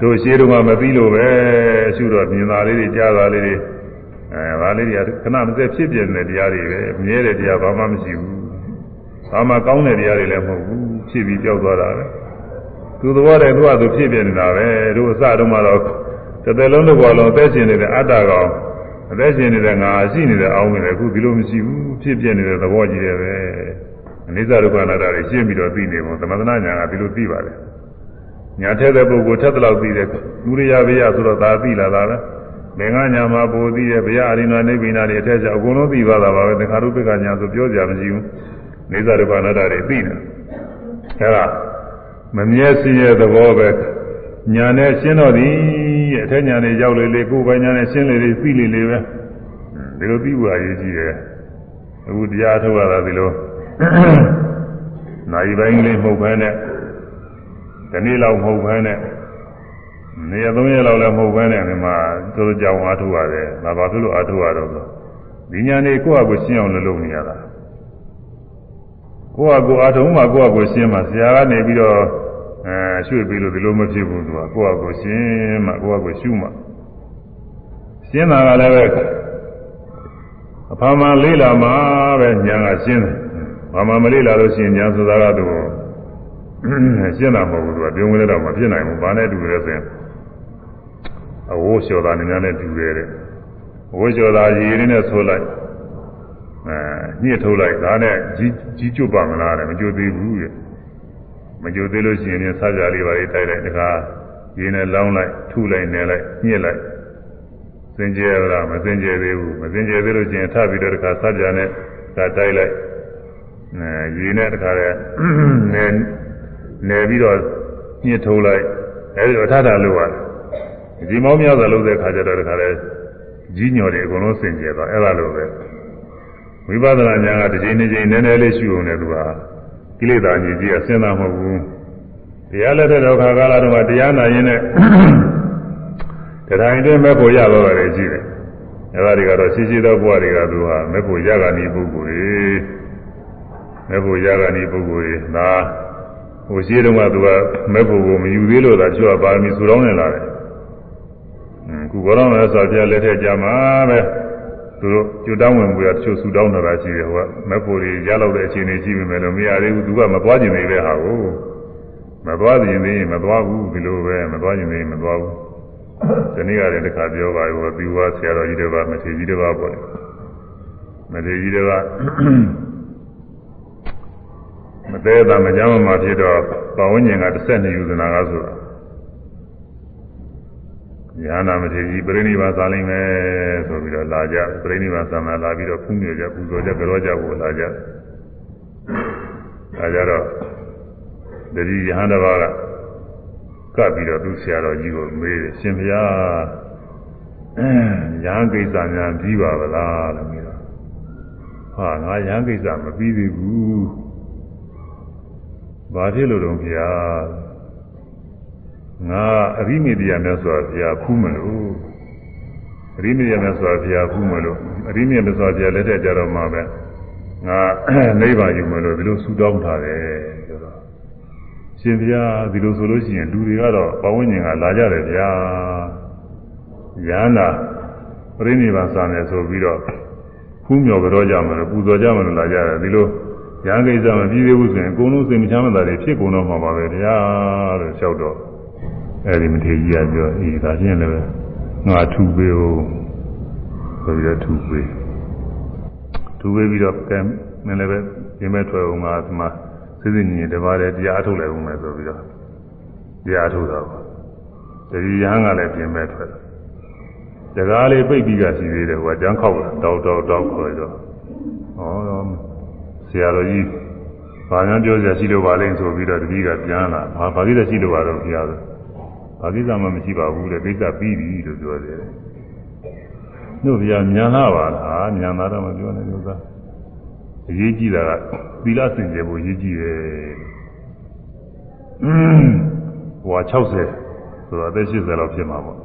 တို့ရှိတော့မှမသိလို့ပဲရှုတော့မြင်တာလေးတွေကြားတာလေးတွေအဲဒါလေးတွေကခဏမစက်ဖြစ်ပြနေတဲ့တရားတွေပဲမြဲတဲ့တရားဘာမှမရှိဘူးဘာမှကောင်းတဲ့တရားတွေလည်းမဟုတ်ဘူးဖြစ်ပြီးကြောက်သွားတာပဲသူသဘောတည်းသူကသူဖြစ်ပြနေတာပဲတို့အစတုန်းကတော့ တစ်သက်လုံးတစ်ဘဝလုံးအသက်ရှင်နေတဲ့အတ္တကောင်အသက်ရှင်နေတဲ့ငါရှိနေတဲ့အောင်းဝင်တယ်အခုဒီလိုမရှိဘူးဖြစ်ပြနေတဲ့သဘောကြီးတယ်ပဲအနိစ္စဒုက္ခအနတ္တတွေရှင်းပြီးတော့သိနေပုံသမထနာညာကဒီလိုသိပါတယ်ညာထက်တဲ့ပုဂ္ဂိုလ်ထက်တဲ့လောက်သိတယ်ဒုရိယဘေယဆိုတော့ဒါသိလာတာပဲမင်္ဂညာမှာပိုသိရဲ့ဘုရားအရိနာနိဗ္ဗိနာတွေအထက်ကျအကုန်လုံးသိသွားတာပါပဲသင်္ခါရုပ္ပကညာဆိုပြောကြမရှိဘူးနေသဒုက္ခအနတ္တတွေသိနေအဲဒါမမြဲစင်းရဲ့သဘောပဲညာနဲ့ရှင်းတော့သည် အထက်ညာနဲ့ရောက်လေလေကိုယ်ပိုင်ညာနဲ့ရှင်းလေလေသိလေလေပဲဒီလိုသိဖို့အရေးကြီးတယ်အခုတရားထုတ်ရတာဒီလိုနိုင်ပိုင်းလေးမဟုတ်ဘဲနဲ့ဒီနေ့လောက်မဟုတ်ဘဲနဲ့နေရာသုံးရက်လောက်လည်းမဟုတ်ဘဲနဲ့ဒီမှာသူတို့ကြောင်အားထုတ်ရတယ်ဒါဘာဖြစ်လို့အားထုတ်ရတော့ဆိုဒီညာနေကိုယ့်အကိုရှင်းအောင်လုပ်နေရတာကိုယ့်အကိုအားထုတ်မှကိုယ့်အကိုရှင်းမှဆရာကနေပြီးတော့ အဲရွှေ့ပြီးလို့ဒီလိုမဖြစ်ဘူးသူကကိုယ့်အကိုရှင်းမှကိုယ့်အကိုရှုမှရှင်းတာကလည်းပဲအဖာမလေးလာမှပဲညာကရှင်းတယ်ဘာမှမလေးလာလို့ရှိရင်ညာဆိုတာကသူရှင်းတာမဟုတ်ဘူးသူကပြုံးဝင်တော့မဖြစ်နိုင်ဘူးဘာနဲ့တူလဲဆိုရင်အဝိုးလျှော်တာနေများနဲ့တူတယ်တဲ့ဝိုးလျှော်တာရေရင်းနဲ့ဆိုလိုက်အဲညှစ်ထုတ်လိုက်ဒါနဲ့ကြီးကြီးကျွတ်ပါမလားတဲ့မကျွတ်သေးဘူးတဲ့ မကျွတ်သေးလို့ရှိရင်စားကြလေးပါလေးတိုက်လိုက်တခါရေနဲ့လောင်းလိုက်ထုလိုက်နေလိုက်ညှစ်လိုက်စင်ကြယ်လားမစင်ကြယ်သေးဘူးမစင်ကြယ်သေးလို့ရှိရင်ထပ်ပြီးတော့တခါစားကြနဲ့ဒါတိုက်လိုက်အဲရေနဲ့တခါလဲနေနေပြီးတော့ညှစ်ထုတ်လိုက်အဲဒီတော့ထထလို့ရတယ်ဒီမောင်းများစွာလုပ်တဲ့ခါကျတော့တခါလဲကြီးညော်တယ်အကုန်လုံးစင်ကြယ်သွားအဲ့လိုပဲဝိပဿနာဉာဏ်ကတစ်ချိန်တစ်ချိန်နည်းနည်းလေးရှုအောင်လည်းသူက ကိလေသာကြီးကြီးအစင်းသားမဟုတ်ဘူးတရားလက်တဲ့ဒုက္ခကာလတုန်းကတရားနာရင်နဲ့တရားရင်တည်းမဲ့ဖို့ရတော့တယ်ရှိတယ်အဲ့ဒါတွေကတော့ရှိရှိသောဘဝတွေကသူဟာမဲ့ဖို့ရကနေပုဂ္ဂိုလ်တွေမဲ့ဖို့ရကနေပုဂ္ဂိုလ်တွေဒါဟိုရှိတုန်းကသူကမဲ့ဖို့ကိုမယူသေးလို့သာကျွတ်ပါမီဆူတောင်းနေလာတယ်ခုဘောတော်မယ်ဆိုပြလက်ထက်ကြမှာပဲ သူတို့ကျွတ်တောင်းဝင်ပြီးတော့တချို့ဆူတောင်းနေတာရှိတယ်ဟိုကမက်ဖို့တွေရလောက်တဲ့အခြေအနေရှိပြီမဲ့လို့မရသေးဘူးသူကမသွားကျင်သေးတဲ့ဟာကိုမသွားကျင်သေးရင်မသွားဘူးဒီလိုပဲမသွားကျင်သေးရင်မသွားဘူးဒီနေ့ကလည်းတခါပြောပါရောဒီဝါဆရာတော်ကြီးတွေပါမထေကြီးတွေပါပေါ့မထေကြီးတွေကမသေးတာမကြမ်းမှဖြစ်တော့ပဝန်းကျင်က12ယူဇနာကဆိုတာ ညာနာမထေကြီးပြိဋိဘာသာလိမ့်မယ်ဆိုပြီးတော့လာကြပြိဋိဘာသာမှာလာပြီးတော့ဖူးမြေကြပူဇော်ကြကြောကြဖို့လာကြဒါကြတော့တတိယဟန်တစ်ပါးကကပ်ပြီးတော့သူဆရာတော်ကြီးကိုမေးတယ်ရှင်ဘုရားရဟန်းကိစ္စများပြီးပါဗလားလို့မေးတော့ဟာငါရဟန်းကိစ္စမပြီးသေးဘူးဘာဖြစ်လို့တော့ဘုရား ငါအရိမိတ္တရမြတ်စွာဘုရားဖူးမလို့အရိမိတ္တရမြတ်စွာဘုရားဖူးမလို့အရိမိတ္တမြတ်စွာဘုရားလက်ထက်ကြတော့မှပဲငါနိဗ္ဗာန်ယူမလို့ဒီလိုဆူတောင်းထားတယ်ပြောတော့ရှင်ဘုရားဒီလိုဆိုလို့ရှိရင်လူတွေကတော့ပဝန်းကျင်ကလာကြတယ်ဗျာရဟန္တာပြိဋိဘံစာမယ်ဆိုပြီးတော့ဖူးမြော်ကြောကြမှာလို့ပူဇော်ကြမှာလို့လာကြတယ်ဒီလိုရဟန်းကိစ္စမပြီးသေးဘူးဆိုရင်အကုန်လုံးစိတ်မချမ်းသာတွေဖြစ်ကုန်တော့မှာပါပဲဗျာလို့လျှောက်တော့ အဲဒီမထေကြီးကပြောအေးဒါချင်းလည်းငါထူပေးဦးဆိုပြီးတော့ထူပေးထူပေးပြီးတော့ကဲမင်းလည်းပဲဒီမဲ့ထွက်အောင်ငါဒီမှာစိစိညင်တပါးတည်းတရားအထုတ်လိုက်ဦးမယ်ဆိုပြီးတော့တရားအထုတ်တော့ဒီရဟန်းကလည်းပြင်မဲ့ထွက်တကားလေးပိတ်ပြီးကရှိသေးတယ်ဟိုကကျန်းခောက်လာတောက်တောက်တောက်ခေါ်တော့ဩဆရာတော်ကြီးဘာများပြောစရာရှိလို့ပါလဲဆိုပြီးတော့တတိကပြန်လာဘာဘာကိစ္စရှိလို့ပါတော့ဘုရားဆို ဘာကိစ္စမှမရှိပါဘူးတဲ့ကိစ္စပြီးပြီလို့ပြောတယ်တို့ဗျာညာလာပါလားညာလာတော့မပြောနဲ့လို့သာအရေးကြီးတာကသီလစင်ကြယ်ဖို့အရေးကြီးတယ်ဟို60ဆိုတော့အသက်80လောက်ဖြစ်မှာပေါ့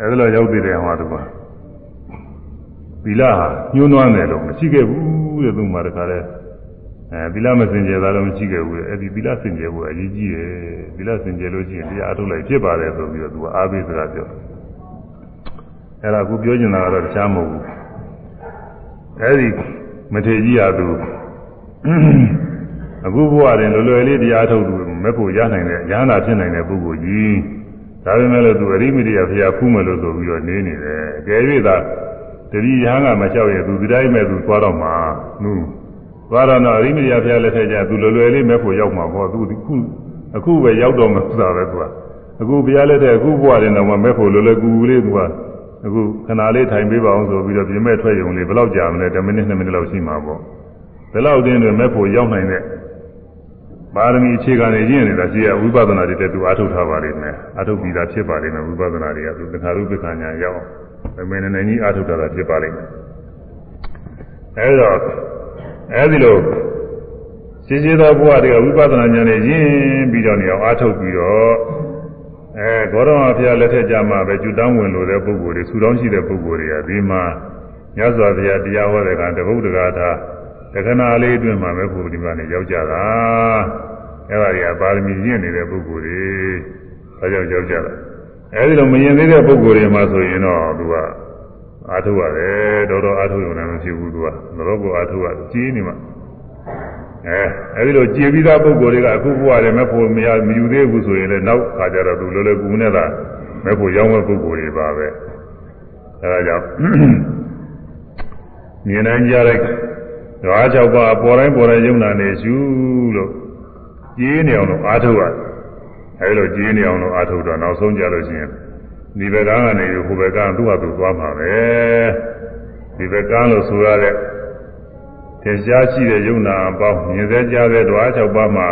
အဲဒီလိုရောက်သေးတယ်ဟောတူပါသီလဟာညှိုးနွမ်းတယ်လို့မရှိခဲ့ဘူးတဲ့သူမှတခါလဲ အဲသီလမစင်ကြယ်တာတော့မရှိခဲ့ဘူးတဲ့အဲဒီသီလစင်ကြယ်ဖို့အရေးကြီးတယ်သီလစင်ကြယ်လို့ရှိရင်တရားအထုတ်လိုက်ဖြစ်ပါတယ်ဆိုပြီးတော့သူကအားပေးစကားပြောအဲ့ဒါအခုပြောချင်တာကတော့တခြားမဟုတ်ဘူးအဲဒီမထေကြီးကသူအခုဘဝတွင်လွယ်လွယ်လေးတရားထုတ်သူမဲ့ဖို့ရနိုင်တဲ့ရဟန္တာဖြစ်နိုင်တဲ့ပုဂ္ဂိုလ်ကြီးဒါပေမဲ့လို့သူအရိမတိယဖျားဖူးမယ်လို့ဆိုပြီးတော့နေနေတယ်အကယ်၍သာတတိယဟန်ကမလျှောက်ရသူဒီတိုင်းမဲ့သူသွားတော့မှာနု သွားတော့တော့အရိမတိယဖျားလက်ထက်ကျသူလွယ်လွယ်လေးမဲ့ဖို့ရောက်မှာပေါ့သူအခုအခုပဲရောက်တော့မှာဆိုတာပဲသူကအခုဘုရားလက်ထက်အခုဘဝတွင်တော့မဲ့ဖို့လွယ်လွယ်ကူကူလေးသူကအခုခဏလေးထိုင်ပေးပါအောင်ဆိုပြီးတော့ပြင်မဲ့ထွက်ရုံလေးဘယ်လောက်ကြာမလဲ10မိနစ်2မိနစ်လောက်ရှိမှာပေါ့ဘယ်လောက်တင်းတွေမဲ့ဖို့ရောက်နိုင်တဲ့ပါရမီအခြေခံတွေရင့်နေတာရှိရဝိပဿနာတွေတက်သူအားထုတ်ထားပါလိမ့်မယ်အားထုတ်ပြီးသားဖြစ်ပါလိမ့်မယ်ဝိပဿနာတွေကသူသင်္ခါရုပ္ပခဏညာရောက်အောင်မင်းနဲ့ကြီးအားထုတ်တာဖြစ်ပါလိမ့်မယ်အဲဒါ အဲဒီလိုရှင်းရှင်းသောဘုရားတွေကဝိပဿနာဉာဏ်နဲ့ရင့်ပြီးတော့နေအောင်အားထုတ်ပြီးတော့အဲဂေါရမဘုရားလက်ထက်ကြမှာပဲကျွတောင်းဝင်လို့တဲ့ပုဂ္ဂိုလ်တွေဆူတောင်းရှိတဲ့ပုဂ္ဂိုလ်တွေကဒီမှာမြတ်စွာဘုရားတရားဟောတဲ့ကတပုဒ္ဒဂါထာတခဏလေးအတွင်းမှာပဲဘုရားဒီမှာနေရောက်ကြတာအဲဒါတွေကပါရမီရင့်နေတဲ့ပုဂ္ဂိုလ်တွေဒါကြောင့်ရောက်ကြတာအဲဒီလိုမရင်သေးတဲ့ပုဂ္ဂိုလ်တွေမှာဆိုရင်တော့သူက အာထုရတယ်တော်တော်အာထုရုံနဲ့မဖြစ်ဘူးသူကတော်တော်ကိုအာထုရကြီးနေမှာအဲအဲဒီလိုကြည်ပြီးသားပုဂ္ဂိုလ်တွေကအခုဘဝတည်းမဲ့ဖို့မရမယူသေးဘူးဆိုရင်လည်းနောက်ခါကျတော့သူလောလောကူနဲ့သာမဲ့ဖို့ရောင်းမဲ့ပုဂ္ဂိုလ်တွေပါပဲအဲဒါကြောင့်မြင်နိုင်ကြတဲ့ဓဝါ၆ပါးပေါ်တိုင်းပေါ်တိုင်းယုံနာနေရှုလို့ကြီးနေအောင်လို့အားထုတ်ရတယ်အဲဒီလိုကြီးနေအောင်လို့အားထုတ်တော့နောက်ဆုံးကြလို့ရှိရင် ဒီဘက်ကကနေဟိုဘက်ကသူ့ဟာသူသွားမှာပဲဒီဘက်ကလို့ဆိုရတဲ့ထင်ရှားရှိတဲ့ယုံနာအပေါင်းမြင်စေကြတဲ့ဓဝါ၆ပါးမှာ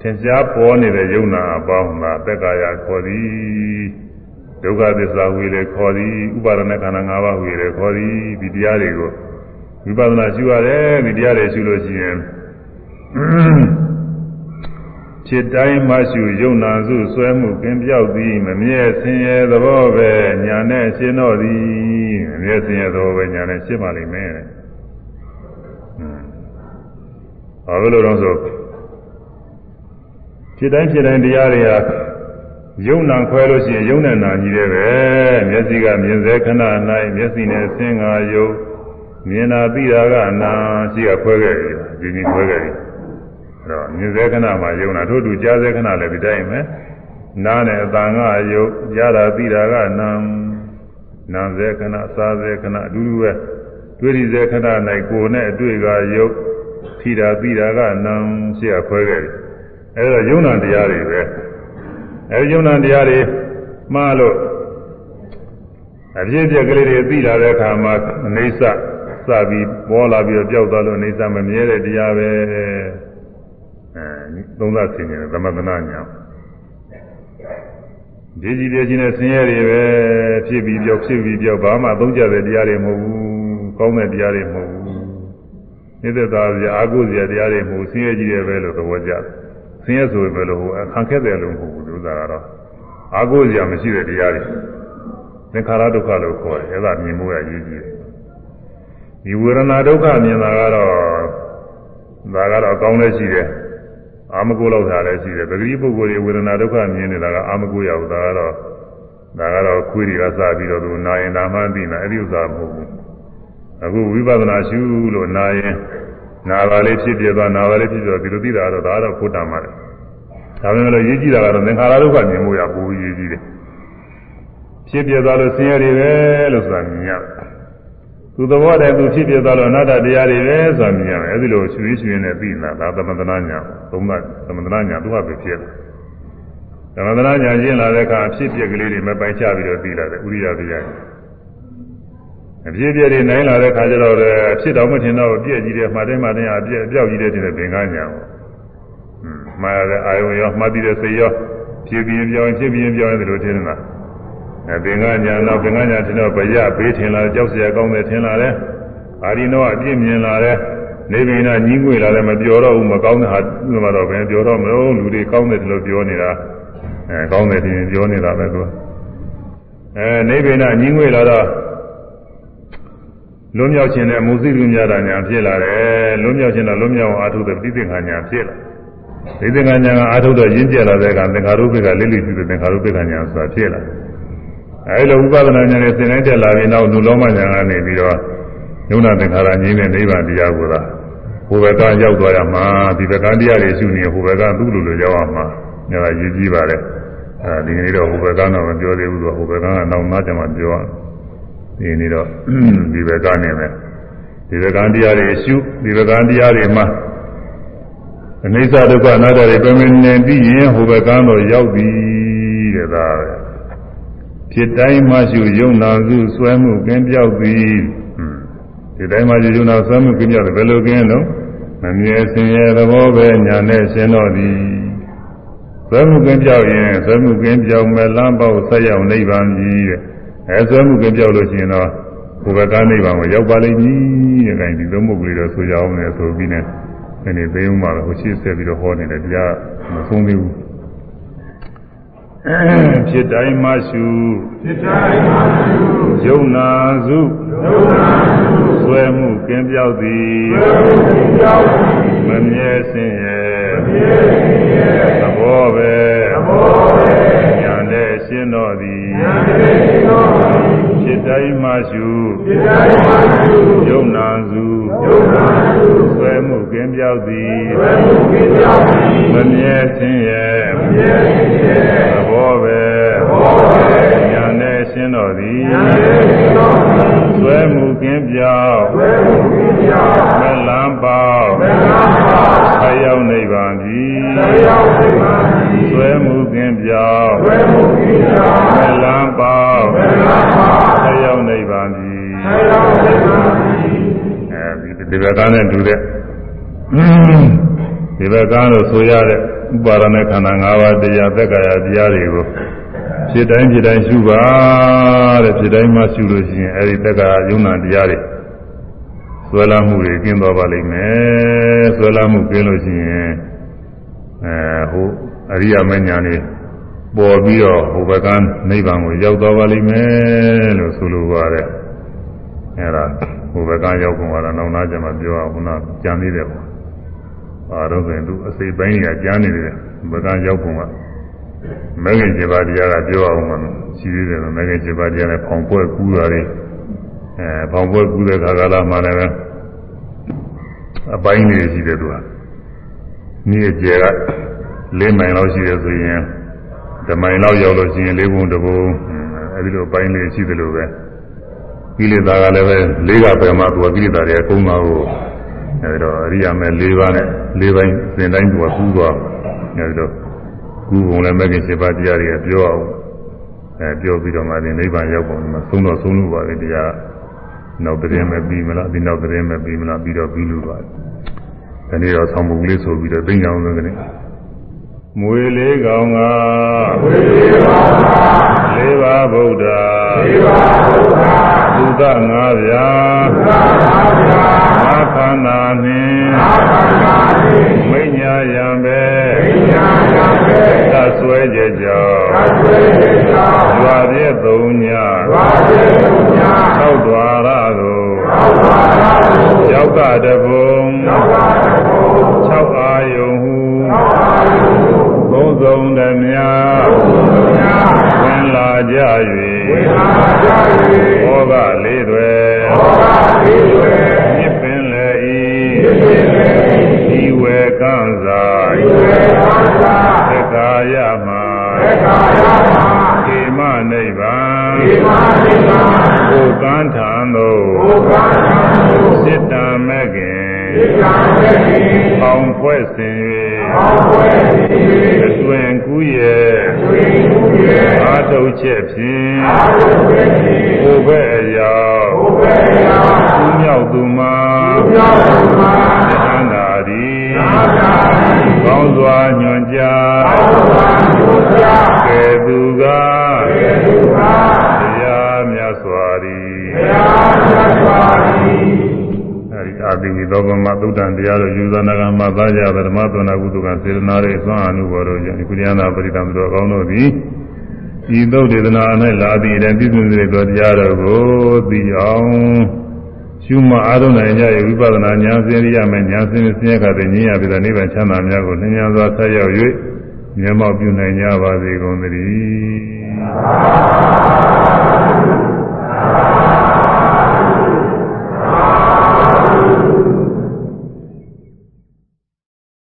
ထင်ရှားပေါ်နေတဲ့ယုံနာအပေါင်းကသက်ကာယခေါ်သည်ဒုက္ခသစ္စာဝေလေခေါ်သည်ဥပါဒณะခန္ဓာ၅ပါးဝေလေခေါ်သည်ဒီတရားတွေကိုဝိပဿနာရှုရတယ်ဒီတရားတွေရှုလို့ရှိရင် ဖြစ်တိုင်းမှရှုယုံနာစုဆွဲမှုကင်းပြောက်သည်မမြဲဆင်းရဲသဘောပဲညာနဲ့ရှင်းတော့သည်မမြဲဆင်းရဲသဘောပဲညာနဲ့ရှင်းပါလိမ့်မယ်ဘာလို့လဲဆိုဖြစ်တိုင်းဖြစ်တိုင်းတရားတွေဟာယုံနာခွဲလို့ရှိရင်ယုံနဲ့နာကြီးတယ်ပဲမျက်စိကမြင်စေခဏ၌မျက်စိနဲ့ဆင်းငါယုံမြင်တာသိတာကနာရှိကခွဲခဲ့တယ်ဒီနည်းခွဲခဲ့တယ်အဲ့ တော့မြင်စေခဏမှာယုံနာထို့တူကြားစေခဏလည်းဒီတိုင်းပဲနားနဲ့အတန်ကယုံကြားတာသိတာကနာနာစေခဏစားစေခဏအတူတူပဲတွေ့ရစေခဏ၌ကိုယ်နဲ့အတွေ့ကယုံထိတာသိတာကနာရှိကခွဲခဲ့တယ်အဲ့တော့ယုံနာတရားတွေပဲအဲဒီယုံနာတရားတွေမှားလို့အပြည့်ပြက်ကလေးတွေသိလာတဲ့အခါမှာအိဋ္ဌစပြီးပေါ်လာပြီးတော့ပျောက်သွားလို့အိဋ္ဌမမြဲတဲ့တရားပဲ အဲသုံးသဆင်နေတယ်သမထနာညာဒီကြည်ပြချင်းနဲ့ဆင်းရဲတွေပဲဖြစ်ပြီးပြောက်ဖြစ်ပြီးပြောက်ဘာမှသုံးကြတဲ့တရားတွေမဟုတ်ဘူးကောင်းတဲ့တရားတွေမဟုတ်ဘူးနေတဲ့သားစရာအာဟုစရာတရားတွေမဟုတ်ဆင်းရဲကြီးတယ်ပဲလို့သဘောကျတယ်ဆင်းရဲဆိုပဲလို့ဟိုခံခဲ့တယ်လို့မဟုတ်ဘူးသူစားကတော့အာဟုစရာမရှိတဲ့တရားတွေသင်္ခါရဒုက္ခလို့ခေါ်တယ်အဲ့ဒါမြင်မှုရအရေးကြီးတယ်ဒီဝေဒနာဒုက္ခမြင်တာကတော့ဒါကတော့အကောင်းလည်းရှိတယ် အာမကိုလောက်တာလည်းရှိတယ်ပဂတိပုဂ္ဂိုလ်တွေဝေဒနာဒုက္ခမြင်နေတာကအာမကိုရဘူးဒါကတော့ဒါကတော့ခွေးတွေကစပြီးတော့သူနာရင်နာမှသိနေအဲ့ဒီဥစ္စာမဟုတ်ဘူးအခုဝိပဿနာရှုလို့နာရင်နာပါလေးဖြစ်ပြသွားနာပါလေးဖြစ်ပြသွားဒီလိုသိတာတော့ဒါကတော့ဖုတ္တမှာတယ်ဒါပေမဲ့လို့ရေးကြည့်တာကတော့သင်္ခါရဒုက္ခမြင်မှုရပိုပြီးရေးကြည့်တယ်ဖြစ်ပြသွားလို့ဆင်းရဲတွေပဲလို့ဆိုတာမြင်ရတယ် သူသဘောတည်းသူဖြစ်ပြသွားလို့အနတ္တတရားတွေပဲဆိုတာမြင်ရတယ်အဲဒီလိုရှုရင်းရှုရင်းနဲ့သိနေတာဒါသမထနာညာသုံးသသမထနာညာသူကပဲဖြစ်တယ်သမထနာညာရှင်းလာတဲ့အခါအဖြစ်ပြက်ကလေးတွေမပိုင်ချပြီးတော့သိလာတယ်ဥရိယတရားအဖြစ်ပြက်တွေနိုင်လာတဲ့ခါကျတော့အဖြစ်တော်မထင်တော့ပြည့်ကြီးတယ်မှတ်တယ်မှတ်တယ်အပြည့်အပြောက်ကြီးတယ်တင်တဲ့ဘင်္ဂညာပေါ့မှားရတဲ့အာယုံရောမှတ်ပြီးတဲ့စိတ်ရောဖြစ်ပြီးပြောင်းဖြစ်ပြီးပြောင်းတယ်လို့ထင်နေတာ အဲဘင်္ဂညာတော့ဘင်္ဂညာထင်တော့ဗရဘေးထင်လာကြောက်စရာကောင်းတယ်ထင်လာတယ်အာရိနောအပြည့်မြင်လာတယ်နေဗိနာညီးငွေလာတယ်မပြောတော့ဘူးမကောင်းတဲ့ဟာသူမှတော့ဘယ်ပြောတော့မလို့လူတွေကောင်းတယ်လို့ပြောနေတာအဲကောင်းတယ်တင်ပြောနေတာပဲသူအဲနေဗိနာညီးငွေလာတော့လွံ့မြောက်ခြင်းနဲ့မုသိလူများတာညာဖြစ်လာတယ်လွံ့မြောက်ခြင်းနဲ့လွံ့မြောက်အောင်အာထုတဲ့ပြိသိက္ခာညာဖြစ်လာပြိသိက္ခာညာကအာထုတော့ရင်းကျက်လာတဲ့ကသင်္ခါရုပ္ပကလိလိပြုတဲ့သင်္ခါရုပ္ပကညာဆိုတာဖြစ်လာ အဲဒီလိုဥပဒနာညာနဲ့သင်တိုင်းတက်လာပြီးနောက်လူလုံးမညာကနေပြီးတော့ယုံနာသင်္ခါရငြိမ်းတဲ့နိဗ္ဗာန်တရားကိုသာဟိုဘက်ကရောက်သွားရမှာဒီဘက်ကတရားတွေရှုနေဟိုဘက်ကသူ့လိုလိုရောက်ရမှာညာရည်ကြီးပါတယ်အဲဒီနေ့တော့ဟိုဘက်ကတော့မပြောသေးဘူးသူကဟိုဘက်ကနောက်မှကျမှပြောဒီနေ့တော့ဒီဘက်ကနေပဲဒီဘက်ကတရားတွေရှုဒီဘက်ကတရားတွေမှာအနိစ္စဒုက္ခအနတ္တတွေပြင်းပြင်းပြီးရင်ဟိုဘက်ကတော့ရောက်ပြီတဲ့ဒါပဲ ဖြစ်တိုင်းမှရှုယုံနာစုဆွဲမှုကင်းပြောက်သည်ဒီတိုင်းမှရှုယုံနာဆွဲမှုကင်းပြောက်တယ်ဘယ်လိုကင်းတော့မမြဲစင်ရဲ့သဘောပဲညာနဲ့ရှင်းတော့သည်ဆွဲမှုကင်းပြောက်ရင်ဆွဲမှုကင်းပြောက်မဲ့လမ်းပေါက်ဆက်ရောက်နိဗ္ဗာန်ကြီးတဲ့အဲဆွဲမှုကင်းပြောက်လို့ရှိရင်တော့ဘုရားကနိဗ္ဗာန်ကိုရောက်ပါလိမ့်မည်တဲ့ခိုင်းဒီလိုမှုကလေးတော့ဆိုကြအောင်လည်းဆိုပြီးနေဒီနေ့သိအောင်ပါတော့ဟိုရှိဆက်ပြီးတော့ဟောနေတယ်တရားမဆုံးသေးဘူး ဖြစ်တိုင်းမှရှုဖြစ်တိုင်းမှရှုယုံနာစုယုံနာစုဆွဲမှုကင်းပြောက်သည်ဆွဲမှုကင်းပြောက်သည်မမြဲစင်ရဲ့မမြဲစင်ရဲ့သဘောပဲသဘောပဲညာနဲ့ရှင်းတော်သည်ညာနဲ့ရှင်းတော်သည် ဖြစ်တိုင်းမှရှုဖြစ်တိုင်းမှရှုယုံနာစုယုံနာစုဆွဲမှုကင်းပြောက်သည်ဆွဲမှုကင်းပြောက်သည်မမြဲစင်ရဲ့မမြဲစင်ရဲ့သဘောပဲသဘောပဲညာနဲ့ရှင်းတော်သည်ညာနဲ့ရှင်းတော်သည်ဆွဲမှုကင်းပြောက်ဆွဲမှုကင်းပြောက်မလန်းပေါက်မလန်းပေါက်ဆရောက်နိဗ္ဗာန်သည်ဆရောက်နိဗ္ဗာန်သည်ဆွဲမှုကင်းပြောက်ဆွဲမှုကင်းပြောက်မလန်းပေါက်မလန်းပေါက်ဆရောက် အဲဒီဒီဘက်ကနဲ့တူတဲ့ဒီဘက်ကလို့ဆိုရတဲ့ဥပါဒณะခန္ဓာ၅ပါးတရားသက်ကာယတရားတွေကိုဖြစ်တိုင်းဖြစ်တိုင်းရှုပါတဲ့ဖြစ်တိုင်းမှရှုလို့ရှိရင်အဲဒီသက်ကာယုံနာတရားတွေဆွဲလာမှုတွေကင်းသွားပါလိမ့်မယ်ဆွဲလာမှုကင်းလို့ရှိရင်အဲဟိုအရိယာမညာနေပေါ်ပြီးတော့ဟိုဘက်ကနိဗ္ဗာန်ကိုရောက်သွားပါလိမ့်မယ်လို့ဆိုလိုပါတယ် အဲဒါဟိုဘက်ကရောက်ကုန်တာနောက်နာကြမှာပြောအောင်ခုနကြံသေးတယ်ပေါ့အာတော့ဆိုရင်သူအစိပ်ပိုင်းကြီးကကြမ်းနေတယ်ဘက်ကရောက်ကုန်ကမဂ္ဂင်7ပါးတရားကပြောအောင်မှရှိသေးတယ်မဂ္ဂင်7ပါးတရားနဲ့ဖောင်ပွဲကူးတာတွေအဲဖောင်ပွဲကူးတဲ့ခါကာလမှာလည်းအပိုင်းတွေရှိတယ်သူကနေ့ကျဲက၄မိုင်လောက်ရှိတယ်ဆိုရင်ဓမိုင်လောက်ရောက်လို့ရှိရင်၄ဘုံတစ်ဘုံအဲဒီလိုပိုင်းလေးရှိတယ်လို့ပဲ ကိလေသာကလည်းပဲ၄ကပဲမှသူကကိလေသာတွေအကုန်လုံးကိုအဲဒီတော့အရိယာမဲ၄ပါးနဲ့၄ပိုင်းစဉ်တိုင်းသူကကူးသွားအဲဒီတော့ကူးပုံလည်းမဲ့ခင်7ပါးတရားတွေကပြောအောင်အဲပြောပြီးတော့မှဒီနိဗ္ဗာန်ရောက်ပုံမှာသုံးတော့သုံးလို့ပါလေတရားနောက်တရင်မဲ့ပြီးမလားဒီနောက်တရင်မဲ့ပြီးမလားပြီးတော့ပြီးလို့ပါဒီနေ့တော့ဆောင်းပုံလေးဆိုပြီးတော့သိညာအောင်လို့ကနေမွေလေးကောင်ကမွေလေးကောင်ကလေးပါဗုဒ္ဓလေးပါဗုဒ္ဓ သငါးပြာသာခန္ဓာနှင့်ဝိညာယံပဲသဆွဲကြကြောင်းရွာပြည့်သုံးညာသောက်သွာရကိုယောက်ကတပုံ၆အာယုံဟုသုံးစုံသည်များ ကြ၍ဘောကလေးတွေဘောဂလေးတွေမြစ်ပင်လေဤဖြစ်ဖြစ်လေဒီဝေကံစာဒီဝေသံသာသက္ကာယမသေကာယမခေမနိဗ္ဗာန်ဒီမနိဗ္ဗာန်ဘုကံထံသို့ဘုရားသံဃာစိတ္တမဲ့ခင်ဒီကံတဲ့ဒီပေါင်းဖွဲ့စဉ်အောင်းဝဲဒီ၍အတွင်ကူးရဲ့သွေးမှုရဲ့ အာထုတ်ချက်ဖြင့်အာရုံပဲဒီဘုဘဲ့အရာဘုပဲရာသူမြောက်သူမှာဘုရားသံဃာသဟန္တာသည်သာသာဒီကောင်းစွာညွှန်ကြားအောင်းဝါဒုစရာကဲသူကသေသူဟာတရားမြတ်စွာသည်ဘုရားသတ်ပါသည်အဲဒီအာတိဝိသောကမသုတ္တံတရားတို့ယူဇနာကမှသာကြဓမ္မသနာကုသကစေတနာတွေသွမ်းအနုဘော်တို့ကြောင့်ကုရိယနာပရိသံတို့အကောင်းတို့သည် ဤသုတ်ဒေသနာ၌လာသည့်တဲ့ပြည့်စုံစေသောတရားတော်ကိုသိအောင်ရှုမှအားထုတ်နိုင်ကြရဲ့ဝိပဿနာဉာဏ်စင်ရမယ်ဉာဏ်စင်စင်ရခတဲ့ဉာဏ်ရပြီးတဲ့နိဗ္ဗာန်ချမ်းသာများကိုလင်းမြန်စွာဆက်ရောက်၍မျက်မှောက်ပြုနိုင်ကြပါစေကုန်သတည်း